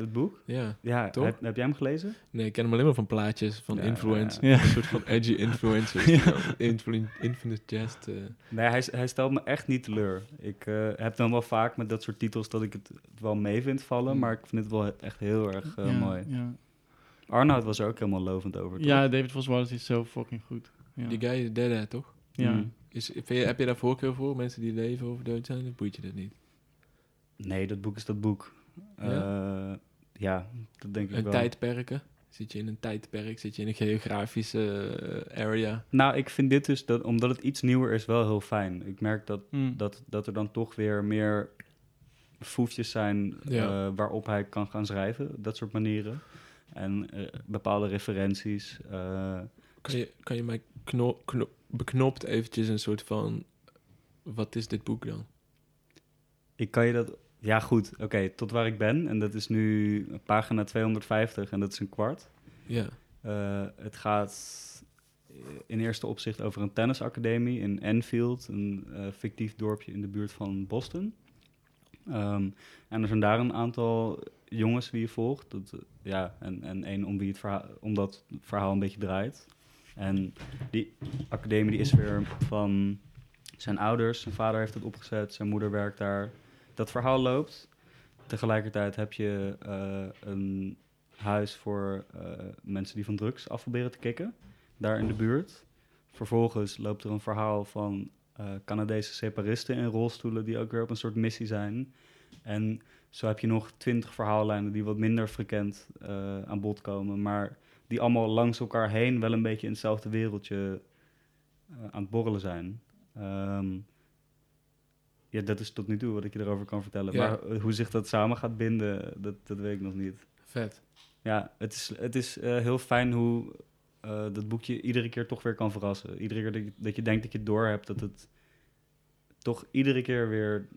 Het boek? Ja. Ja, Toch? heb, heb jij hem gelezen? Nee, ik ken hem alleen maar van plaatjes, van Ja, influence. ja. Een soort van edgy influencers. Influ Infinite Jest. eh, Nee, hij, hij stelt me echt niet teleur. Ik eh, heb dan wel vaak met dat soort titels dat ik het, wel mee vind vallen, Hmm. maar ik vind het wel echt heel erg eh, ja, mooi. Ja. Arnoud was er ook helemaal lovend over. toch? ja, David Foster Wallace is zo fucking goed. Ja. Die guy is dead, toch? ja. Mm. Is, vind je, heb je daar voorkeur voor? Mensen die leven of dood zijn? Of boeit je dat niet? Nee, dat boek is dat boek. Ja? Ja, ja dat denk ik En wel. tijdperken? Zit je in een tijdperk? Zit je in een geografische eh, area? Nou, ik vind dit dus, dat, omdat het iets nieuwer is, wel heel fijn. Ik merk dat, Mm. dat, dat er dan toch weer meer foefjes zijn Ja. eh, waarop hij kan gaan schrijven. Dat soort manieren. En eh, bepaalde referenties. eh, Kan je, kan je mij kno, kno- beknopt eventjes een soort van... Wat is dit boek dan? ik kan je dat... Ja, goed. Oké, tot waar ik ben. En dat is nu pagina 250 en dat is een kwart. Ja. Eh, het gaat in eerste opzicht over een tennisacademie in Enfield, een eh, fictief dorpje in de buurt van Boston. Ehm, en er zijn daar een aantal jongens wie je volgt. Dat, eh, ja, en, en één om wie het verhaal, om dat verhaal een beetje draait. En die academie die is weer van zijn ouders. Zijn vader heeft het opgezet, zijn moeder werkt daar. Dat verhaal loopt. Tegelijkertijd heb je eh, een huis voor eh, mensen die van drugs af proberen te kicken, daar in de buurt. Vervolgens loopt er een verhaal van eh, Canadese separisten in rolstoelen die ook weer op een soort missie zijn. En zo heb je nog twintig verhaallijnen die wat minder frequent aan bod komen, maar die allemaal langs elkaar heen wel een beetje in hetzelfde wereldje aan het borrelen zijn. Ehm, ja, dat is tot nu toe wat ik je erover kan vertellen. Ja. Maar eh, hoe zich dat samen gaat binden, dat, dat weet ik nog niet. Vet. Ja, het is, het is eh, heel fijn hoe eh, dat boekje iedere keer toch weer kan verrassen. Iedere keer dat je, dat je denkt dat je het door hebt, dat het toch iedere keer weer...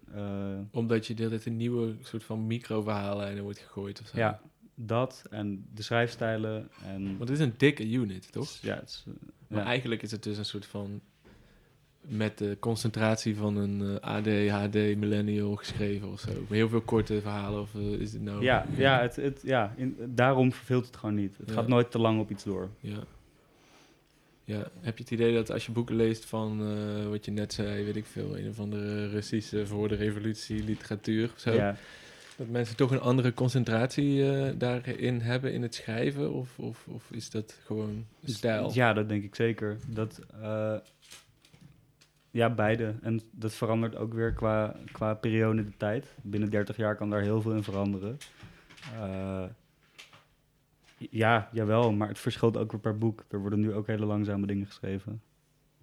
Omdat je tijd een nieuwe soort van micro-verhaallijnen wordt gegooid of zo. ja, dat en de schrijfstijlen en... Want het is een dikke unit, toch? Ja, het is, Maar ja. eigenlijk is het dus een soort van... Met de concentratie van een eh, ADHD millennial geschreven of zo. Met heel veel korte verhalen of eh, is het nou... ja, ja, het, het, ja in, daarom verveelt het gewoon niet. Het Ja. gaat nooit te lang op iets door. Ja. Ja, heb je het idee dat als je boeken leest van eh, wat je net zei, weet ik veel, een of andere Russische voor de revolutie literatuur of zo, Ja. dat mensen toch een andere concentratie daarin hebben in het schrijven? Of, of, of is dat gewoon stijl? Ja, dat denk ik zeker. Dat, ja, beide. En dat verandert ook weer qua, qua periode de tijd. Binnen 30 jaar kan daar heel veel in veranderen. Eh, ja, jawel, maar het verschilt ook weer per boek. Er worden nu ook hele langzame dingen geschreven.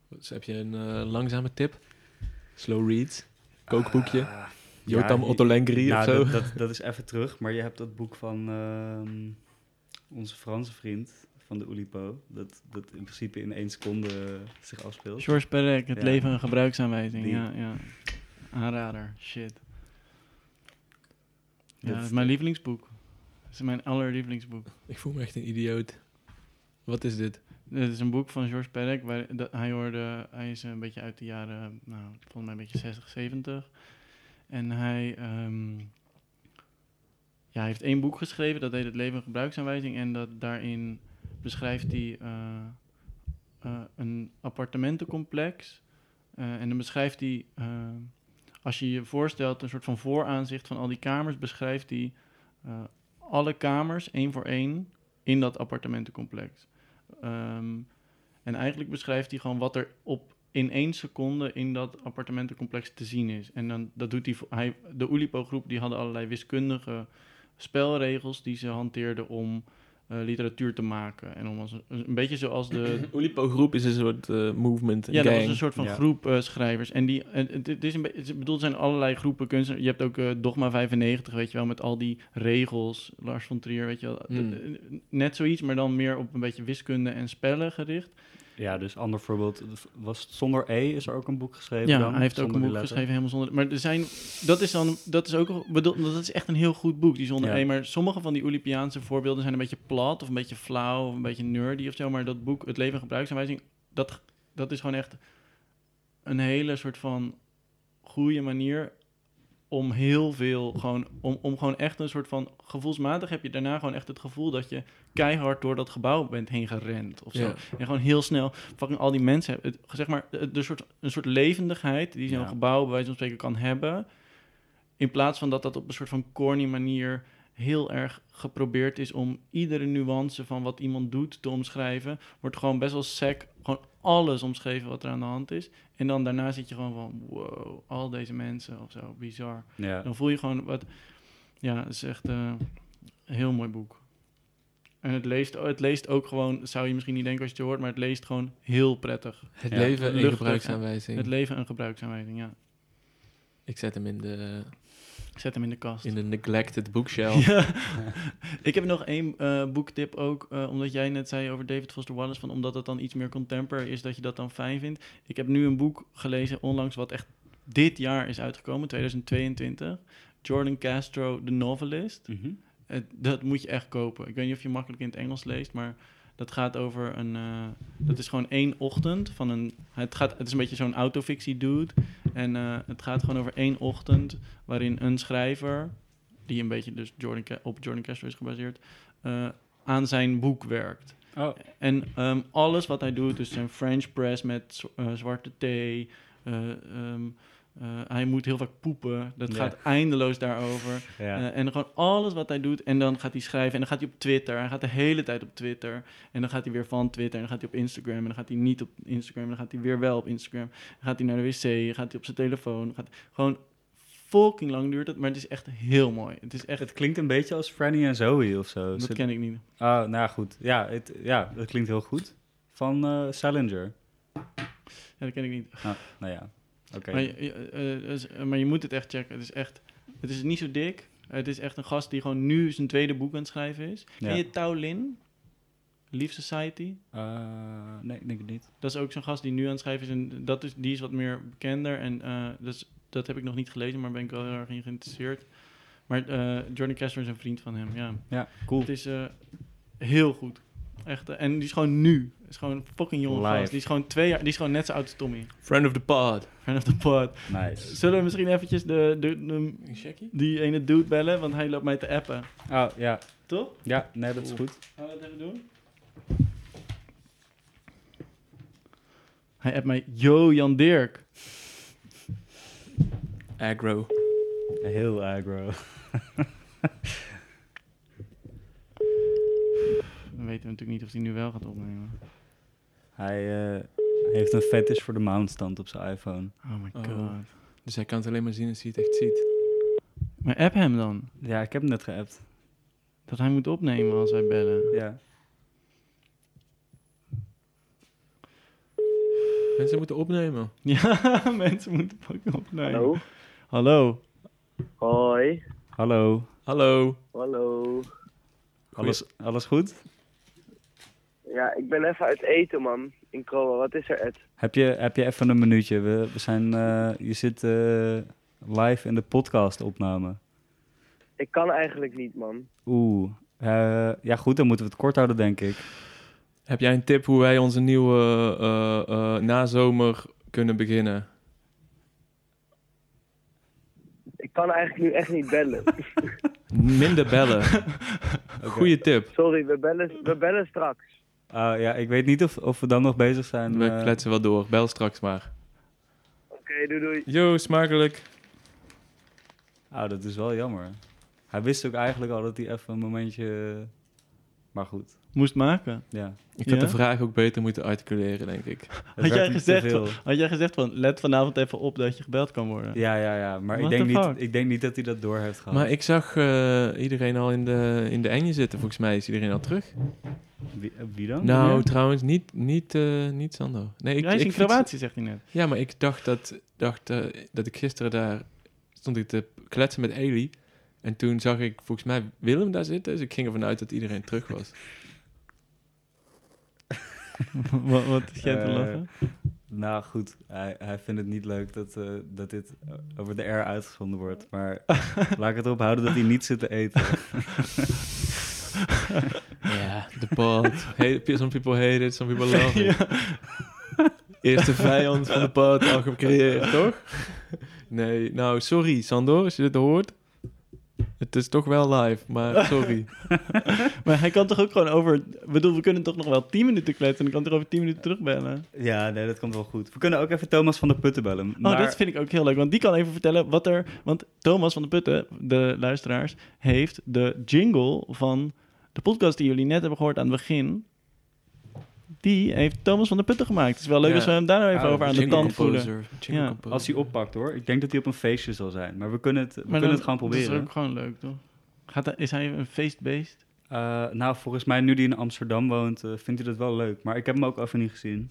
Dus heb je een eh, langzame tip? Slow read? Kookboekje? Ah, Jotam ja, Otto Lenggrie nou, of zo? Dat, dat, dat is even terug, maar je hebt dat boek van ehm, onze Franse vriend van de Oulipo. Dat, dat in principe in één seconde zich afspeelt. George Perec, het Ja. leven een gebruiksaanwijzing. Die. Ja, ja. Aanrader, shit. Ja, Dat- is mijn lievelingsboek. Dat is mijn allerlievelingsboek. Ik voel me echt een idioot. Wat is dit? Dit is een boek van George Perec. Waar, dat, hij, hoorde, hij is een beetje uit de jaren, nou, volgens mij een beetje 60, 70. En hij, ehm, ja, hij heeft één boek geschreven, dat heet Het leven een gebruiksaanwijzing. En dat, daarin beschrijft hij eh, eh, een appartementencomplex. Eh, en dan beschrijft hij, als je je voorstelt, een soort van vooraanzicht van al die kamers, beschrijft hij alle kamers één voor één in dat appartementencomplex. Ehm, en eigenlijk beschrijft hij gewoon wat er op in één seconde in dat appartementencomplex te zien is. En dan, dat doet hij, hij. De Oulipo-groep die hadden allerlei wiskundige spelregels die ze hanteerden om eh, literatuur te maken. En om als een, een beetje zoals de, Oulipo groep is een soort eh, movement, ja, dat was een soort van Ja. groep eh, schrijvers. En die, en het, het is een beetje, ik bedoel, er zijn allerlei groepen kunstenaars. Je hebt ook eh, Dogma 95, weet je wel, met al die regels. Lars von Trier, weet je wel. Hmm. Net zoiets, maar dan meer op een beetje wiskunde en spellen gericht. Ja, dus ander voorbeeld. Was het Zonder E is er ook een boek geschreven Ja, dan? hij heeft ook een boek geschreven, helemaal zonder. Maar er zijn, dat is dan, dat is ook, bedoel, dat is echt een heel goed boek, die zonder Ja. E. Maar sommige van die Olympiaanse voorbeelden zijn een beetje plat of een beetje flauw of een beetje nerdy of zo. Maar dat boek, Het leven en gebruiksaanwijzing, dat, dat is gewoon echt een hele soort van goede manier om heel veel, gewoon, om, om gewoon echt een soort van, gevoelsmatig heb je daarna gewoon echt het gevoel dat je keihard door dat gebouw bent heen gerend of zo. En gewoon heel snel, fucking al die mensen, hebben het, zeg maar, de, de soort, een soort levendigheid die zo'n Ja. gebouw bij wijze van spreken kan hebben, in plaats van dat dat op een soort van corny manier heel erg geprobeerd is om iedere nuance van wat iemand doet te omschrijven, wordt gewoon best wel sec, gewoon alles omschreven wat er aan de hand is. En dan daarna zit je gewoon van, wow, al deze mensen of zo, bizar. Ja. Dan voel je gewoon wat, ja, het is echt eh, een heel mooi boek. En het leest, het leest ook gewoon, zou je misschien niet denken als je het hoort, maar het leest gewoon heel prettig. Het Ja. leven in Luchtig, gebruiksaanwijzing. Het leven een gebruiksaanwijzing, ja. Ik zet hem in de, zet hem in de kast. in de neglected bookshelf. Ja. ik heb nog één eh, boektip ook, eh, omdat jij net zei over David Foster Wallace, van omdat het dan iets meer contemporary is, dat je dat dan fijn vindt. Ik heb nu een boek gelezen onlangs, wat echt dit jaar is uitgekomen, 2022. Jordan Castro, The Novelist. Mhm. Het- dat moet je echt kopen. Ik weet niet of je makkelijk in het Engels leest, maar dat gaat over een. eh, dat is gewoon één ochtend van een. Het, gaat, het is een beetje zo'n autofictie dude. En eh, het gaat gewoon over één ochtend waarin een schrijver, die een beetje dus Jordan, op Jordan Castro is gebaseerd, eh, aan zijn boek werkt. Oh, En ehm, alles wat hij doet, dus zijn French press met zwarte thee. eh, eh, hij moet heel vaak poepen. Dat Ja. gaat eindeloos daarover. ja. Eh, en gewoon alles wat hij doet. En dan gaat hij schrijven. En dan gaat hij op Twitter. Hij gaat de hele tijd op Twitter. En dan gaat hij weer van Twitter. En dan gaat hij op Instagram. En dan gaat hij niet op Instagram. En dan gaat hij weer wel op Instagram. Dan gaat hij naar de wc. Gaat hij op zijn telefoon. Gaat, gewoon fucking lang duurt het. Maar het is echt heel mooi. Het is echt... het klinkt een beetje als Franny en Zoe of zo. dat Zit- ken ik niet. Oh, nou goed. Ja, het, ja, dat klinkt heel goed. Van eh Salinger. Ja, dat ken ik niet. Ah, nou ja, Maar, je, eh, eh, is- maar je moet het echt checken. Het is echt... Het is niet zo dik. Het is echt een gast die gewoon nu zijn tweede boek aan het schrijven is. Ja. Je Tao Lin? Leaf Society? Eh, nee, ik denk het niet. Dat is ook zo'n gast die nu aan het schrijven is. En dat is, die is wat meer bekender. En eh, dus, dat heb ik nog niet gelezen, maar ben ik wel heel erg in geïnteresseerd. Maar eh Jordan Castro is een vriend van hem, ja. Ja, cool. Het is eh, heel goed. Echt. eh, en die is gewoon nu. is gewoon een fucking jonge Live. gast. Die is gewoon twee jaar... Die is gewoon net zo oud als Tommy. Friend of the pod. Friend of the pod. Nice. Zullen we misschien eventjes de, de, de- die ene dude bellen? Want hij loopt mij te appen. Oh, ja. Toch? Ja, nee, dat is goed. Gaan we dat even doen? Hij appt mij... Yo, Jan Dirk. Aggro. Heel aggro. Dan weten we natuurlijk niet of hij nu wel gaat opnemen. Hij eh, heeft een fetish voor de mountstand op zijn iPhone. Oh my Oh. god. Dus hij kan het alleen maar zien als hij het echt ziet. Maar app hem dan. Ja, ik heb hem net geappt. Dat hij moet opnemen als wij bellen. Ja. Mensen moeten opnemen. Ja, mensen moeten fucking opnemen. Hallo? Hallo. Hoi. Hallo. Hallo. Hallo. Alles, alles goed? Ja, ik ben even uit eten, man. In Kroa. Wat is er, Ed? Heb je, heb je even een minuutje? We, we zijn, eh, je zit eh, live in de podcast opname. Ik kan eigenlijk niet, man. Oeh. Eh, ja goed, dan moeten we het kort houden, denk ik. Heb jij een tip hoe wij onze nieuwe eh, eh, nazomer kunnen beginnen? Ik kan eigenlijk nu echt niet bellen. Minder bellen. Goeie tip. Sorry, we bellen, we bellen straks. Ah, ja, ik weet niet of, of we dan nog bezig zijn. We eh, kletsen wel door. Bel straks maar. Oké, doei doei. Yo, smakelijk. Ah, dat is wel jammer. Hij wist ook eigenlijk al dat hij even een momentje... Maar goed, Moest maken. ja. Ik had Ja? de vraag ook beter moeten articuleren, denk ik. Had jij, gezegd, had jij gezegd van, let vanavond even op dat je gebeld kan worden? Ja, ja, ja. Maar ik denk, niet, ik denk niet dat hij dat door heeft gehad. Maar ik zag eh, iedereen al in de, in de enje zitten. Volgens mij is iedereen al terug. Wie, eh, wie dan? Nou, trouwens, niet, niet, eh, niet Sando. Nee, ik, Hij is ik in Kroatië, zegt hij net. Ja, maar ik dacht dat, dacht, eh, dat ik gisteren daar stond ik te kletsen met Eli. En toen zag ik volgens mij Willem daar zitten. Dus ik ging ervan uit dat iedereen terug was. wat, wat is jij te Eh, lachen? Nou goed, hij, hij vindt het niet leuk dat, eh, dat dit over de air uitgezonden wordt. Maar laat ik het erop houden dat hij niet zit te eten. Ja, de. Hey, some people hate it, some people love it. Ja. Eerste vijand van de pod al gecreëerd, toch? Nee, nou, sorry Sandor, als je dit hoort. Het is toch wel live, maar sorry. Maar hij kan toch ook gewoon over... Ik bedoel, we kunnen toch nog wel 10 minuten kletsen en dan kan toch over 10 minuten terugbellen. Ja, nee, dat komt wel goed. We kunnen ook even Thomas van der Putten bellen. Oh, Maar dat vind ik ook heel leuk, want die kan even vertellen wat er... Want Thomas van de Putten, de luisteraars, heeft de jingle van de podcast die jullie net hebben gehoord aan het begin... Die heeft Thomas van de Putten gemaakt. Het is wel leuk Ja. als we hem daar nou even Oh, over aan de tand voelen. Ja. als hij oppakt hoor. Ik denk dat hij op een feestje zal zijn. Maar we kunnen het, we Maar kunnen dan- het gewoon Dat proberen. is ook gewoon leuk, toch? Gaat hij, is hij een feestbeest? Eh, nou, volgens mij nu hij in Amsterdam woont, eh, vindt hij dat wel leuk. Maar ik heb hem ook even niet gezien.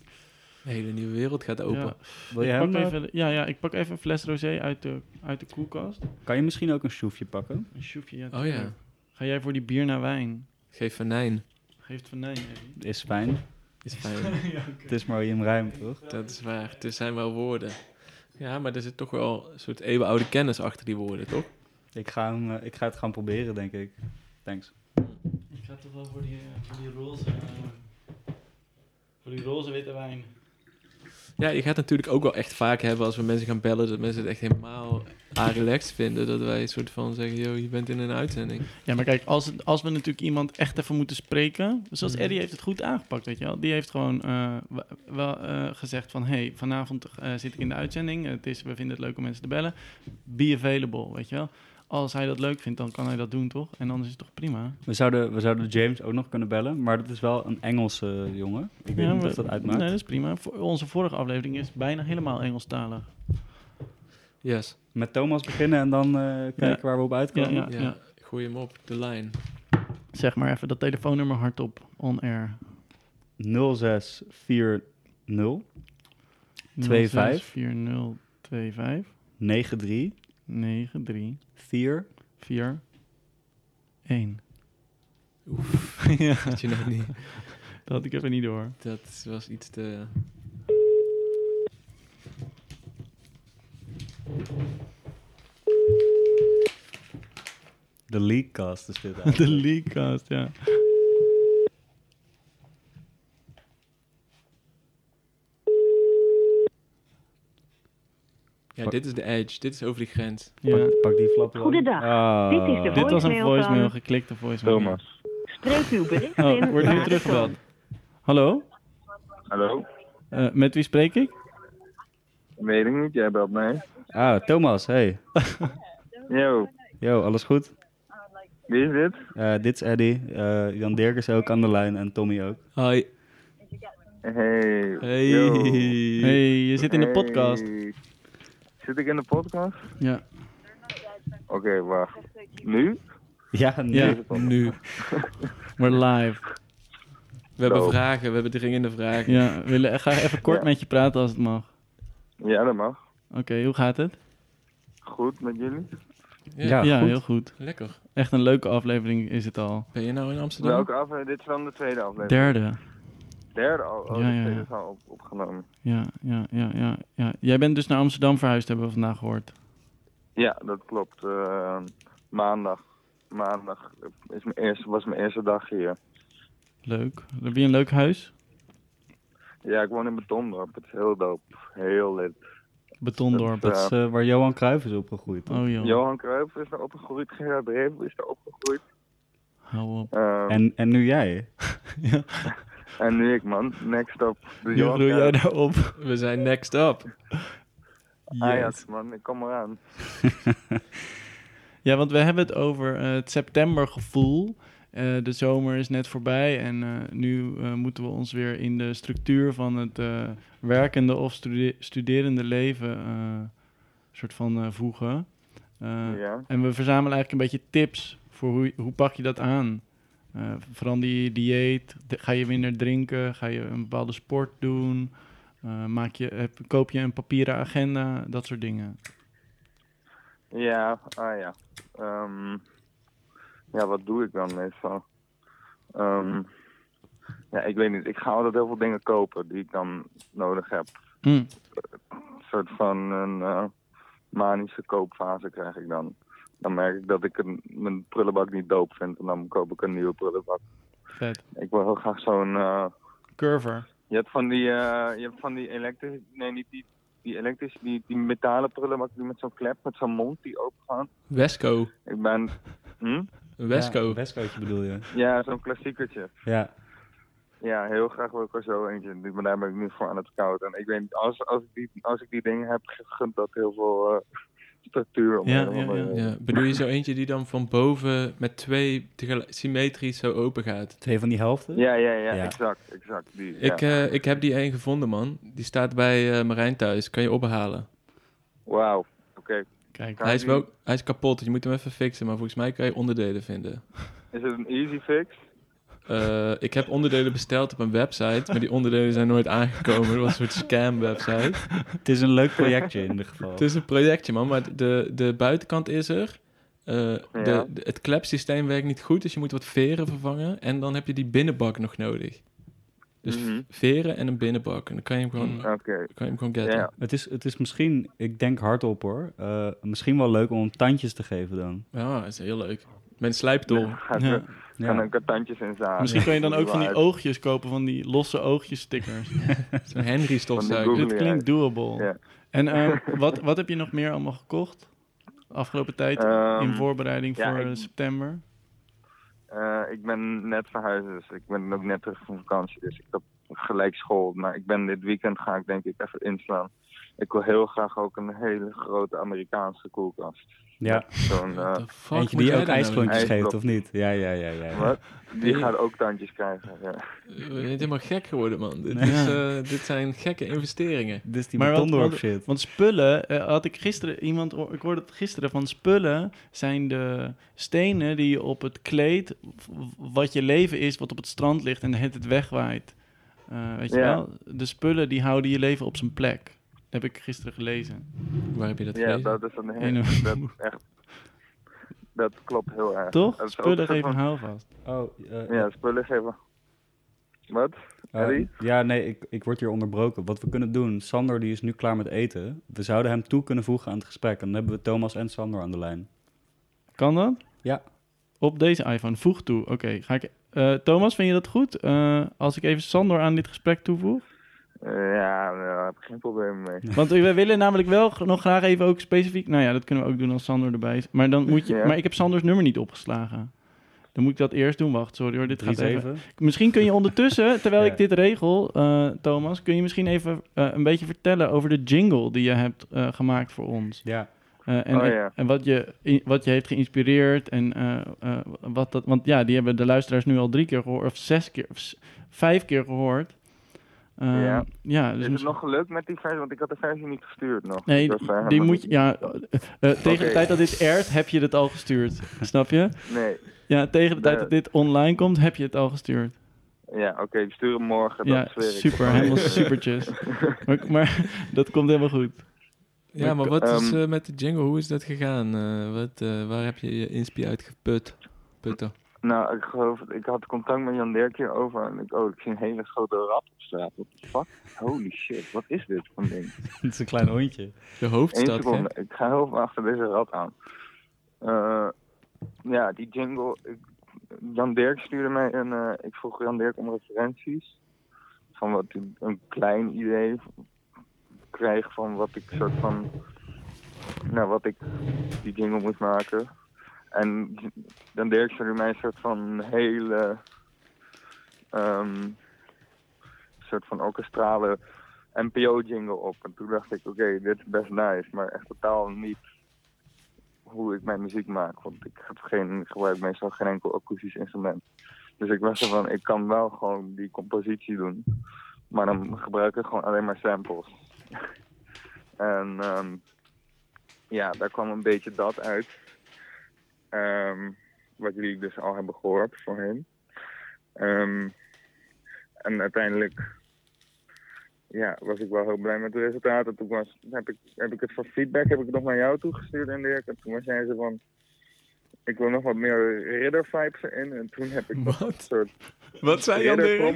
Een hele nieuwe wereld gaat open. Ja. Wil je Ik hem, pak eh, even, ja, ja, ik pak even een fles rosé uit de, uit de koelkast. Kan je misschien ook een sjoefje pakken? Een sjoefje, ja. Oh ja. Ga jij voor die bier naar wijn? geef venijn. Geef het van nee, Eddie. Is fijn. Is fijn. Het is maar William Rijm, toch? Dat is waar. Het zijn wel woorden. Ja, maar er zit toch wel een soort eeuwenoude kennis achter die woorden, toch? Ik ga, hem, eh, ik ga het gaan proberen, denk ik. Thanks. Ik ga toch wel voor die, eh, voor die roze... eh, voor die roze witte wijn. Ja, je gaat natuurlijk ook wel echt vaak hebben als we mensen gaan bellen, dat mensen het echt helemaal relaxed vinden. Dat wij een soort van zeggen, yo, je bent in een uitzending. Ja, maar kijk, als, als we natuurlijk iemand echt even moeten spreken... Zoals Mhm. Eddie heeft het goed aangepakt, weet je wel. Die heeft gewoon eh, wel eh, gezegd van... hey, vanavond eh, zit ik in de uitzending. Het is, we vinden het leuk om mensen te bellen. Be available, weet je wel. Als hij dat leuk vindt, dan kan hij dat doen, toch? En dan is het toch prima? We zouden, we zouden James ook nog kunnen bellen, maar dat is wel een Engelse jongen. Ik weet Ja, niet of dat uitmaakt. Nee, dat is prima. Voor onze vorige aflevering is bijna helemaal Engelstalig. Yes. Met Thomas beginnen en dan eh, kijken Ja. waar we op uitkomen. Ja, Ja, ja. gooi hem op, de lijn. Zeg maar even dat telefoonnummer hardop, on air. 0640 25. 4025 93 93 4 4 1. Oef, ja, had je nog niet. dat had ik even niet door. Dat was iets te... De Leakcast is dit eigenlijk. De Leakcast, ja. Ja, dit is de edge. Dit is over die grens. ja. Pak, pak die flap. Goedendag. Ah. Dit is de Dit was een Voicemail geklikte voicemail. Thomas. Spreek uw bericht Oh, in wordt nu teruggebeld. Hallo? Hallo? Eh, met wie spreek ik? Weet ik niet, jij belt mij. Ah, Thomas, hey. Yo, Yo, alles goed? wie is dit? Eh, dit is Eddie. Eh, Jan Dirk is ook aan de lijn en Tommy ook. Hi. Hey. Hey. Yo. hey, je zit in de Hey. podcast. Zit ik in de podcast? Ja. Oké, wacht. Nu? Ja, nee. Ja. Nu. We're live. We hebben Zo. vragen, we hebben dringende vragen. Ja, we willen graag even kort Ja. met je praten als het mag. Ja, dat mag. Oké, hoe gaat het? Goed met jullie? Ja, Ja. ja, goed. heel goed. Lekker. Echt een leuke aflevering is het al. Ben je nou in Amsterdam? Welke aflevering? Dit is dan de tweede aflevering. Derde. Derde al? Ja, de tweede al op, opgenomen. Ja, ja, ja, ja, ja. Jij bent dus naar Amsterdam verhuisd, hebben we vandaag gehoord. Ja, dat klopt. Eh, maandag. Maandag is mijn eerste, was mijn eerste dag hier. Leuk. Heb je een leuk huis? Ja, ik woon in Betondorp. Het is heel dope. Heel lid. Betondorp. Dat, is eh, waar Johan Cruijff is opgegroeid. Oh joh, Johan Cruijff is daar opgegroeid. Gerard Reven is daar opgegroeid. hou op. Ehm, en, En, en nu jij? ja. Nu ik, man. Next up. Johan groei jij daarop? We zijn next up. Ajax, man. Ik kom eraan. Ja, want we hebben het over eh, het septembergevoel. Eh, de zomer is net voorbij en eh, nu eh, moeten we ons weer in de structuur van het eh, werkende of stude- studerende leven eh, soort van eh, voegen. Eh, ja. En we verzamelen eigenlijk een beetje tips voor hoe, hoe pak je dat aan. Eh verander je dieet, ga je minder drinken, ga je een bepaalde sport doen, Eh, maak je, heb, koop je een papieren agenda, dat soort dingen. Ja, ah ja. Ehm, ja, wat doe ik dan meestal? Ehm, ja, ik weet niet. Ik ga altijd heel veel dingen kopen die ik dan nodig heb. Hm. Een soort van een eh, manische koopfase krijg ik dan. Dan merk ik dat ik een, mijn prullenbak niet doop vind en dan koop ik een nieuwe prullenbak. Vet. Ik wil heel graag zo'n... eh, Curver. je hebt van die, eh, je hebt van die elektrische... Nee, niet die die elektrische, die, die metalen prullen maar die met zo'n klep, met zo'n mond die open gaat. Wesco. Ik ben, hm? Wesco. Ja, Wescootje bedoel je. Ja, zo'n klassiekertje. Ja. Ja, heel graag wil ik er zo eentje. Maar daar ben ik nu voor aan het koud. En ik weet niet, als, als, ik, die, als ik die dingen heb, gunt dat heel veel eh, structuur. Om Ja, ja, ja. Ja, bedoel je zo eentje die dan van boven met twee tegelijk symmetrisch zo open gaat? Twee van die helften? Ja, ja, ja, Ja. exact, exact. Die, Ik, ja. eh, ik heb die één gevonden, man. Die staat bij eh, Marijn thuis. Kan je ophalen. Wauw, oké. Kijk, Kan Hij is, wel, hij is kapot, dus je moet hem even fixen. Maar volgens mij kan je onderdelen vinden. Is het een easy fix? Eh, ik heb onderdelen besteld op een website, maar die onderdelen zijn nooit aangekomen. Dat was een soort scam-website. Het is een leuk projectje in ieder geval. Het is een projectje, man, maar de, de buitenkant is er. Eh, de, Ja. de- het klepsysteem werkt niet goed, dus je moet wat veren vervangen. En dan heb je die binnenbak nog nodig. Dus Mhm. veren en een binnenbak. En dan kan je hem gewoon, Mm. Oké. kan je hem gewoon getten. Ja. Het is, het is misschien, ik denk hardop hoor, eh, misschien wel leuk om hem tandjes te geven dan. Ja, dat is heel leuk. Met een slijptol. Gaat Ja. Ja. er katantjes in zagen. Misschien kan je dan ook van die oogjes kopen, van die losse oogjes stickers. Zo'n Henry stofzuiger. Dat klinkt doable. Ja. En eh, wat, wat heb je nog meer allemaal gekocht? Afgelopen tijd Ehm, in voorbereiding ja, voor ik- eh, september. Eh, ik ben net verhuisd, dus ik ben ook net terug van vakantie. Dus ik heb gelijk school. Maar ik ben dit weekend ga ik denk ik even inslaan. Ik wil heel graag ook een hele grote Amerikaanse koelkast. Ja, Zo'n, eh, eentje die ook nou ijsklontjes geeft of niet? Ja, ja, ja. ja, ja. wat? Die Nee. gaat ook tandjes krijgen. Ja. Je bent helemaal gek geworden, man. Dit, Nee. is, eh, dit zijn gekke investeringen. Dit is die Maar wat- betondorp wat- shit. Want spullen, eh, had ik gisteren iemand, ik hoorde het gisteren van spullen zijn de stenen die je op het kleed, wat je leven is, wat op het strand ligt en het het wegwaait. Eh, weet je Ja. wel? De spullen die houden je leven op zijn plek. Dat heb ik gisteren gelezen. Waar heb je dat Ja, gelezen? dat is een een- dat, echt, dat klopt heel erg. Toch? Dat ook Spullen geven van- houvast. Oh, eh, Ja, spullen geven. Wat? eh, Harry? ja, nee, ik, ik word hier onderbroken. Wat we kunnen doen, Sander die is nu klaar met eten. We zouden hem toe kunnen voegen aan het gesprek. En dan hebben we Thomas en Sander aan de lijn. Kan dat? Ja. Op deze iPhone. Voeg toe. Oké, ga ik. eh, Thomas, vind je dat goed? Eh, als ik even Sandor aan dit gesprek toevoeg? Eh, ja, daar heb ik geen probleem mee. Want we willen namelijk wel nog graag even ook specifiek. Nou ja, dat kunnen we ook doen als Sander erbij is. Maar dan moet je. Ja. Maar ik heb Sanders nummer niet opgeslagen. Dan moet ik dat eerst doen. Wacht, sorry hoor. Dit gaat even. 3-7. Misschien kun je ondertussen, terwijl Ja. ik dit regel, eh, Thomas, kun je misschien even eh, een beetje vertellen over de jingle die je hebt eh, gemaakt voor ons. Ja. Eh, en, Oh, ja. en wat, je, wat je heeft geïnspireerd en eh, eh, wat dat. Want ja, die hebben de luisteraars nu al drie keer gehoord, of zes keer, of vijf keer gehoord. Eh, Ja. ja, dus is het misschien- nog gelukt met die versie? Want ik had de versie niet gestuurd nog. Nee, die, moet je, ja, eh, eh, tegen de tijd dat dit airt, heb je het al gestuurd. Snap je? Nee. Ja, tegen de tijd dat dit online komt, heb je het al gestuurd. Ja, oké, ik stuur hem morgen. Ja, dat zweer ik. super, helemaal supertjes. Maar, maar dat komt helemaal goed. Ja, maar wat is Ehm, eh, met de jingle? Hoe is dat gegaan? Eh, wat, eh, waar heb je je inspi uit geput? Putten. Nou, ik geloof, ik had contact met Jan Dirk hierover en ik, oh, ik zie een hele grote rat op straat. What the fuck? Holy shit, wat is dit voor een ding? Het is een klein hondje. De hoofdstad, seconde, hè? ik ga heel veel achter deze rat aan. Eh, ja, die jingle. Ik, Jan Dirk stuurde mij een. eh, ik vroeg Jan Dirk om referenties. Van wat ik een klein idee kreeg van wat ik soort van. Nou, wat ik die jingle moest maken. En Jan Dirk stuurde mij een soort van hele. ehm, soort van orkestrale NPO-jingle op. En toen dacht ik, oké, dit is best nice, maar echt totaal niet hoe ik mijn muziek maak. Want ik heb geen, ik gebruik meestal geen enkel akoestisch instrument. Dus ik was er van, ik kan wel gewoon die compositie doen. Maar dan gebruik ik gewoon alleen maar samples. en ehm, ja, daar kwam een beetje dat uit. Ehm, wat jullie dus al hebben gehoord voorheen. Ehm, en uiteindelijk ja, was ik wel heel blij met de resultaten. Toen was, heb, ik, heb ik het voor feedback heb ik het nog naar jou toegestuurd en Dirk. En toen zei ze van, ik wil nog wat meer ridder vibes erin. En toen heb ik nog Wat? een soort Wat zei ridder erin.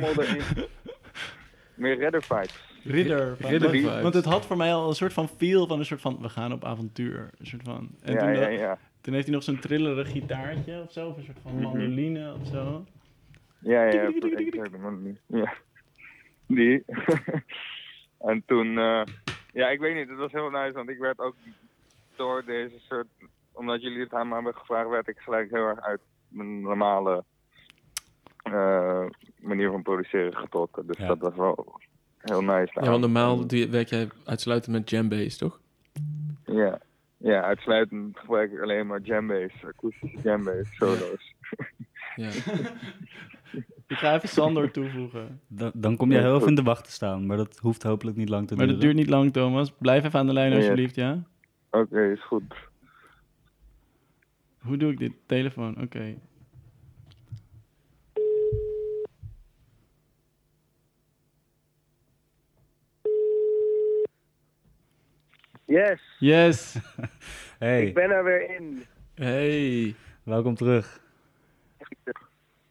meer ridder vibes. Ridder. Ridder want, vibes. want het had voor mij al een soort van feel van een soort van, we gaan op avontuur. Een soort van. En ja, toen, ja, ja. Toen heeft hij nog zo'n trillerig gitaartje of zo, of een soort van Mhm. mandoline of zo. Ja, ja, ja. Ja. Die. en toen, eh, Ja, ik weet niet. Het was heel nice, want ik werd ook door deze soort... Omdat jullie het aan me hebben gevraagd, werd ik gelijk heel erg uit mijn normale eh, manier van produceren getrokken. Dus Ja. dat was wel heel nice. Ja, want normaal doe je- werk jij uitsluitend met Jambase, toch? Ja. Ja, uitsluitend gebruik ik alleen maar jambase, akoestische jambase, solo's. Ja. Ik ga even Sander toevoegen. Dan, dan kom je heel even in de wacht te staan, maar dat hoeft hopelijk niet lang te Maar duren. dat duurt niet lang, Thomas. Blijf even aan de lijn, alsjeblieft, ja? Oké, is goed. Hoe doe ik dit? Telefoon, oké. Yes, Yes! Hey, ik ben er weer in. Hey. welkom terug.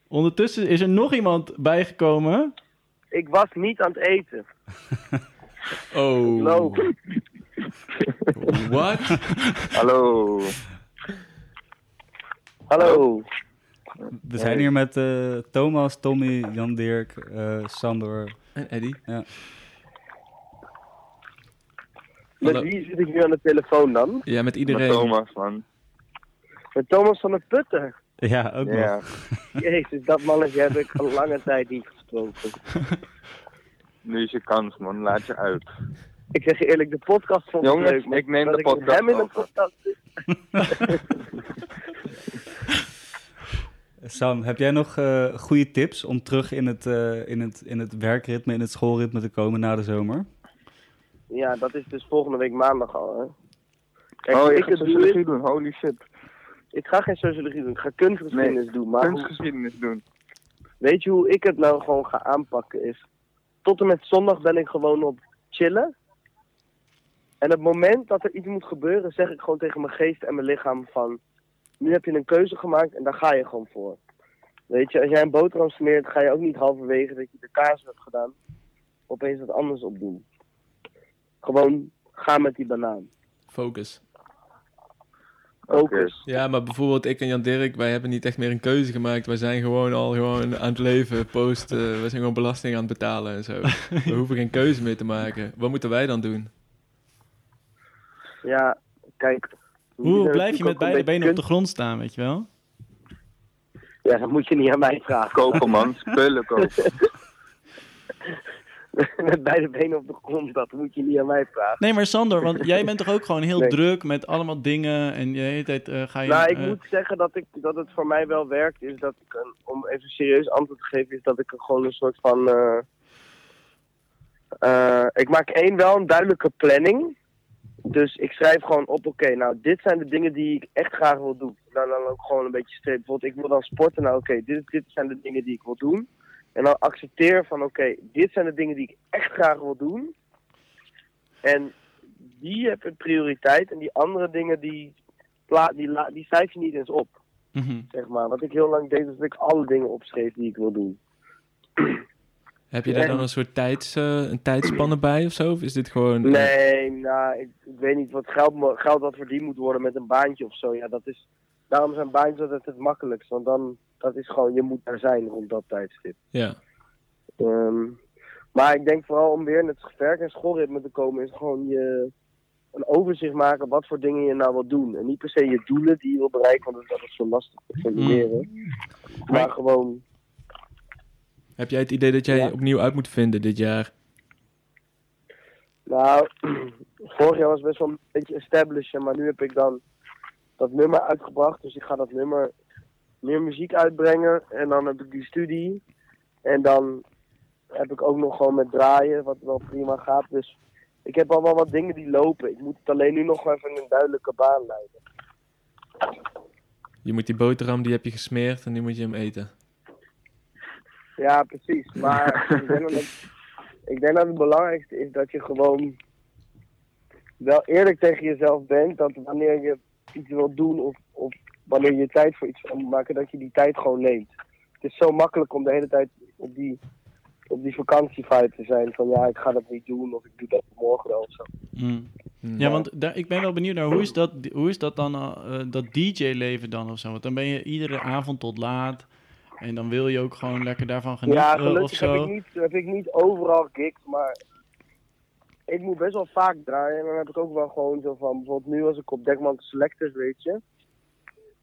Ondertussen is er nog iemand bijgekomen. Ik was niet aan het eten. Oh. Loop. What? Hallo. Hallo. We zijn hier met eh, Thomas, Tommy, Jan Dirk, eh, Sander. En Eddie? Met wie zit ik nu aan de telefoon dan? Ja, met Met iedereen. Thomas, man. Met Thomas van der Putten. Ja, ook Ja. nog. Jezus, dat mannetje heb ik al lange tijd niet gesproken. Nu is je kans, man. Laat je uit. Ik zeg je eerlijk, de podcast vond Jongens, leuk. maar ik neem de ik met podcast hem in een over. podcast. Sam, heb jij nog eh, goede tips om terug in het, eh, in, het, in het werkritme, in het schoolritme te komen na de zomer? Ja, dat is dus volgende week maandag al, hè. Kijk, oh, je ik gaat doe sociologie doen. Holy shit. Ik ga geen sociologie doen, ik ga kunstgeschiedenis doen. Maar hoe- Kunstgeschiedenis doen. weet je hoe ik het nou gewoon ga aanpakken is... Tot en met zondag ben ik gewoon op chillen. En het moment dat er iets moet gebeuren, zeg ik gewoon tegen mijn geest en mijn lichaam van... Nu heb je een keuze gemaakt en daar ga je gewoon voor. Weet je, als jij een boterham smeert, ga je ook niet halverwege dat je de kaas hebt gedaan... opeens wat anders opdoen. Gewoon ga met die banaan. Focus. Focus. Ja, maar bijvoorbeeld ik en Jan Dirk, wij hebben niet echt meer een keuze gemaakt. Wij zijn gewoon al gewoon aan het leven, posten. We zijn gewoon belasting aan het betalen en zo. We hoeven geen keuze meer te maken. Wat moeten wij dan doen? Ja, kijk. Hoe blijf je met beide benen op de grond staan, weet je wel? Ja, dat moet je niet aan mij vragen. Kopen, man. Spullen kopen. met beide benen op de grond, dat moet je niet aan mij vragen. Nee, maar Sander, want jij bent toch ook gewoon heel Nee. druk met allemaal dingen en de hele tijd eh, ga je... nou, ik eh, moet zeggen dat, ik, dat het voor mij wel werkt, is dat ik, een, om even serieus antwoord te geven, is dat ik er gewoon een soort van... eh, ik maak één wel een duidelijke planning. Dus ik schrijf gewoon op, oké, nou, dit zijn de dingen die ik echt graag wil doen. Nou, dan ook gewoon een beetje streep. Bijvoorbeeld, ik wil dan sporten. Nou, oké, dit, dit zijn de dingen die ik wil doen. En dan accepteer van, oké, dit zijn de dingen die ik echt graag wil doen. En die hebben prioriteit. En die andere dingen, die, pla die, la- die schrijf je niet eens op, mhm. zeg maar. Wat ik heel lang deed, is dat ik alle dingen opschreef die ik wil doen. Heb je daar dan een soort tijds, eh, een tijdspanne bij of zo? Of is dit gewoon... eh, Nee, nou, ik, ik weet niet wat geld, geld wat verdiend moet worden met een baantje of zo. Ja, dat is, daarom zijn baantjes altijd het makkelijkst. Want dan, dat is gewoon, je moet daar zijn rond dat tijdstip. Ja. Ehm, maar ik denk vooral om weer in het werk- en schoolritme te komen, is gewoon je een overzicht maken wat voor dingen je nou wil doen. En niet per se je doelen die je wil bereiken, want dat is zo lastig te formuleren. Maar gewoon, Heb jij het idee dat jij Ja. opnieuw uit moet vinden dit jaar? nou, vorig jaar was best wel een beetje establishen, maar nu heb ik dan dat nummer uitgebracht. Dus ik ga dat nummer meer muziek uitbrengen. En dan heb ik die studie. En dan heb ik ook nog gewoon met draaien, wat wel prima gaat. Dus ik heb al wel wat dingen die lopen. Ik moet het alleen nu nog even in een duidelijke baan leiden. Je moet die boterham, die heb je gesmeerd en nu moet je hem eten. Ja, precies. Maar ik, denk dat het, ik denk dat het belangrijkste is dat je gewoon wel eerlijk tegen jezelf bent. Dat wanneer je iets wilt doen of, of wanneer je tijd voor iets wil maken, dat je die tijd gewoon neemt. Het is zo makkelijk om de hele tijd op die, op die vakantievibe te zijn. Van ja, ik ga dat niet doen of ik doe dat morgen wel of zo. Mm. Hmm. Ja, want daar, ik ben wel benieuwd naar hoe is dat, hoe is dat dan, eh, dat DJ-leven dan of zo? Want dan ben je iedere avond tot laat en dan wil je ook gewoon lekker daarvan genieten ja, eh, of gelukkig heb ik, niet, heb ik niet overal gigs, maar ik moet best wel vaak draaien. En dan heb ik ook wel gewoon zo van, bijvoorbeeld nu was ik op Dekman Selectors, weet je.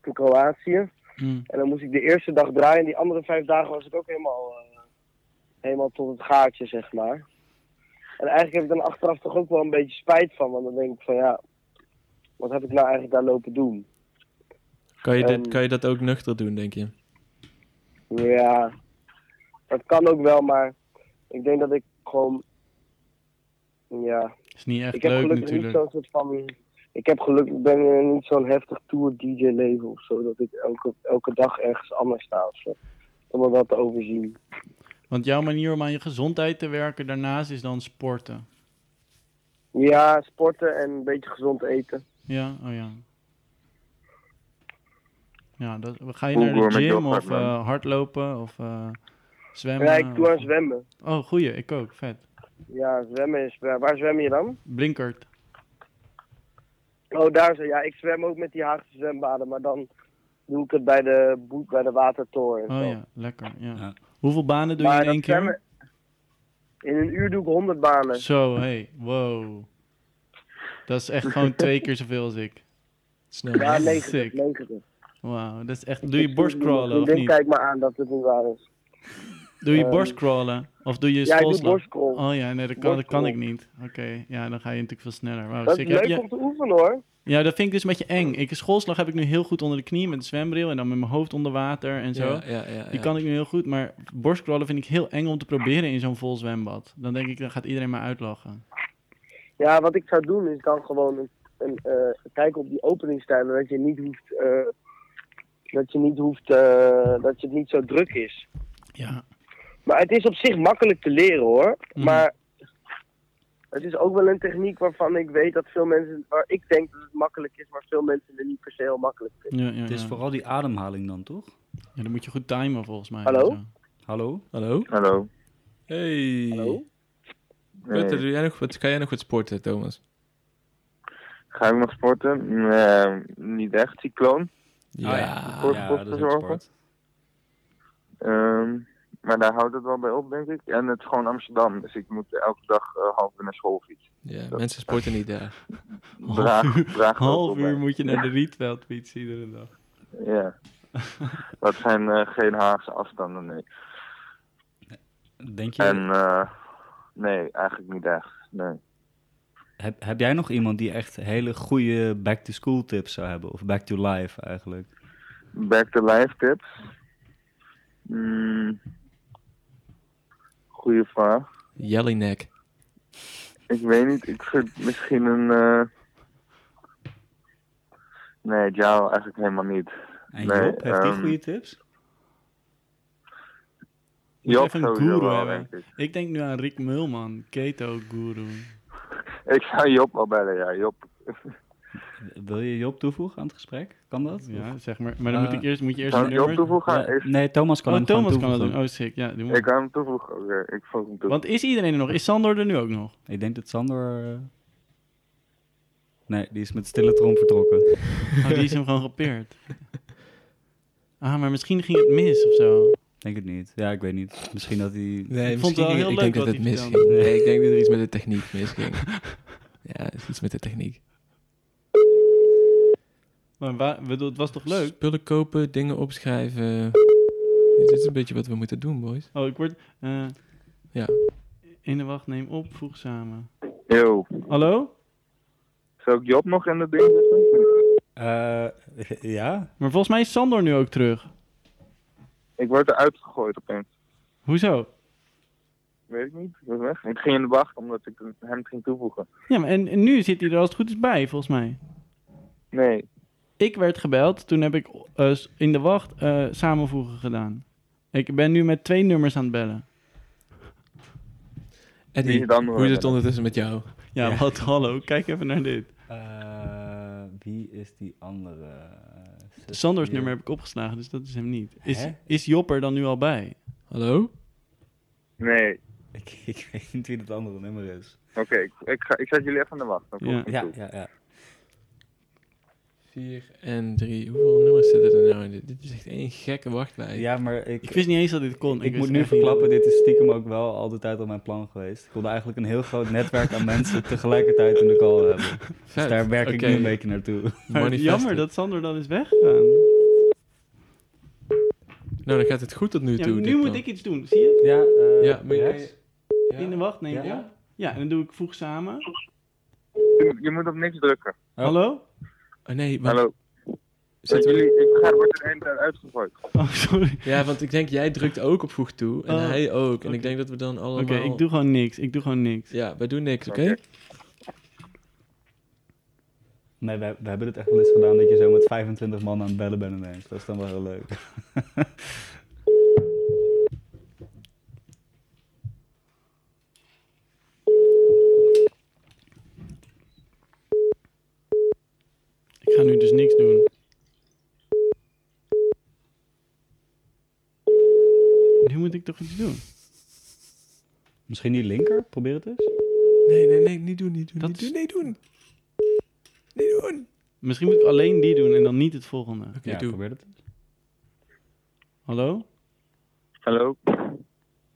In Kroatië. Hm. En dan moest ik de eerste dag draaien. En die andere vijf dagen was ik ook helemaal, eh, helemaal tot het gaatje, zeg maar. En eigenlijk heb ik dan achteraf toch ook wel een beetje spijt van. Want dan denk ik van ja, wat heb ik nou eigenlijk daar lopen doen? Kan je, dit, kan je dat ook nuchter doen, denk je? Ja, dat kan ook wel, maar ik denk dat ik gewoon, ja, Is niet echt ik heb leuk gelukkig niet natuurlijk. zo'n soort van, ik heb gelukkig, ben eh, niet zo'n heftig tour DJ leven of zo, dat ik elke, elke dag ergens anders sta of zo. Om dat te overzien. Want jouw manier om aan je gezondheid te werken daarnaast is dan sporten. Ja, sporten en een beetje gezond eten. Ja, oh ja. Ja, dat, ga je naar de gym of eh, hardlopen of eh, zwemmen? Ja, ik doe aan zwemmen. Oh, goeie, ik ook, vet. Ja, zwemmen is, waar zwem je dan? Blinkert. Oh, daar zo. Ja, ik zwem ook met die Haagse zwembaden, maar dan doe ik het bij de, boet, bij de watertoren. en Oh zo. ja, lekker. Ja. Ja. Hoeveel banen doe je in één keer? zwemmen- In een uur doe ik 100 banen. Zo, hey, wow. Dat is echt gewoon twee keer zoveel als ik. Snel. Ja, Sick. 90. 90. Wauw, dat is echt... Doe je borstcrawlen of niet? Kijk maar aan dat het niet waar is. Doe je Ehm, borstcrawlen? Of doe je Ja, ik doe schoolslag? borstcrawl. Oh ja, nee, dat kan, dat kan ik niet. Oké, ja, dan ga je natuurlijk veel sneller. Wauw, Dat is Heb leuk je- om te oefenen hoor. Ja, dat vind ik dus een beetje eng. Ik, schoolslag heb ik nu heel goed onder de knie met een zwembril en dan met mijn hoofd onder water en zo. Ja, ja, ja, Die ja. kan ik nu heel goed, maar borstcrawlen vind ik heel eng om te proberen in zo'n vol zwembad. Dan denk ik, dan gaat iedereen mij uitlachen. Ja, wat ik zou doen is dan gewoon een, een, eh, kijken op die openingstijden. Dat je niet hoeft. eh, dat je niet hoeft. eh, dat je het niet zo druk is. Ja, Maar het is op zich makkelijk te leren hoor. Mhm. Maar het is ook wel een techniek waarvan ik weet dat veel mensen. Waar ik denk dat het makkelijk is, maar veel mensen het niet per se heel makkelijk vinden. ja, ja, Het is vooral die ademhaling dan, toch? ja, dan moet je goed timen volgens mij. Hallo? Hallo? Hallo? Hallo. Hey. Hallo? Wat, doe jij nog, wat, kan jij nog wat sporten, Thomas? Ga ik nog sporten? Nee, niet echt. Cycloon. Ja. Ah, ja. Ja, sport dat is sport. Ehm, maar daar houdt het wel bij op, denk ik. En het is gewoon Amsterdam. Dus ik moet elke dag eh, half uur naar school fietsen. Ja, mensen sporten niet daar. Half Draag, uur, half uur moet je naar de Rietveld fietsen iedere dag. Ja. Dat zijn eh, geen Haagse afstanden, nee. Denk je, En eh, nee, eigenlijk niet echt. Nee. heb, heb jij nog iemand die echt hele goede back-to-school tips zou hebben? Of back-to-life eigenlijk? Back to life tips. Mm, goeie vraag. Jellyneck. Ik weet niet, ik vind misschien een. eh, Nee, jou eigenlijk helemaal niet. En Nee, Job, heeft die ehm, goede tips? Moet Job even een guru wel, hebben. denk ik. Ik denk nu aan Rick Mulman, keto guru. Ik zou Job wel bellen, ja. Job. Wil je Job toevoegen aan het gesprek? Kan dat? Ja, zeg maar. Maar dan moet, Eh, ik eerst, moet je eerst ik Job toevoegen? Ja, nee, Thomas kan Oh, hem Thomas kan dat doen. Oh, sick. Ja, doe maar. Ik kan hem toevoegen. Oké, ik voeg hem toe. Want is iedereen er nog? Is Sandor er nu ook nog? Ik denk dat Sander... eh, Nee, die is met stille trom vertrokken. Oh, die is hem gewoon gepeerd. Ah, maar misschien ging het mis of zo. Denk het niet. Ja, ik weet niet. Misschien dat hij... Nee, Ik vond het wel heel ik leuk denk dat het misging. Nee, ik denk dat er iets met de techniek misging. ja, het is iets met de techniek. Maar het was toch leuk? Spullen kopen, dingen opschrijven. Dit is een beetje wat we moeten doen, boys. Oh, ik word... eh Ja. In de wacht, neem op, voeg samen. Yo, Hallo? zou ik Job nog in de ding zetten? Eh, ja? Maar volgens mij is Sandor nu ook terug. Ik word eruit gegooid opeens. Hoezo? Weet ik niet. Ik was weg. Ik ging in de wacht omdat ik hem ging toevoegen. Ja, maar en, en nu zit hij er als het goed is bij, volgens mij. Nee. Ik werd gebeld, toen heb ik eh, in de wacht eh, samenvoegen gedaan. Ik ben nu met twee nummers aan het bellen. Eddie, het andere hoe is het ondertussen met jou? Ja, Ja. wat, hallo, kijk even naar dit. Eh, wie is die andere? Sanders nummer heb ik opgeslagen, dus dat is hem niet. Is, Hè? is Job er dan nu al bij? Hallo? Nee. Ik, ik weet niet wie het andere nummer is. Oké, ik, ik, ga- ik zet jullie even in de wacht. Dan Ja. ja, ja. 4 en 3. Hoeveel nummers zitten er nou in dit? Dit is echt één gekke wachtlijst. Ja, maar ik, Ik wist niet eens dat dit kon. ik, moet nu niet- verklappen, dit is stiekem ook wel al de tijd al mijn plan geweest. Ik wilde eigenlijk een heel groot netwerk aan mensen tegelijkertijd in de call hebben. Dus daar werk ik nu een beetje naartoe. Jammer dat Sander dan is weggegaan. Nou, dan gaat het goed tot nu Ja, toe. nu moet plan. ik iets doen. Zie je? Ja, eh, Ja, maar rechts? je- ja. In de wacht, nee. Ja? Ja? ja. en dan doe ik voeg samen. Je, je moet op niks drukken. Oh. Hallo? Oh, nee, want Hallo. zitten Jullie, ik ga wordt er een tijd uitgegooid. Oh, sorry. Ja, want ik denk, jij drukt ook op voeg toe. En Oh, hij ook. En ik denk dat we dan allemaal... Oké, ik doe gewoon niks. Ik doe gewoon niks. Ja, wij doen niks, oké? Oké. Nee, we, we hebben het echt wel eens gedaan dat je zo met 25 man aan het bellen bent ineens. Dat is dan wel heel leuk. Ik ga nu dus niks doen. Nu moet ik toch iets doen? Misschien die linker? Probeer het eens. Nee, nee, nee, niet doen, niet doen, Dat niet is- doen, nee, doen. Niet doen. Misschien moet ik alleen die doen en dan niet het volgende. Oké, ja, doe. probeer het eens. Hallo? Hallo.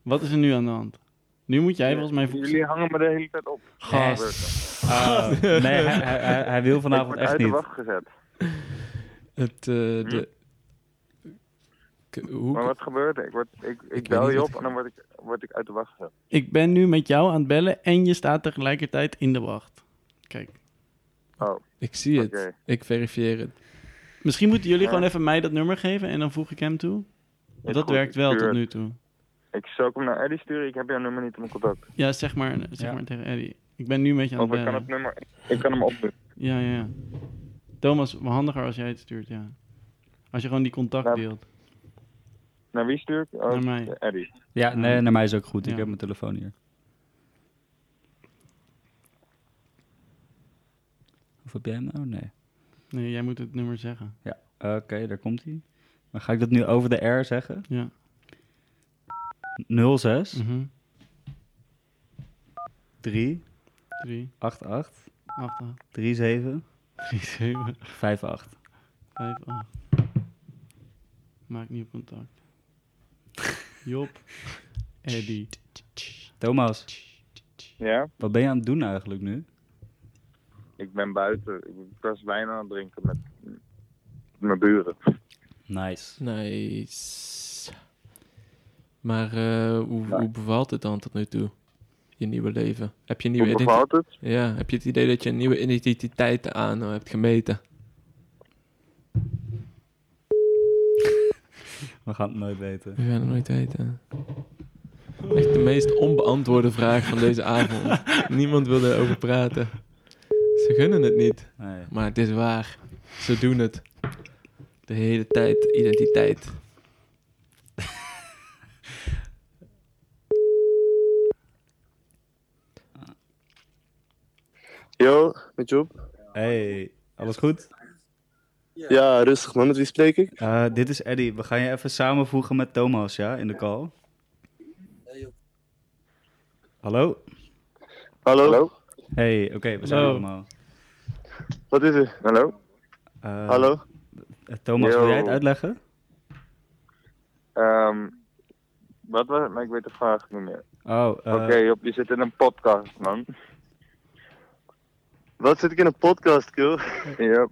Wat is er nu aan de hand? Nu moet jij volgens mij Jullie hangen me de hele tijd op. Gast. Ah, nee, hij, hij, hij, wil ik vanavond word echt uit de niet. wacht gezet. Het, eh, Hm? de... K- Hoe... Maar wat gebeurt er? Ik, word, ik, ik, bel je op en dan word ik, word ik uit de wacht gezet. Ik ben nu met jou aan het bellen en je staat tegelijkertijd in de wacht. Kijk. Oh, Ik zie het. Ik verifieer het. Misschien moeten jullie Ja. gewoon even mij dat nummer geven en dan voeg ik hem toe. Is dat goed, werkt wel tot nu toe. Ik zou hem naar Eddie sturen. Ik heb jouw nummer niet in mijn contact. Ja, zeg maar, zeg Ja. maar tegen Eddie. Ik ben nu met je aan Of het ik kan het nummer... Ik kan hem opdoen. Ja, ja, ja. Thomas, handiger als jij het stuurt, ja. Als je gewoon die contact Ja. deelt. Naar wie stuur ik? Oh, Naar mij. Eddie. Ja, nee, naar mij is ook goed. Ik heb mijn telefoon hier. Of heb jij hem nou? Nee. Nee, jij moet het nummer zeggen. Ja, oké, daar komt hij. Maar ga ik dat nu over de R zeggen? Ja. 06 Mhm. 3 3, 88 8, 8, 37 3, 7, 58. 5, 8. Maak nieuw contact. Job. Eddie. Thomas, Ja? wat ben je aan het doen eigenlijk nu? Ik ben buiten. Ik was wijn aan het drinken met mijn buren. Nice. Nice. Maar eh, hoe, Ja. hoe bevalt het dan tot nu toe? Je nieuwe leven? Heb je een nieuwe Hoe identiteit? bevalt het? Ja, heb je het idee dat je een nieuwe identiteit aan eh, hebt gemeten? We gaan het nooit weten. We gaan het nooit weten. Echt de meest onbeantwoorde vraag van deze avond. Niemand wil erover praten. Ze gunnen het niet, Nee. maar het is waar. Ze doen het. De hele tijd identiteit. Yo, met Job. Hey, alles goed? Ja, rustig man. Met wie spreek ik? Eh, dit is Eddie. We gaan je even samenvoegen met Thomas, ja, in de call. Hallo? Hallo? Hallo? Hey, oké, we zijn er Hallo. allemaal. Wat is er? Hallo? Eh, Hallo? Thomas, wil jij het uitleggen? Ehm, wat was het? Maar ik weet de vraag niet meer. Oh, eh, Oké, Job, je zit in een podcast, man. Wat zit ik in een podcast, kill? Ja.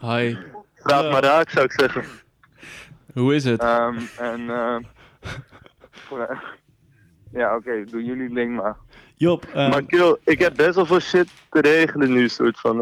Hi, Vraag maar raak, zou ik zeggen. hoe is het? Ehm, en, eh ja, oké, doe jullie ding maar. Job, eh, maar kill, ik heb best wel veel shit te regelen nu, soort van.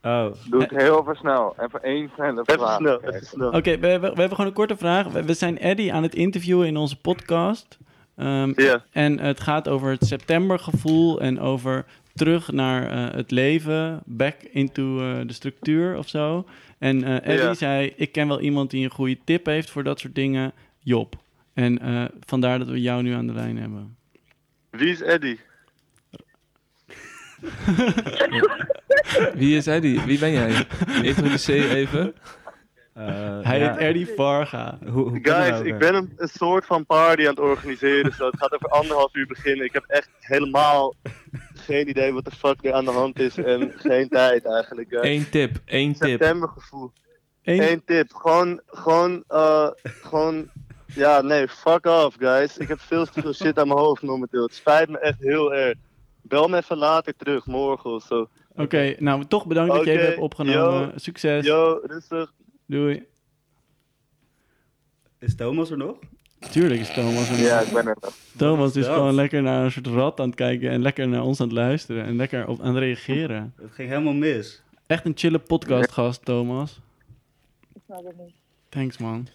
Hè. oh, Doe het heel even snel. Even één snelle Even vraag. snel, even snel. Oké, we, we, we hebben gewoon een korte vraag. We, we zijn Eddie aan het interviewen in onze podcast. Ehm, Ja. En het gaat over het septembergevoel en over terug naar eh, het leven, back into eh, de structuur of zo. En eh, Eddie Ja. zei, ik ken wel iemand die een goede tip heeft voor dat soort dingen, Job. En eh, vandaar dat we jou nu aan de lijn hebben. Wie is Eddie? Wie is Eddie? Wie ben jij? Introduceer even. Eh, Hij ja, heet Eddie Varga. Hoe, hoe Guys, ook, ik eh, ben een, een soort van party aan het organiseren. Zo. Het gaat over anderhalf uur beginnen. Ik heb echt helemaal geen idee wat de fuck er aan de hand is en geen tijd eigenlijk. guys. Eén tip, één tip. Septembergevoel. Eén- Eén tip. Gewoon, gewoon, eh, gewoon. Ja, nee, fuck off, guys. Ik heb veel te veel shit aan mijn hoofd momenteel. Het spijt me echt heel erg. Bel me even later terug, morgen of zo. Oké, nou toch bedankt dat je even Oké, hebt opgenomen. yo. Succes. Yo, rustig. Doei. Is Thomas er nog? Tuurlijk is Thomas er nog. Ja, ik ben er nog. Thomas is gewoon lekker naar een soort rat aan het kijken en lekker naar ons aan het luisteren en lekker op, aan het reageren. Het ging helemaal mis. Echt een chille podcastgast, Thomas. Thanks, man.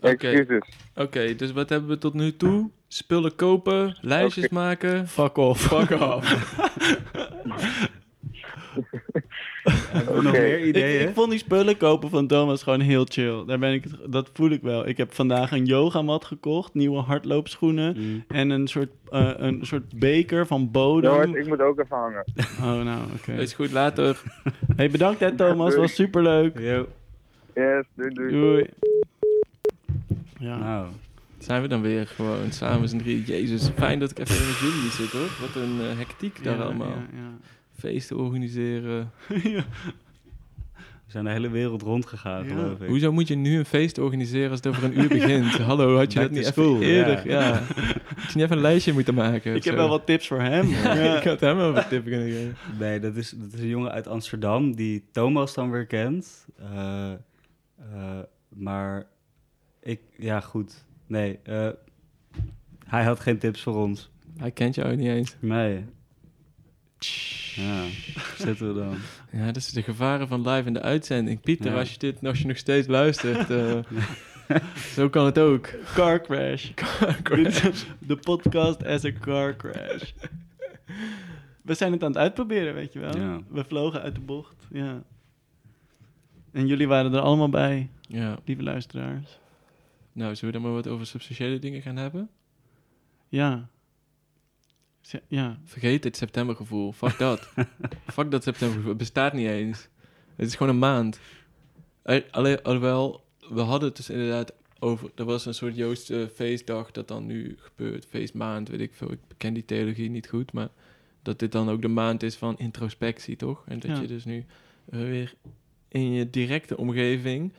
Oké. Oké, dus wat hebben we tot nu toe? Spullen kopen, lijstjes maken. Fuck off. Fuck off. Nog meer Ik, ideeën? ik vond die spullen kopen van Thomas gewoon heel chill. Daar ben ik, dat voel ik wel. Ik heb vandaag een yogamat gekocht, nieuwe hardloopschoenen Mm. en een soort, eh, een soort beker van bodem. ik moet ook even hangen. Oh, nou, oké. Is goed, later. Hey, bedankt hè, Thomas. Was superleuk. Yo. Yes, doei doei. Doei. Ja. Nou, Zijn we dan weer gewoon samen z'n drie. Jezus, fijn dat ik even met jullie zit hoor. Wat een eh, hectiek daar Ja, allemaal. ja, ja. Feesten organiseren. Ja. we zijn de hele wereld rondgegaan, Ja. geloof ik. Hoezo moet je nu een feest organiseren als het over een uur begint? Hallo, had je Back dat niet to even school, eerder? ja. Ja. Had je niet even een lijstje moeten maken? Ik heb zo? wel wat tips voor hem. Ja, Ja. ik had hem wel wat tip kunnen geven. Nee, dat is, dat is een jongen uit Amsterdam die Thomas dan weer kent. Eh, eh, maar ik, ja goed. Nee, eh, hij had geen tips voor ons. Hij kent jou niet eens. Nee. Ja, zitten we dan. Ja, dat is de gevaren van live in de uitzending. Pieter, Ja. als, je dit, als je nog steeds luistert, eh, zo kan het ook. Car crash. De podcast as a car crash. We zijn het aan het uitproberen, weet je wel. Ja. We vlogen uit de bocht, ja. En jullie waren er allemaal bij, Ja, lieve luisteraars. nou, zullen we dan maar wat over substantiële dingen gaan hebben? Ja. Ja, Vergeet het septembergevoel. Fuck dat. Fuck dat septembergevoel. Het bestaat niet eens. Het is gewoon een maand. Alleen, alhoewel, we hadden het dus inderdaad over... Er was een soort Joost eh, feestdag dat dan nu gebeurt. Feestmaand, weet ik veel. Ik ken die theologie niet goed, maar... Dat dit dan ook de maand is van introspectie, toch? En dat Ja. je dus nu eh, weer in je directe omgeving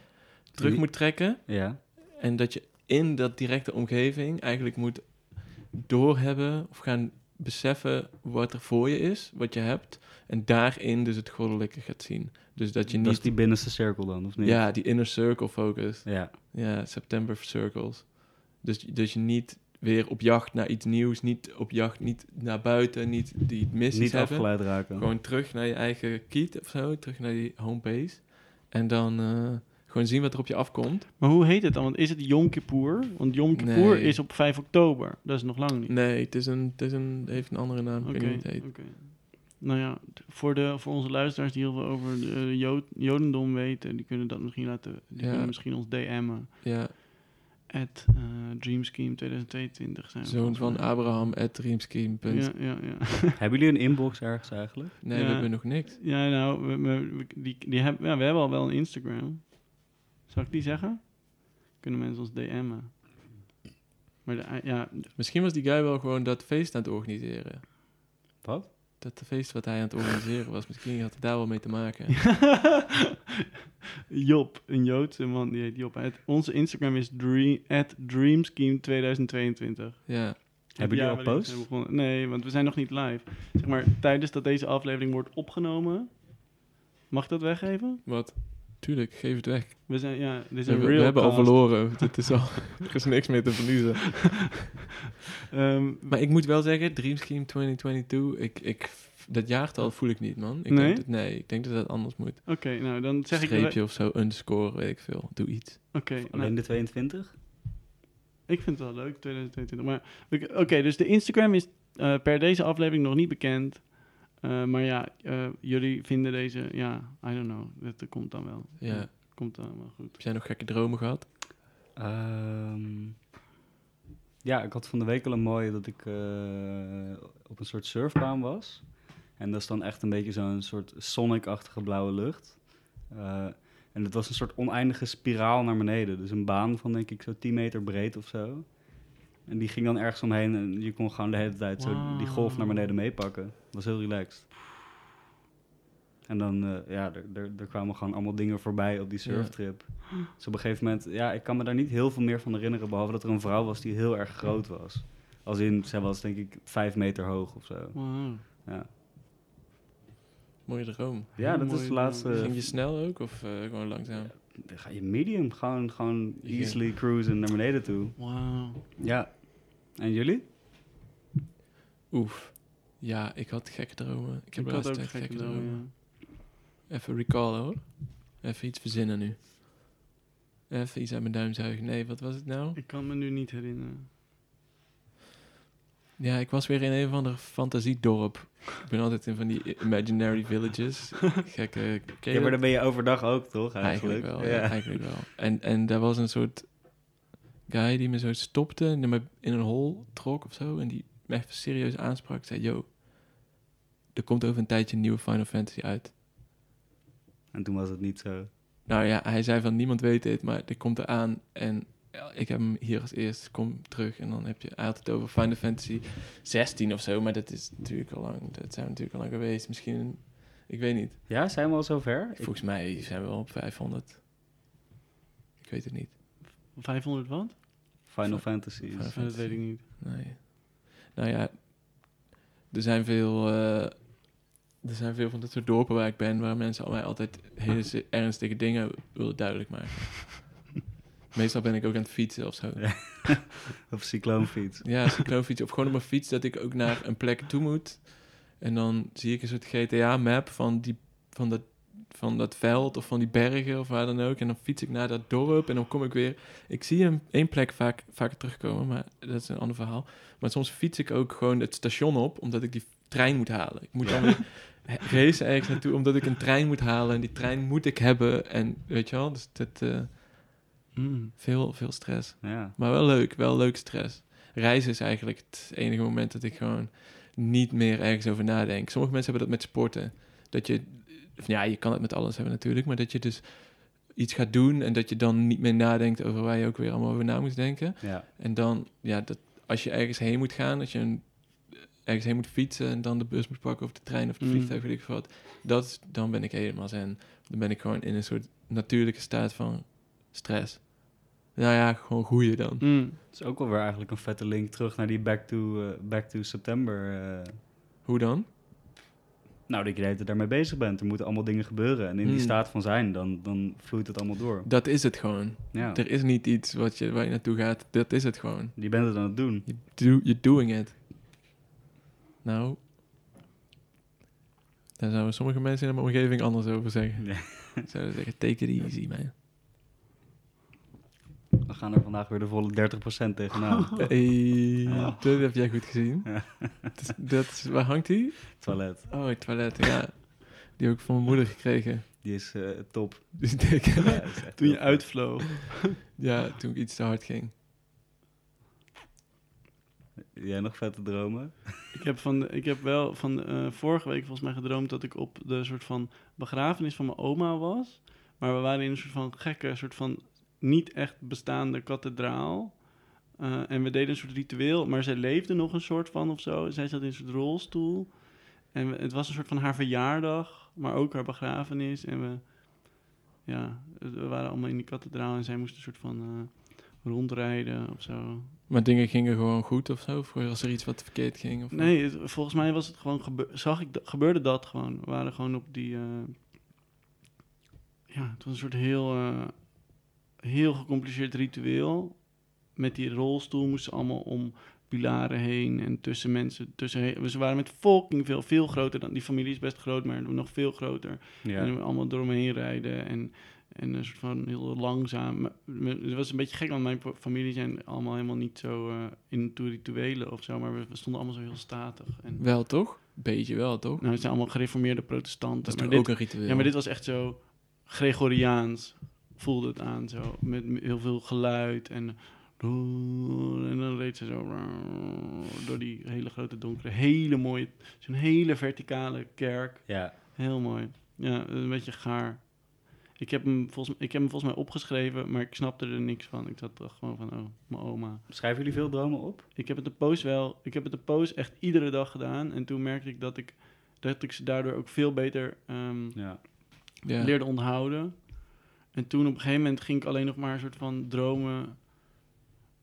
terug moet trekken. Ja. En dat je in dat directe omgeving eigenlijk moet doorhebben of gaan beseffen wat er voor je is, wat je hebt. En daarin dus het goddelijke gaat zien. Dus dat je Dat is niet... die binnenste cirkel dan, of niet? Ja, die inner circle focus. Ja. Ja, September circles. Dus, dus je niet weer op jacht naar iets nieuws, niet op jacht, niet naar buiten, niet die missies Niet hebben. afgeleid raken. Gewoon terug naar je eigen kiet of zo, terug naar die homebase. En dan eh, gewoon zien wat er op je afkomt. maar hoe heet het dan? Want is het Yom Kippur? Want Yom Kippur Nee. is op 5 oktober. Dat is nog lang niet. Nee, het, is een, het is een, het heeft een andere naam. Ik Oké, weet niet hoe het heet. oké. Nou ja, voor, de, voor onze luisteraars die heel veel over de, eh, Jood, Jodendom weten, die kunnen dat misschien laten, die Ja. kunnen misschien ons DM'en. Ja, At eh, Dreamscheme 2022 zijn we zoon van. Abraham at dreamscheme. Ja, ja, ja. Hebben jullie een inbox ergens eigenlijk? Nee, Ja. we hebben nog niks. ja, nou, we, we- we- die, die hebben, ja, we hebben al wel een Instagram. Zal ik die zeggen? Kunnen mensen ons DM'en? Maar de, ja, Misschien was die guy wel gewoon dat feest aan het organiseren. Wat? Dat feest wat hij aan het organiseren was. Misschien had het daar wel mee te maken. Job, een Joodse man, die heet Job. Het- onze Instagram is dream, at Dreamscheme 2022. Ja, Hebben jullie al begonnen. Nee, want we zijn nog niet live. Zeg maar, tijdens dat deze aflevering wordt opgenomen... Mag ik dat weggeven? wat? Tuurlijk, geef het weg. We zijn, ja, dit is We, een hebben- we real hebben al verloren. Dit is al, er is niks meer te verliezen. Ehm, Maar ik moet wel zeggen, Dream Scheme 2022, ik, ik, dat jaartal voel ik niet, man. Ik Nee? Denk dat, nee, ik denk dat dat anders moet. Oké, nou dan zeg ik... Streepje of zo, underscore, weet ik veel. Doe iets. Oké, nou, Alleen de 22? ik vind het wel leuk, 2022. Maar oké, dus de Instagram is eh, per deze aflevering nog niet bekend. Eh, maar ja, eh, jullie vinden deze... Ja, I don't know. Dat, komt dan wel. Ja. Komt dan wel goed. Heb jij nog gekke dromen gehad? Ehm, ja, ik had van de week al een mooie dat ik eh, op een soort surfbaan was. En dat is dan echt een beetje zo'n soort Sonic-achtige blauwe lucht. Eh, en het was een soort oneindige spiraal naar beneden. Dus een baan van denk ik zo 10 meter breed of zo. En die ging dan ergens omheen en je kon gewoon de hele tijd zo die golf naar beneden meepakken. Dat was heel relaxed. En dan, eh, ja, er, er, er kwamen gewoon allemaal dingen voorbij op die surftrip. Dus op een gegeven moment, ja, ik kan me daar niet heel veel meer van herinneren, behalve dat er een vrouw was die heel erg groot was. Als in, zij was denk ik vijf meter hoog of zo. Ja, Mooie droom. ja dat is mooi, de laatste... Ging je snel ook of eh, gewoon langzaam? Dan ga je medium, gewoon, gewoon easily cruisen naar beneden toe. Wauw. Ja. En jullie? Oef. Ja, ik had gekke dromen. Ik heb Ik had ook tijd gekke gekke dromen. dromen. Even recallen hoor. Even iets verzinnen nu. Even iets uit mijn duim zuigen. Nee, wat was het nou? Ik kan me nu niet herinneren. Ja, ik was weer in een of ander fantasiedorp. Ik ben altijd in van die imaginary villages. Gekke... je Ja, maar dan ben je overdag ook, toch? Eigenlijk, Eigenlijk wel, ja. eigenlijk wel. En, en daar was een soort guy die me zo stopte en me in een hol trok of zo. En die me echt serieus aansprak. zei, yo, er komt over een tijdje een nieuwe Final Fantasy uit. En toen was het niet zo. Nou ja, hij zei van, niemand weet dit, maar dit komt eraan. En ja, ik heb hem hier als eerst, kom terug. En dan heb je, hij had het over Final Fantasy 16 of zo. Maar dat is natuurlijk al lang, dat zijn we natuurlijk al lang geweest. Misschien, ik weet niet. Ja, zijn we al zover? Ik- Volgens mij zijn we wel op 500. Ik weet het niet. 500 wat? Final Fantasy. Final Ja, dat weet ik niet. Nee. Nou ja, er zijn veel, eh, er zijn veel van dat soort dorpen waar ik ben, waar mensen mij altijd hele ernstige dingen willen duidelijk maken. Meestal ben ik ook aan het fietsen of zo. Ja. Of cycloonfiets. Ja, cycloonfiets. Of gewoon op mijn fiets dat ik ook naar een plek toe moet. En dan zie ik een soort GTA-map van, die, van, dat, van dat veld of van die bergen of waar dan ook. En dan fiets ik naar dat dorp en dan kom ik weer... Ik zie een, één plek vaak, vaker terugkomen, maar dat is een ander verhaal. Maar soms fiets ik ook gewoon het station op, omdat ik die trein moet halen. Ik moet dan weer racen ergens naartoe, omdat ik een trein moet halen. En die trein moet ik hebben. En weet je wel, dus dat... eh, Mm. veel, veel stress. Ja. Maar wel leuk, wel leuk stress. Reizen is eigenlijk het enige moment dat ik gewoon niet meer ergens over nadenk. Sommige mensen hebben dat met sporten. Dat je, ja, je kan het met alles hebben natuurlijk, maar dat je dus iets gaat doen en dat je dan niet meer nadenkt over waar je ook weer allemaal over na moet denken. ja. En dan, ja, dat, als je ergens heen moet gaan, als je een, ergens heen moet fietsen en dan de bus moet pakken of de trein of de Mm. vliegtuig, weet ik wat, dat, dan ben ik helemaal zen. Dan ben ik gewoon in een soort natuurlijke staat van stress. Nou ja, gewoon groeien dan. Mm. Het is ook wel weer eigenlijk een vette link terug naar die Back to, eh, back to September. eh. Hoe dan? nou, dat je de hele tijd daarmee bezig bent. Er moeten allemaal dingen gebeuren. En in die Hmm. staat van zijn, dan, dan vloeit het allemaal door. Dat is het gewoon. Ja, Er is niet iets wat je, waar je naartoe gaat. Dat is het gewoon. je bent het aan het doen. Je do, you're doing it. Nou, daar zouden sommige mensen in mijn omgeving anders over zeggen. Ja. Zouden zeggen, take it easy, man. We gaan er vandaag weer de volle 30% tegenaan. Hey, Ja. dat heb jij goed gezien. Ja. Dat, is- dat is, waar hangt die? Toilet. Oh, het toilet, ja. Die heb ik van mijn moeder gekregen. Die is eh, top. Dus denk, Ja, is Toen je uitvloog. ja, toen ik iets te hard ging. Jij nog vette dromen? Ik heb, van, ik heb wel van eh, vorige week volgens mij gedroomd dat ik op de soort van begrafenis van mijn oma was. Maar we waren in een soort van gekke, soort van niet echt bestaande kathedraal. Eh, en we deden een soort ritueel, maar zij leefde nog een soort van of zo. Zij zat in een soort rolstoel. En we- het was een soort van haar verjaardag, maar ook haar begrafenis. En we, ja, we waren allemaal in die kathedraal en zij moest een soort van eh, rondrijden of zo. Maar dingen gingen gewoon goed of zo? Of was er iets wat verkeerd ging? Of Nee, het- volgens mij was het gewoon gebe- zag ik dat- gebeurde dat gewoon. We waren gewoon op die. eh, ja, het was een soort heel, heel gecompliceerd ritueel. Met die rolstoel moesten ze allemaal om pilaren heen en tussen mensen. Tussen, ze waren met fucking veel, veel groter dan die familie is best groot, maar nog veel groter. Ja. En we allemaal door me heen rijden en, en een soort van heel langzaam. Het was een beetje gek, want mijn familie zijn allemaal helemaal niet zo eh in rituelen of zo. Maar we, we stonden allemaal zo heel statig. En, Wel toch? Beetje wel toch? nou, het zijn allemaal gereformeerde protestanten. Dat is maar toch dit, ook een ritueel? ja, maar dit was echt zo Gregoriaans, voelde het aan zo. Met heel veel geluid en... En dan reed ze zo door die hele grote donkere, hele mooie, zo'n hele verticale kerk. ja. Heel mooi. Ja, een beetje gaar. Ik heb, hem volgens, ik heb hem volgens mij opgeschreven, maar ik snapte er niks van. Ik zat toch gewoon van, oh, mijn oma. Schrijven jullie veel dromen op? Ik heb het de post wel, ik heb het de post echt iedere dag gedaan. En toen merkte ik dat ik, dat ik ze daardoor ook veel beter ehm, Ja. Ja. leerde onthouden. En toen op een gegeven moment ging ik alleen nog maar een soort van dromen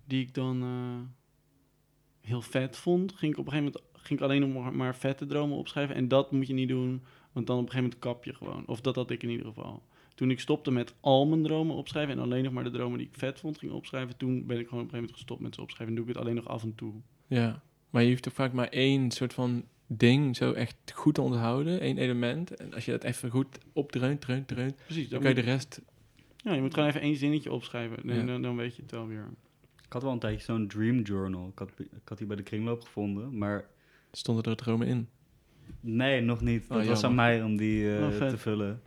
die ik dan eh, heel vet vond. Ging ik op een gegeven moment ging ik alleen nog maar, vette dromen opschrijven. En dat moet je niet doen, want dan op een gegeven moment kap je gewoon. Of dat had ik in ieder geval. Toen ik stopte met al mijn dromen opschrijven en alleen nog maar de dromen die ik vet vond ging opschrijven, toen ben ik gewoon op een gegeven moment gestopt met ze opschrijven. En doe ik het alleen nog af en toe. Ja, maar je hoeft toch vaak maar één soort van ding zo echt goed te onthouden, één element. En als je dat even goed opdreunt, dreunt, dreunt, Precies. dan Dan kan je de rest... ja, je moet gewoon even één zinnetje opschrijven. En Ja. dan, dan weet je het wel weer. Ik had wel een tijdje zo'n dream journal. Ik had, ik had die bij de kringloop gevonden, maar Stonden er dromen in. nee, nog niet. Oh, Dat was aan mij om die eh, Oh, te vullen.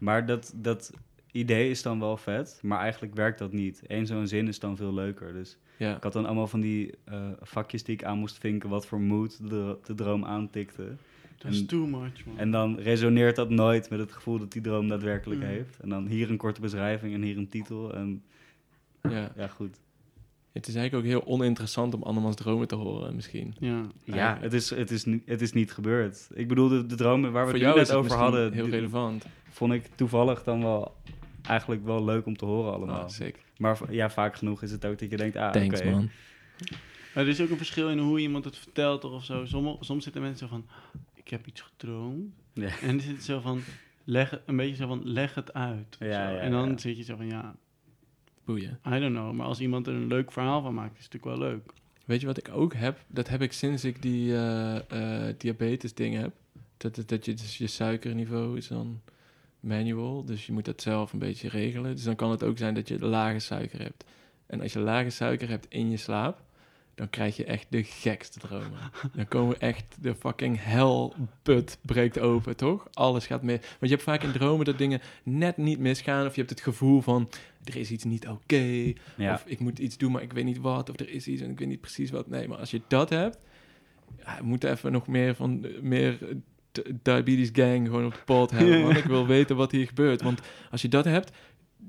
Maar dat, dat idee is dan wel vet, maar eigenlijk werkt dat niet. Eén zo'n zin is dan veel leuker. Dus Ja, ik had dan allemaal van die eh, vakjes die ik aan moest vinken, wat voor mood de, de droom aantikte. Dat is En- too much, man. En dan resoneert dat nooit met het gevoel dat die droom daadwerkelijk Mm. heeft. En dan hier een korte beschrijving en hier een titel. En ja. ja, goed. Het is eigenlijk ook heel oninteressant om andermans dromen te horen, misschien. ja. Ja, het is, het, is, niet- het is niet gebeurd. Ik bedoel, de, de dromen waar we Voor het nu jou is net het over misschien hadden, heel relevant. vond ik toevallig dan wel eigenlijk wel leuk om te horen allemaal. Ah, sick. maar ja, vaak genoeg is het ook dat je denkt, ah, Thanks, oké. man. Maar er is ook een verschil in hoe iemand het vertelt of zo. Sommige, soms zitten mensen zo van, ik heb iets gedroomd. Ja. En dan zit het zo van, leg, het- een beetje zo van, leg het uit. Ja, en dan ja. zit je zo van, ja, Boeien. I don't know. Maar als iemand er een leuk verhaal van maakt, is het natuurlijk wel leuk. Weet je wat ik ook heb? Dat heb ik sinds ik die eh, eh, diabetes dingen heb. Dat, dat, dat je, dus je suikerniveau is dan manual. Dus je moet dat zelf een beetje regelen. Dus dan kan het ook zijn dat je lage suiker hebt. En als je lage suiker hebt in je slaap, dan krijg je echt de gekste dromen. Dan komen echt de fucking hellput breekt open, toch? Alles gaat mis. Want je hebt vaak in dromen dat dingen net niet misgaan. Of je hebt het gevoel van, er is iets niet oké. Ja. Of ik moet iets doen, maar ik weet niet wat. Of er is iets en ik weet niet precies wat. Nee, maar als je dat hebt... Ja, we moeten even nog meer van... meer diabetes gang gewoon op de pot hebben. Want ik wil weten wat hier gebeurt. Want als je dat hebt...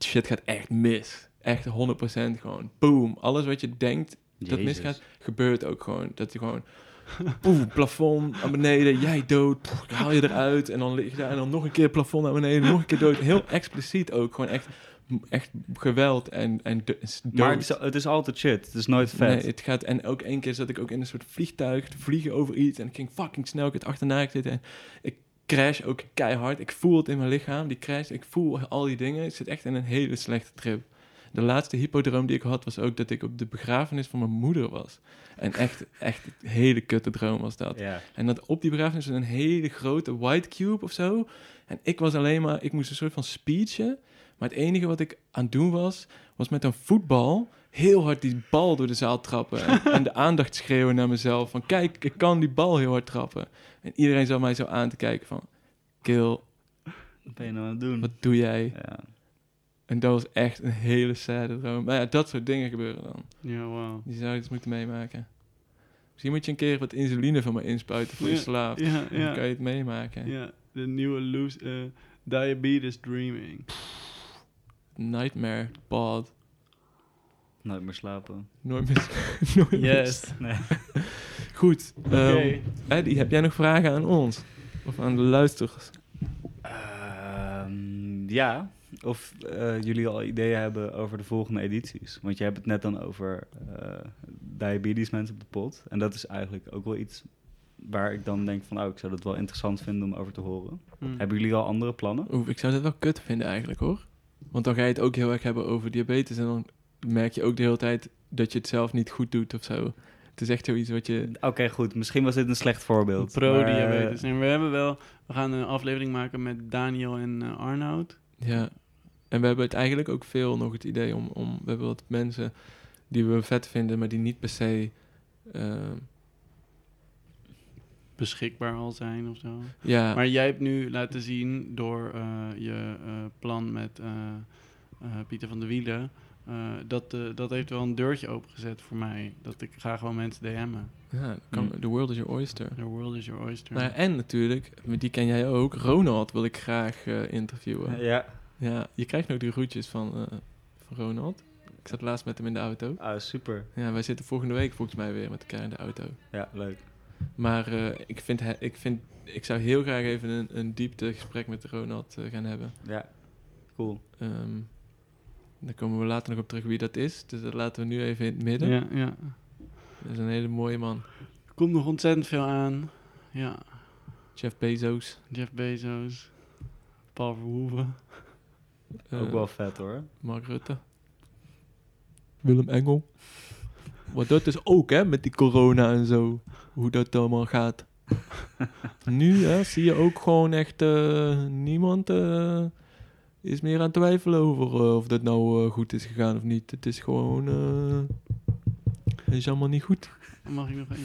Shit gaat echt mis. Echt 100% gewoon. Boom. Alles wat je denkt dat misgaat, gebeurt ook gewoon. Dat je gewoon... Poef, plafond naar beneden, jij dood, poef, ik haal je eruit en dan lig je daar en dan nog een keer plafond naar beneden, nog een keer dood. Heel expliciet ook, gewoon echt, echt geweld en, en dood. Maar het is, het is altijd shit. Het is nooit vet. Nee, het gaat... En ook één keer zat ik ook in een soort vliegtuig te vliegen over iets. En ik ging fucking snel, ik het achterna zitten. En ik crash ook keihard. Ik voel het in mijn lichaam, die crash. Ik voel al die dingen. Ik zit echt in een hele slechte trip. De laatste hypodroom die ik had, was ook dat ik op de begrafenis van mijn moeder was. En echt, echt een hele kutte droom was dat. En dat op die begrafenis was een hele grote white cube of zo. En ik was alleen maar, ik moest een soort van speechen. Maar het enige wat ik aan het doen was, was met een voetbal heel hard die bal door de zaal trappen. En, en de aandacht schreeuwen naar mezelf van, kijk, ik kan die bal heel hard trappen. En iedereen zat mij zo aan te kijken van, Kill, Wat ben je nou aan het doen? wat doe jij? Ja. En dat was echt een hele sad droom. Maar ja, dat soort dingen gebeuren dan. Ja, wauw. Die zou je eens moeten meemaken. Misschien moet je een keer wat insuline van me inspuiten voor je Ja, slaap. Ja, Dan kan je het meemaken. Ja, de nieuwe loose, eh, diabetes dreaming. Nightmare pod. Nooit meer slapen. Nooit meer. nooit meer. Yes. Nee. Goed. Oké. ehm, Eddie, heb jij nog vragen aan ons? Of aan de luisteraars? Ehm, ja, of eh, jullie al ideeën hebben over de volgende edities. Want je hebt het net dan over eh diabetes mensen op de pot. En dat is eigenlijk ook wel iets waar ik dan denk van... oh, ik zou dat wel interessant vinden om over te horen. Hm. Hebben jullie al andere plannen? Oeh, ik zou dat wel kut vinden eigenlijk hoor. Want dan ga je het ook heel erg hebben over diabetes. En dan merk je ook de hele tijd dat je het zelf niet goed doet of zo. Het is echt zoiets wat je... Oké, goed. Misschien was dit een slecht voorbeeld. Pro-diabetes. eh, En we hebben wel... We gaan een aflevering maken met Daniel en Arnoud. Ja. En we hebben het eigenlijk ook veel nog het idee om... om we hebben wat mensen die we vet vinden, maar die niet per se... eh, Beschikbaar al zijn of zo. ja, Maar jij hebt nu laten zien door eh, je eh, plan met eh, eh, Pieter van der Wielen... eh, dat, eh, dat heeft wel een deurtje opengezet voor mij. Dat ik ga gewoon mensen DM'en. ja kan, Hm. the world is your oyster. The world is your oyster. Nou, en natuurlijk, die ken jij ook, Ronald wil ik graag eh, interviewen. ja. Ja, je krijgt nog die groetjes van, eh, van Ronald. Ik zat laatst met hem in de auto. Ah, super. Ja, wij zitten volgende week volgens mij weer met elkaar in de auto. Ja, leuk. Maar eh, ik, vind he- ik, vind, ik zou heel graag even een, een dieptegesprek met Ronald eh, gaan hebben. Ja, cool. Ehm, daar komen we later nog op terug wie dat is. Dus dat laten we nu even in het midden. Ja, ja. Dat is een hele mooie man. Er komt nog ontzettend veel aan. Ja, Jeff Bezos. Jeff Bezos, Paul Verhoeven. Eh, Ook wel vet hoor. Mark Rutte. Willem Engel. Maar dat is ook, hè, met die corona en zo. Hoe dat allemaal gaat. nu, hè, zie je ook gewoon echt... eh, niemand eh, is meer aan het twijfelen over of dat nou goed is gegaan of niet. Het is gewoon... eh, het is allemaal niet goed. Mag ik nog een...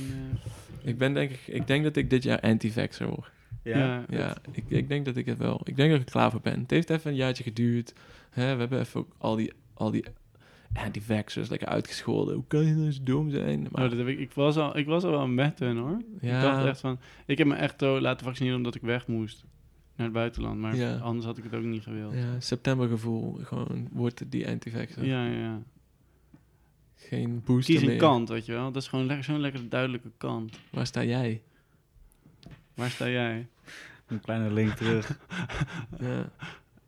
eh, Ik ben denk ik... Ik denk dat ik dit jaar anti-vaxxer word. Ja, Ja, ik, ik denk dat ik het wel. Ik denk dat ik er klaar voor ben. Het heeft even een jaartje geduurd. Hè, we hebben even ook al die, al die anti-vaxxers lekker uitgescholden. Hoe kan je nou zo dom zijn? Maar Oh, dat heb ik, ik, was al, ik was al wel met hen hoor. Ja. Ik dacht echt van... Ik heb me echt zo laten vaccineren omdat ik weg moest. Naar het buitenland. Maar Ja. anders had ik het ook niet gewild. ja, septembergevoel. Gewoon wordt die anti-vaxxer. Ja, ja, ja. Geen booster Kies een meer. kant, weet je wel. Dat is gewoon lekker, zo'n lekker duidelijke kant. Waar sta jij? Waar sta jij? Een kleine link terug. Ja.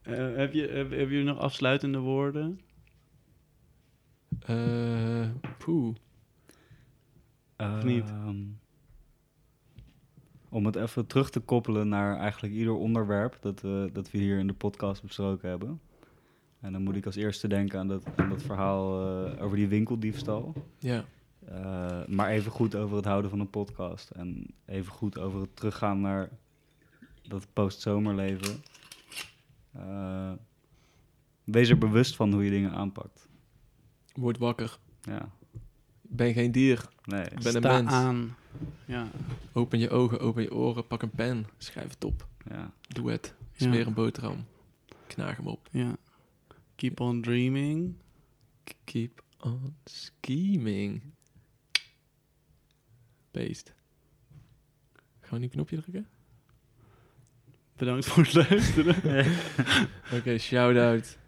Eh, heb, je, heb, heb je nog afsluitende woorden? Eh, poeh. niet? Ehm, om het even terug te koppelen naar eigenlijk ieder onderwerp dat, we dat we hier in de podcast besproken hebben. En dan moet ik als eerste denken aan dat, aan dat verhaal eh, over die winkeldiefstal. Ja. Eh, maar even goed over het houden van een podcast. En even goed over het teruggaan naar dat post-zomerleven. Eh, wees er bewust van hoe je dingen aanpakt. Word wakker. Ja, ben geen dier. nee. Ik ben een Sta mens. aan. Ja. Open je ogen, open je oren, pak een pen. Schrijf het op. Ja. Doe het. Ja. Smeer een boterham. Knaag hem op. ja. Keep on dreaming. Keep on scheming. Beest. Gaan we nu een knopje drukken? Bedankt voor het luisteren. Oké, shout-out.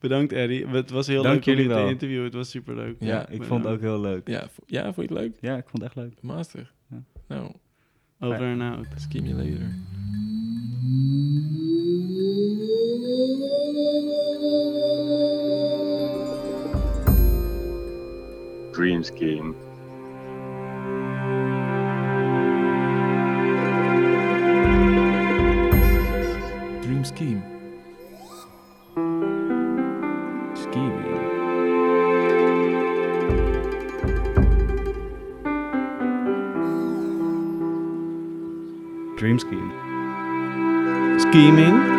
Bedankt Eddie. Het was heel Dank leuk jullie je te wel. interviewen. Het was super leuk. Ja, Ja, ik vond het ook heel leuk. Ja, ja, vond je het leuk? Ja, ik vond het echt leuk. Master. Ja. Nou, Over en out. scheme you later. Dream Scheme. Scheme. Scheming. Eh? Dream Scheme. Scheming.